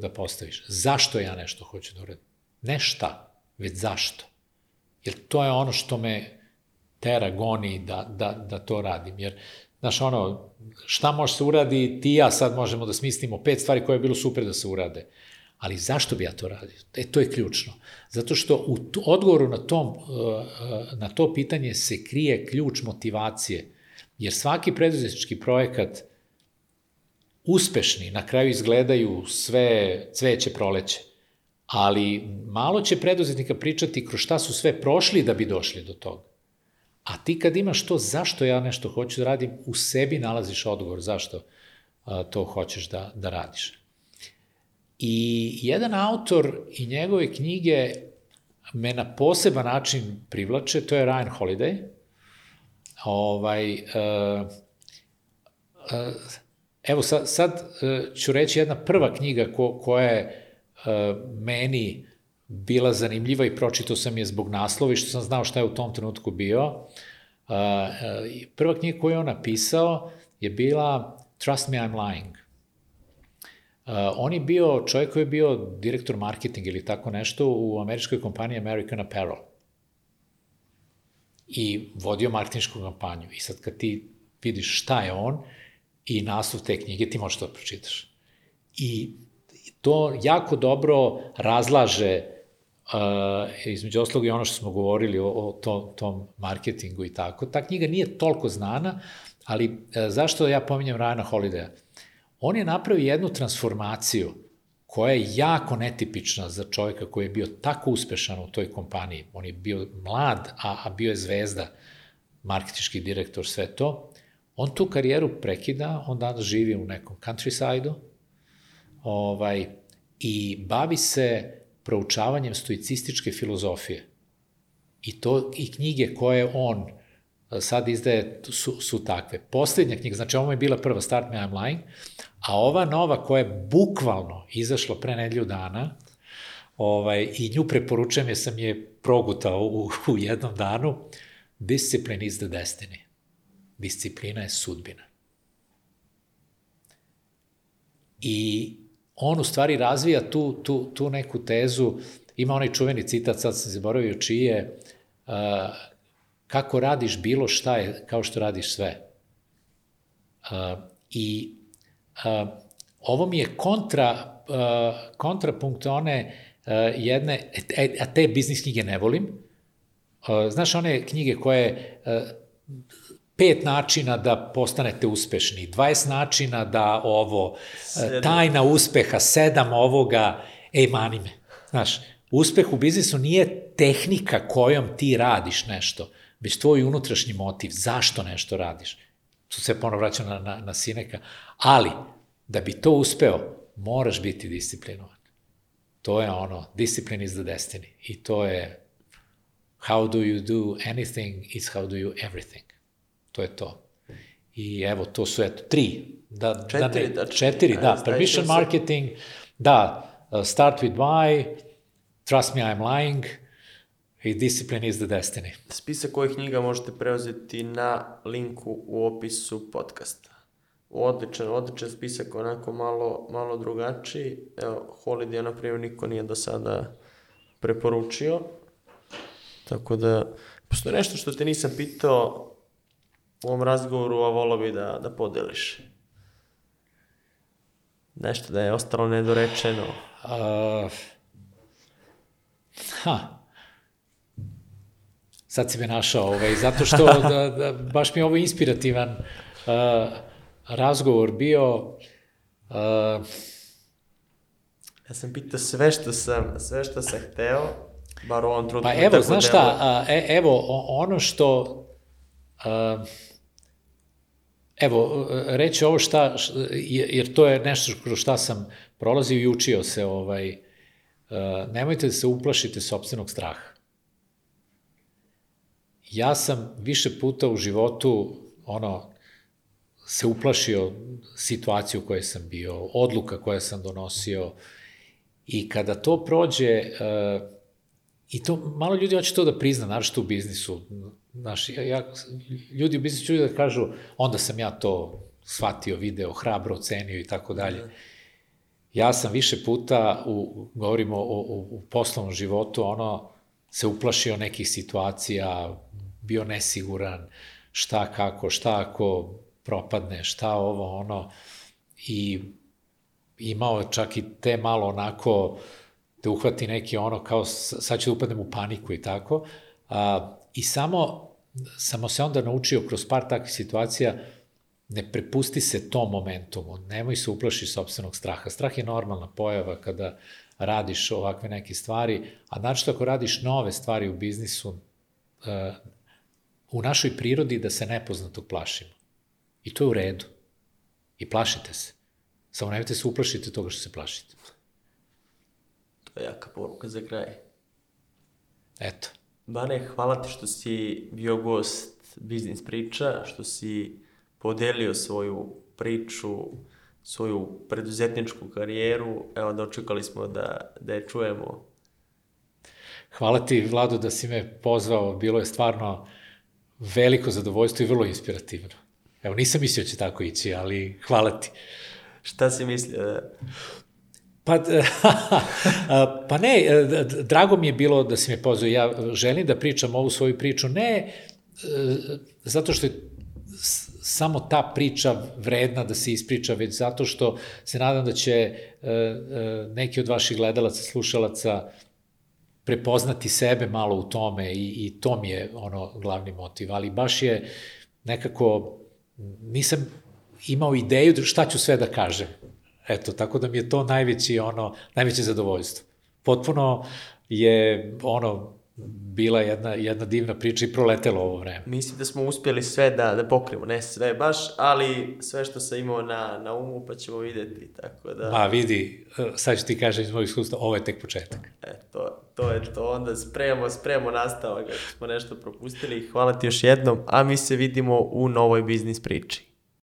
da postaviš. Zašto ja nešto hoću da uradim? Ne šta, već zašto. Jer to je ono što me tera, goni da, da, da to radim. Jer Znaš, ono, šta može se uradi, ti ja sad možemo da smislimo pet stvari koje je bilo super da se urade. Ali zašto bi ja to radio? E, to je ključno. Zato što u odgovoru na, tom, uh, uh, na to pitanje se krije ključ motivacije. Jer svaki preduzetnički projekat uspešni na kraju izgledaju sve cveće proleće. Ali malo će preduzetnika pričati kroz šta su sve prošli da bi došli do toga. A ti kad imaš to zašto ja nešto hoću da radim, u sebi nalaziš odgovor zašto to hoćeš da, da radiš. I jedan autor i njegove knjige me na poseban način privlače, to je Ryan Holiday. Ovaj, uh, uh, evo sad, sad uh, ću reći jedna prva knjiga ko, koja je meni bila zanimljiva i pročitao sam je zbog naslova i što sam znao šta je u tom trenutku bio. Prva knjiga koju je on napisao je bila Trust Me I'm Lying. On je bio čovjek koji je bio direktor marketing ili tako nešto u američkoj kompaniji American Apparel. I vodio marketinšku kampanju. I sad kad ti vidiš šta je on i naslov te knjige, ti možeš to da pročitaš. I to jako dobro razlaže Uh, između oslog i ono što smo govorili o, o to, tom marketingu i tako. Ta knjiga nije toliko znana, ali uh, zašto ja pominjem Rajana Holidaya? On je napravio jednu transformaciju koja je jako netipična za čovjeka koji je bio tako uspešan u toj kompaniji. On je bio mlad, a, a bio je zvezda, marketički direktor, sve to. On tu karijeru prekida, on danas živi u nekom countryside-u, ovaj, i bavi se proučavanjem stoicističke filozofije. I to i knjige koje on sad izdaje su, su takve. Poslednja knjiga, znači ovo je bila prva Start Me I'm Lying, a ova nova koja je bukvalno izašla pre nedelju dana, ovaj, i nju preporučujem jer sam je progutao u, u jednom danu, Discipline is the destiny. Disciplina je sudbina. I on u stvari razvija tu, tu, tu neku tezu, ima onaj čuveni citat, sad sam zaboravio čiji je, uh, kako radiš bilo šta je kao što radiš sve. Uh, I uh, ovo mi je kontra, uh, kontrapunkt one uh, jedne, e, a te biznis knjige ne volim. Uh, znaš one knjige koje uh, pet načina da postanete uspešni, 20 načina da ovo, sedam. tajna uspeha, sedam ovoga, ej, mani me. Znaš, uspeh u biznisu nije tehnika kojom ti radiš nešto, već tvoj unutrašnji motiv, zašto nešto radiš. Tu se ponovno vraćam na, na, na Sineka. Ali, da bi to uspeo, moraš biti disciplinovan. To je ono, discipline is the destiny. I to je how do you do anything is how do you everything. To je to. I evo, to su, eto, tri. Da, da četiri, da, ne, četiri, da. Permission marketing, da, uh, start with why, trust me, I'm lying, i discipline is the destiny. Spisak kojih knjiga možete preuzeti na linku u opisu podcasta. Odličan, odličan spisak, onako malo, malo drugačiji. Evo, Holiday, na primjer, niko nije do sada preporučio. Tako da, postoje nešto što te nisam pitao, u ovom razgovoru, a volao bi da, da podeliš? Nešto da je ostalo nedorečeno. Uh, ha. Sad si me našao, ovaj, zato što da, da, baš mi je ovo inspirativan uh, razgovor bio. Uh, ja sam pitao sve što sam, sve što sam hteo, bar u ovom trenutku. Pa evo, znaš šta, uh, e, evo, ono što uh, Evo, reći ovo šta, jer to je nešto kroz šta sam prolazio i učio se, ovaj, nemojte da se uplašite sobstvenog straha. Ja sam više puta u životu, ono, se uplašio situaciju u kojoj sam bio, odluka koje sam donosio i kada to prođe, e, i to, malo ljudi hoće to da prizna, naravno u biznisu, Znaš, ja, ja, ljudi u biznisu čuju da kažu, onda sam ja to shvatio, video, hrabro ocenio i tako dalje. Da. Ja sam više puta, u, govorimo o, o, u poslovnom životu, ono, se uplašio nekih situacija, bio nesiguran, šta kako, šta ako propadne, šta ovo, ono, i imao čak i te malo onako, da uhvati neki ono, kao sad ću da upadnem u paniku i tako, a, I samo, samo se onda naučio kroz par takvih situacija, ne prepusti se tom momentumu, nemoj se uplaši sobstvenog straha. Strah je normalna pojava kada radiš ovakve neke stvari, a znači ako radiš nove stvari u biznisu, uh, u našoj prirodi da se nepoznatog plašimo. I to je u redu. I plašite se. Samo nemojte se uplašiti toga što se plašite. To je jaka poruka za kraj. Eto. Bane, hvala ti što si bio gost Biznis priča, što si podelio svoju priču, svoju preduzetničku karijeru. Evo, dočekali smo da, da je čujemo. Hvala ti, Vlado, da si me pozvao. Bilo je stvarno veliko zadovoljstvo i vrlo inspirativno. Evo, nisam mislio da će tako ići, ali hvala ti. Šta si mislio? Pa, pa ne, e, drago mi je bilo da si me pozvao. Ja želim da pričam ovu svoju priču, ne e, zato što je samo ta priča vredna da se ispriča, već zato što se nadam da će neki od vaših gledalaca, slušalaca prepoznati sebe malo u tome i, i to mi je ono glavni motiv, ali baš je nekako, nisam imao ideju šta ću sve da kažem Eto, tako da mi je to najveći, ono, najveće zadovoljstvo. Potpuno je, ono, bila jedna, jedna divna priča i proletelo ovo vreme. Mislim da smo uspjeli sve da, da pokrijemo, ne sve baš, ali sve što sam imao na, na umu pa ćemo videti, tako da... Ma vidi, sad ću ti kažem iz mojeg iskustva, ovo je tek početak. E, to, to je to, onda spremamo, spremamo nastavak, ako smo nešto propustili. Hvala ti još jednom, a mi se vidimo u novoj biznis priči.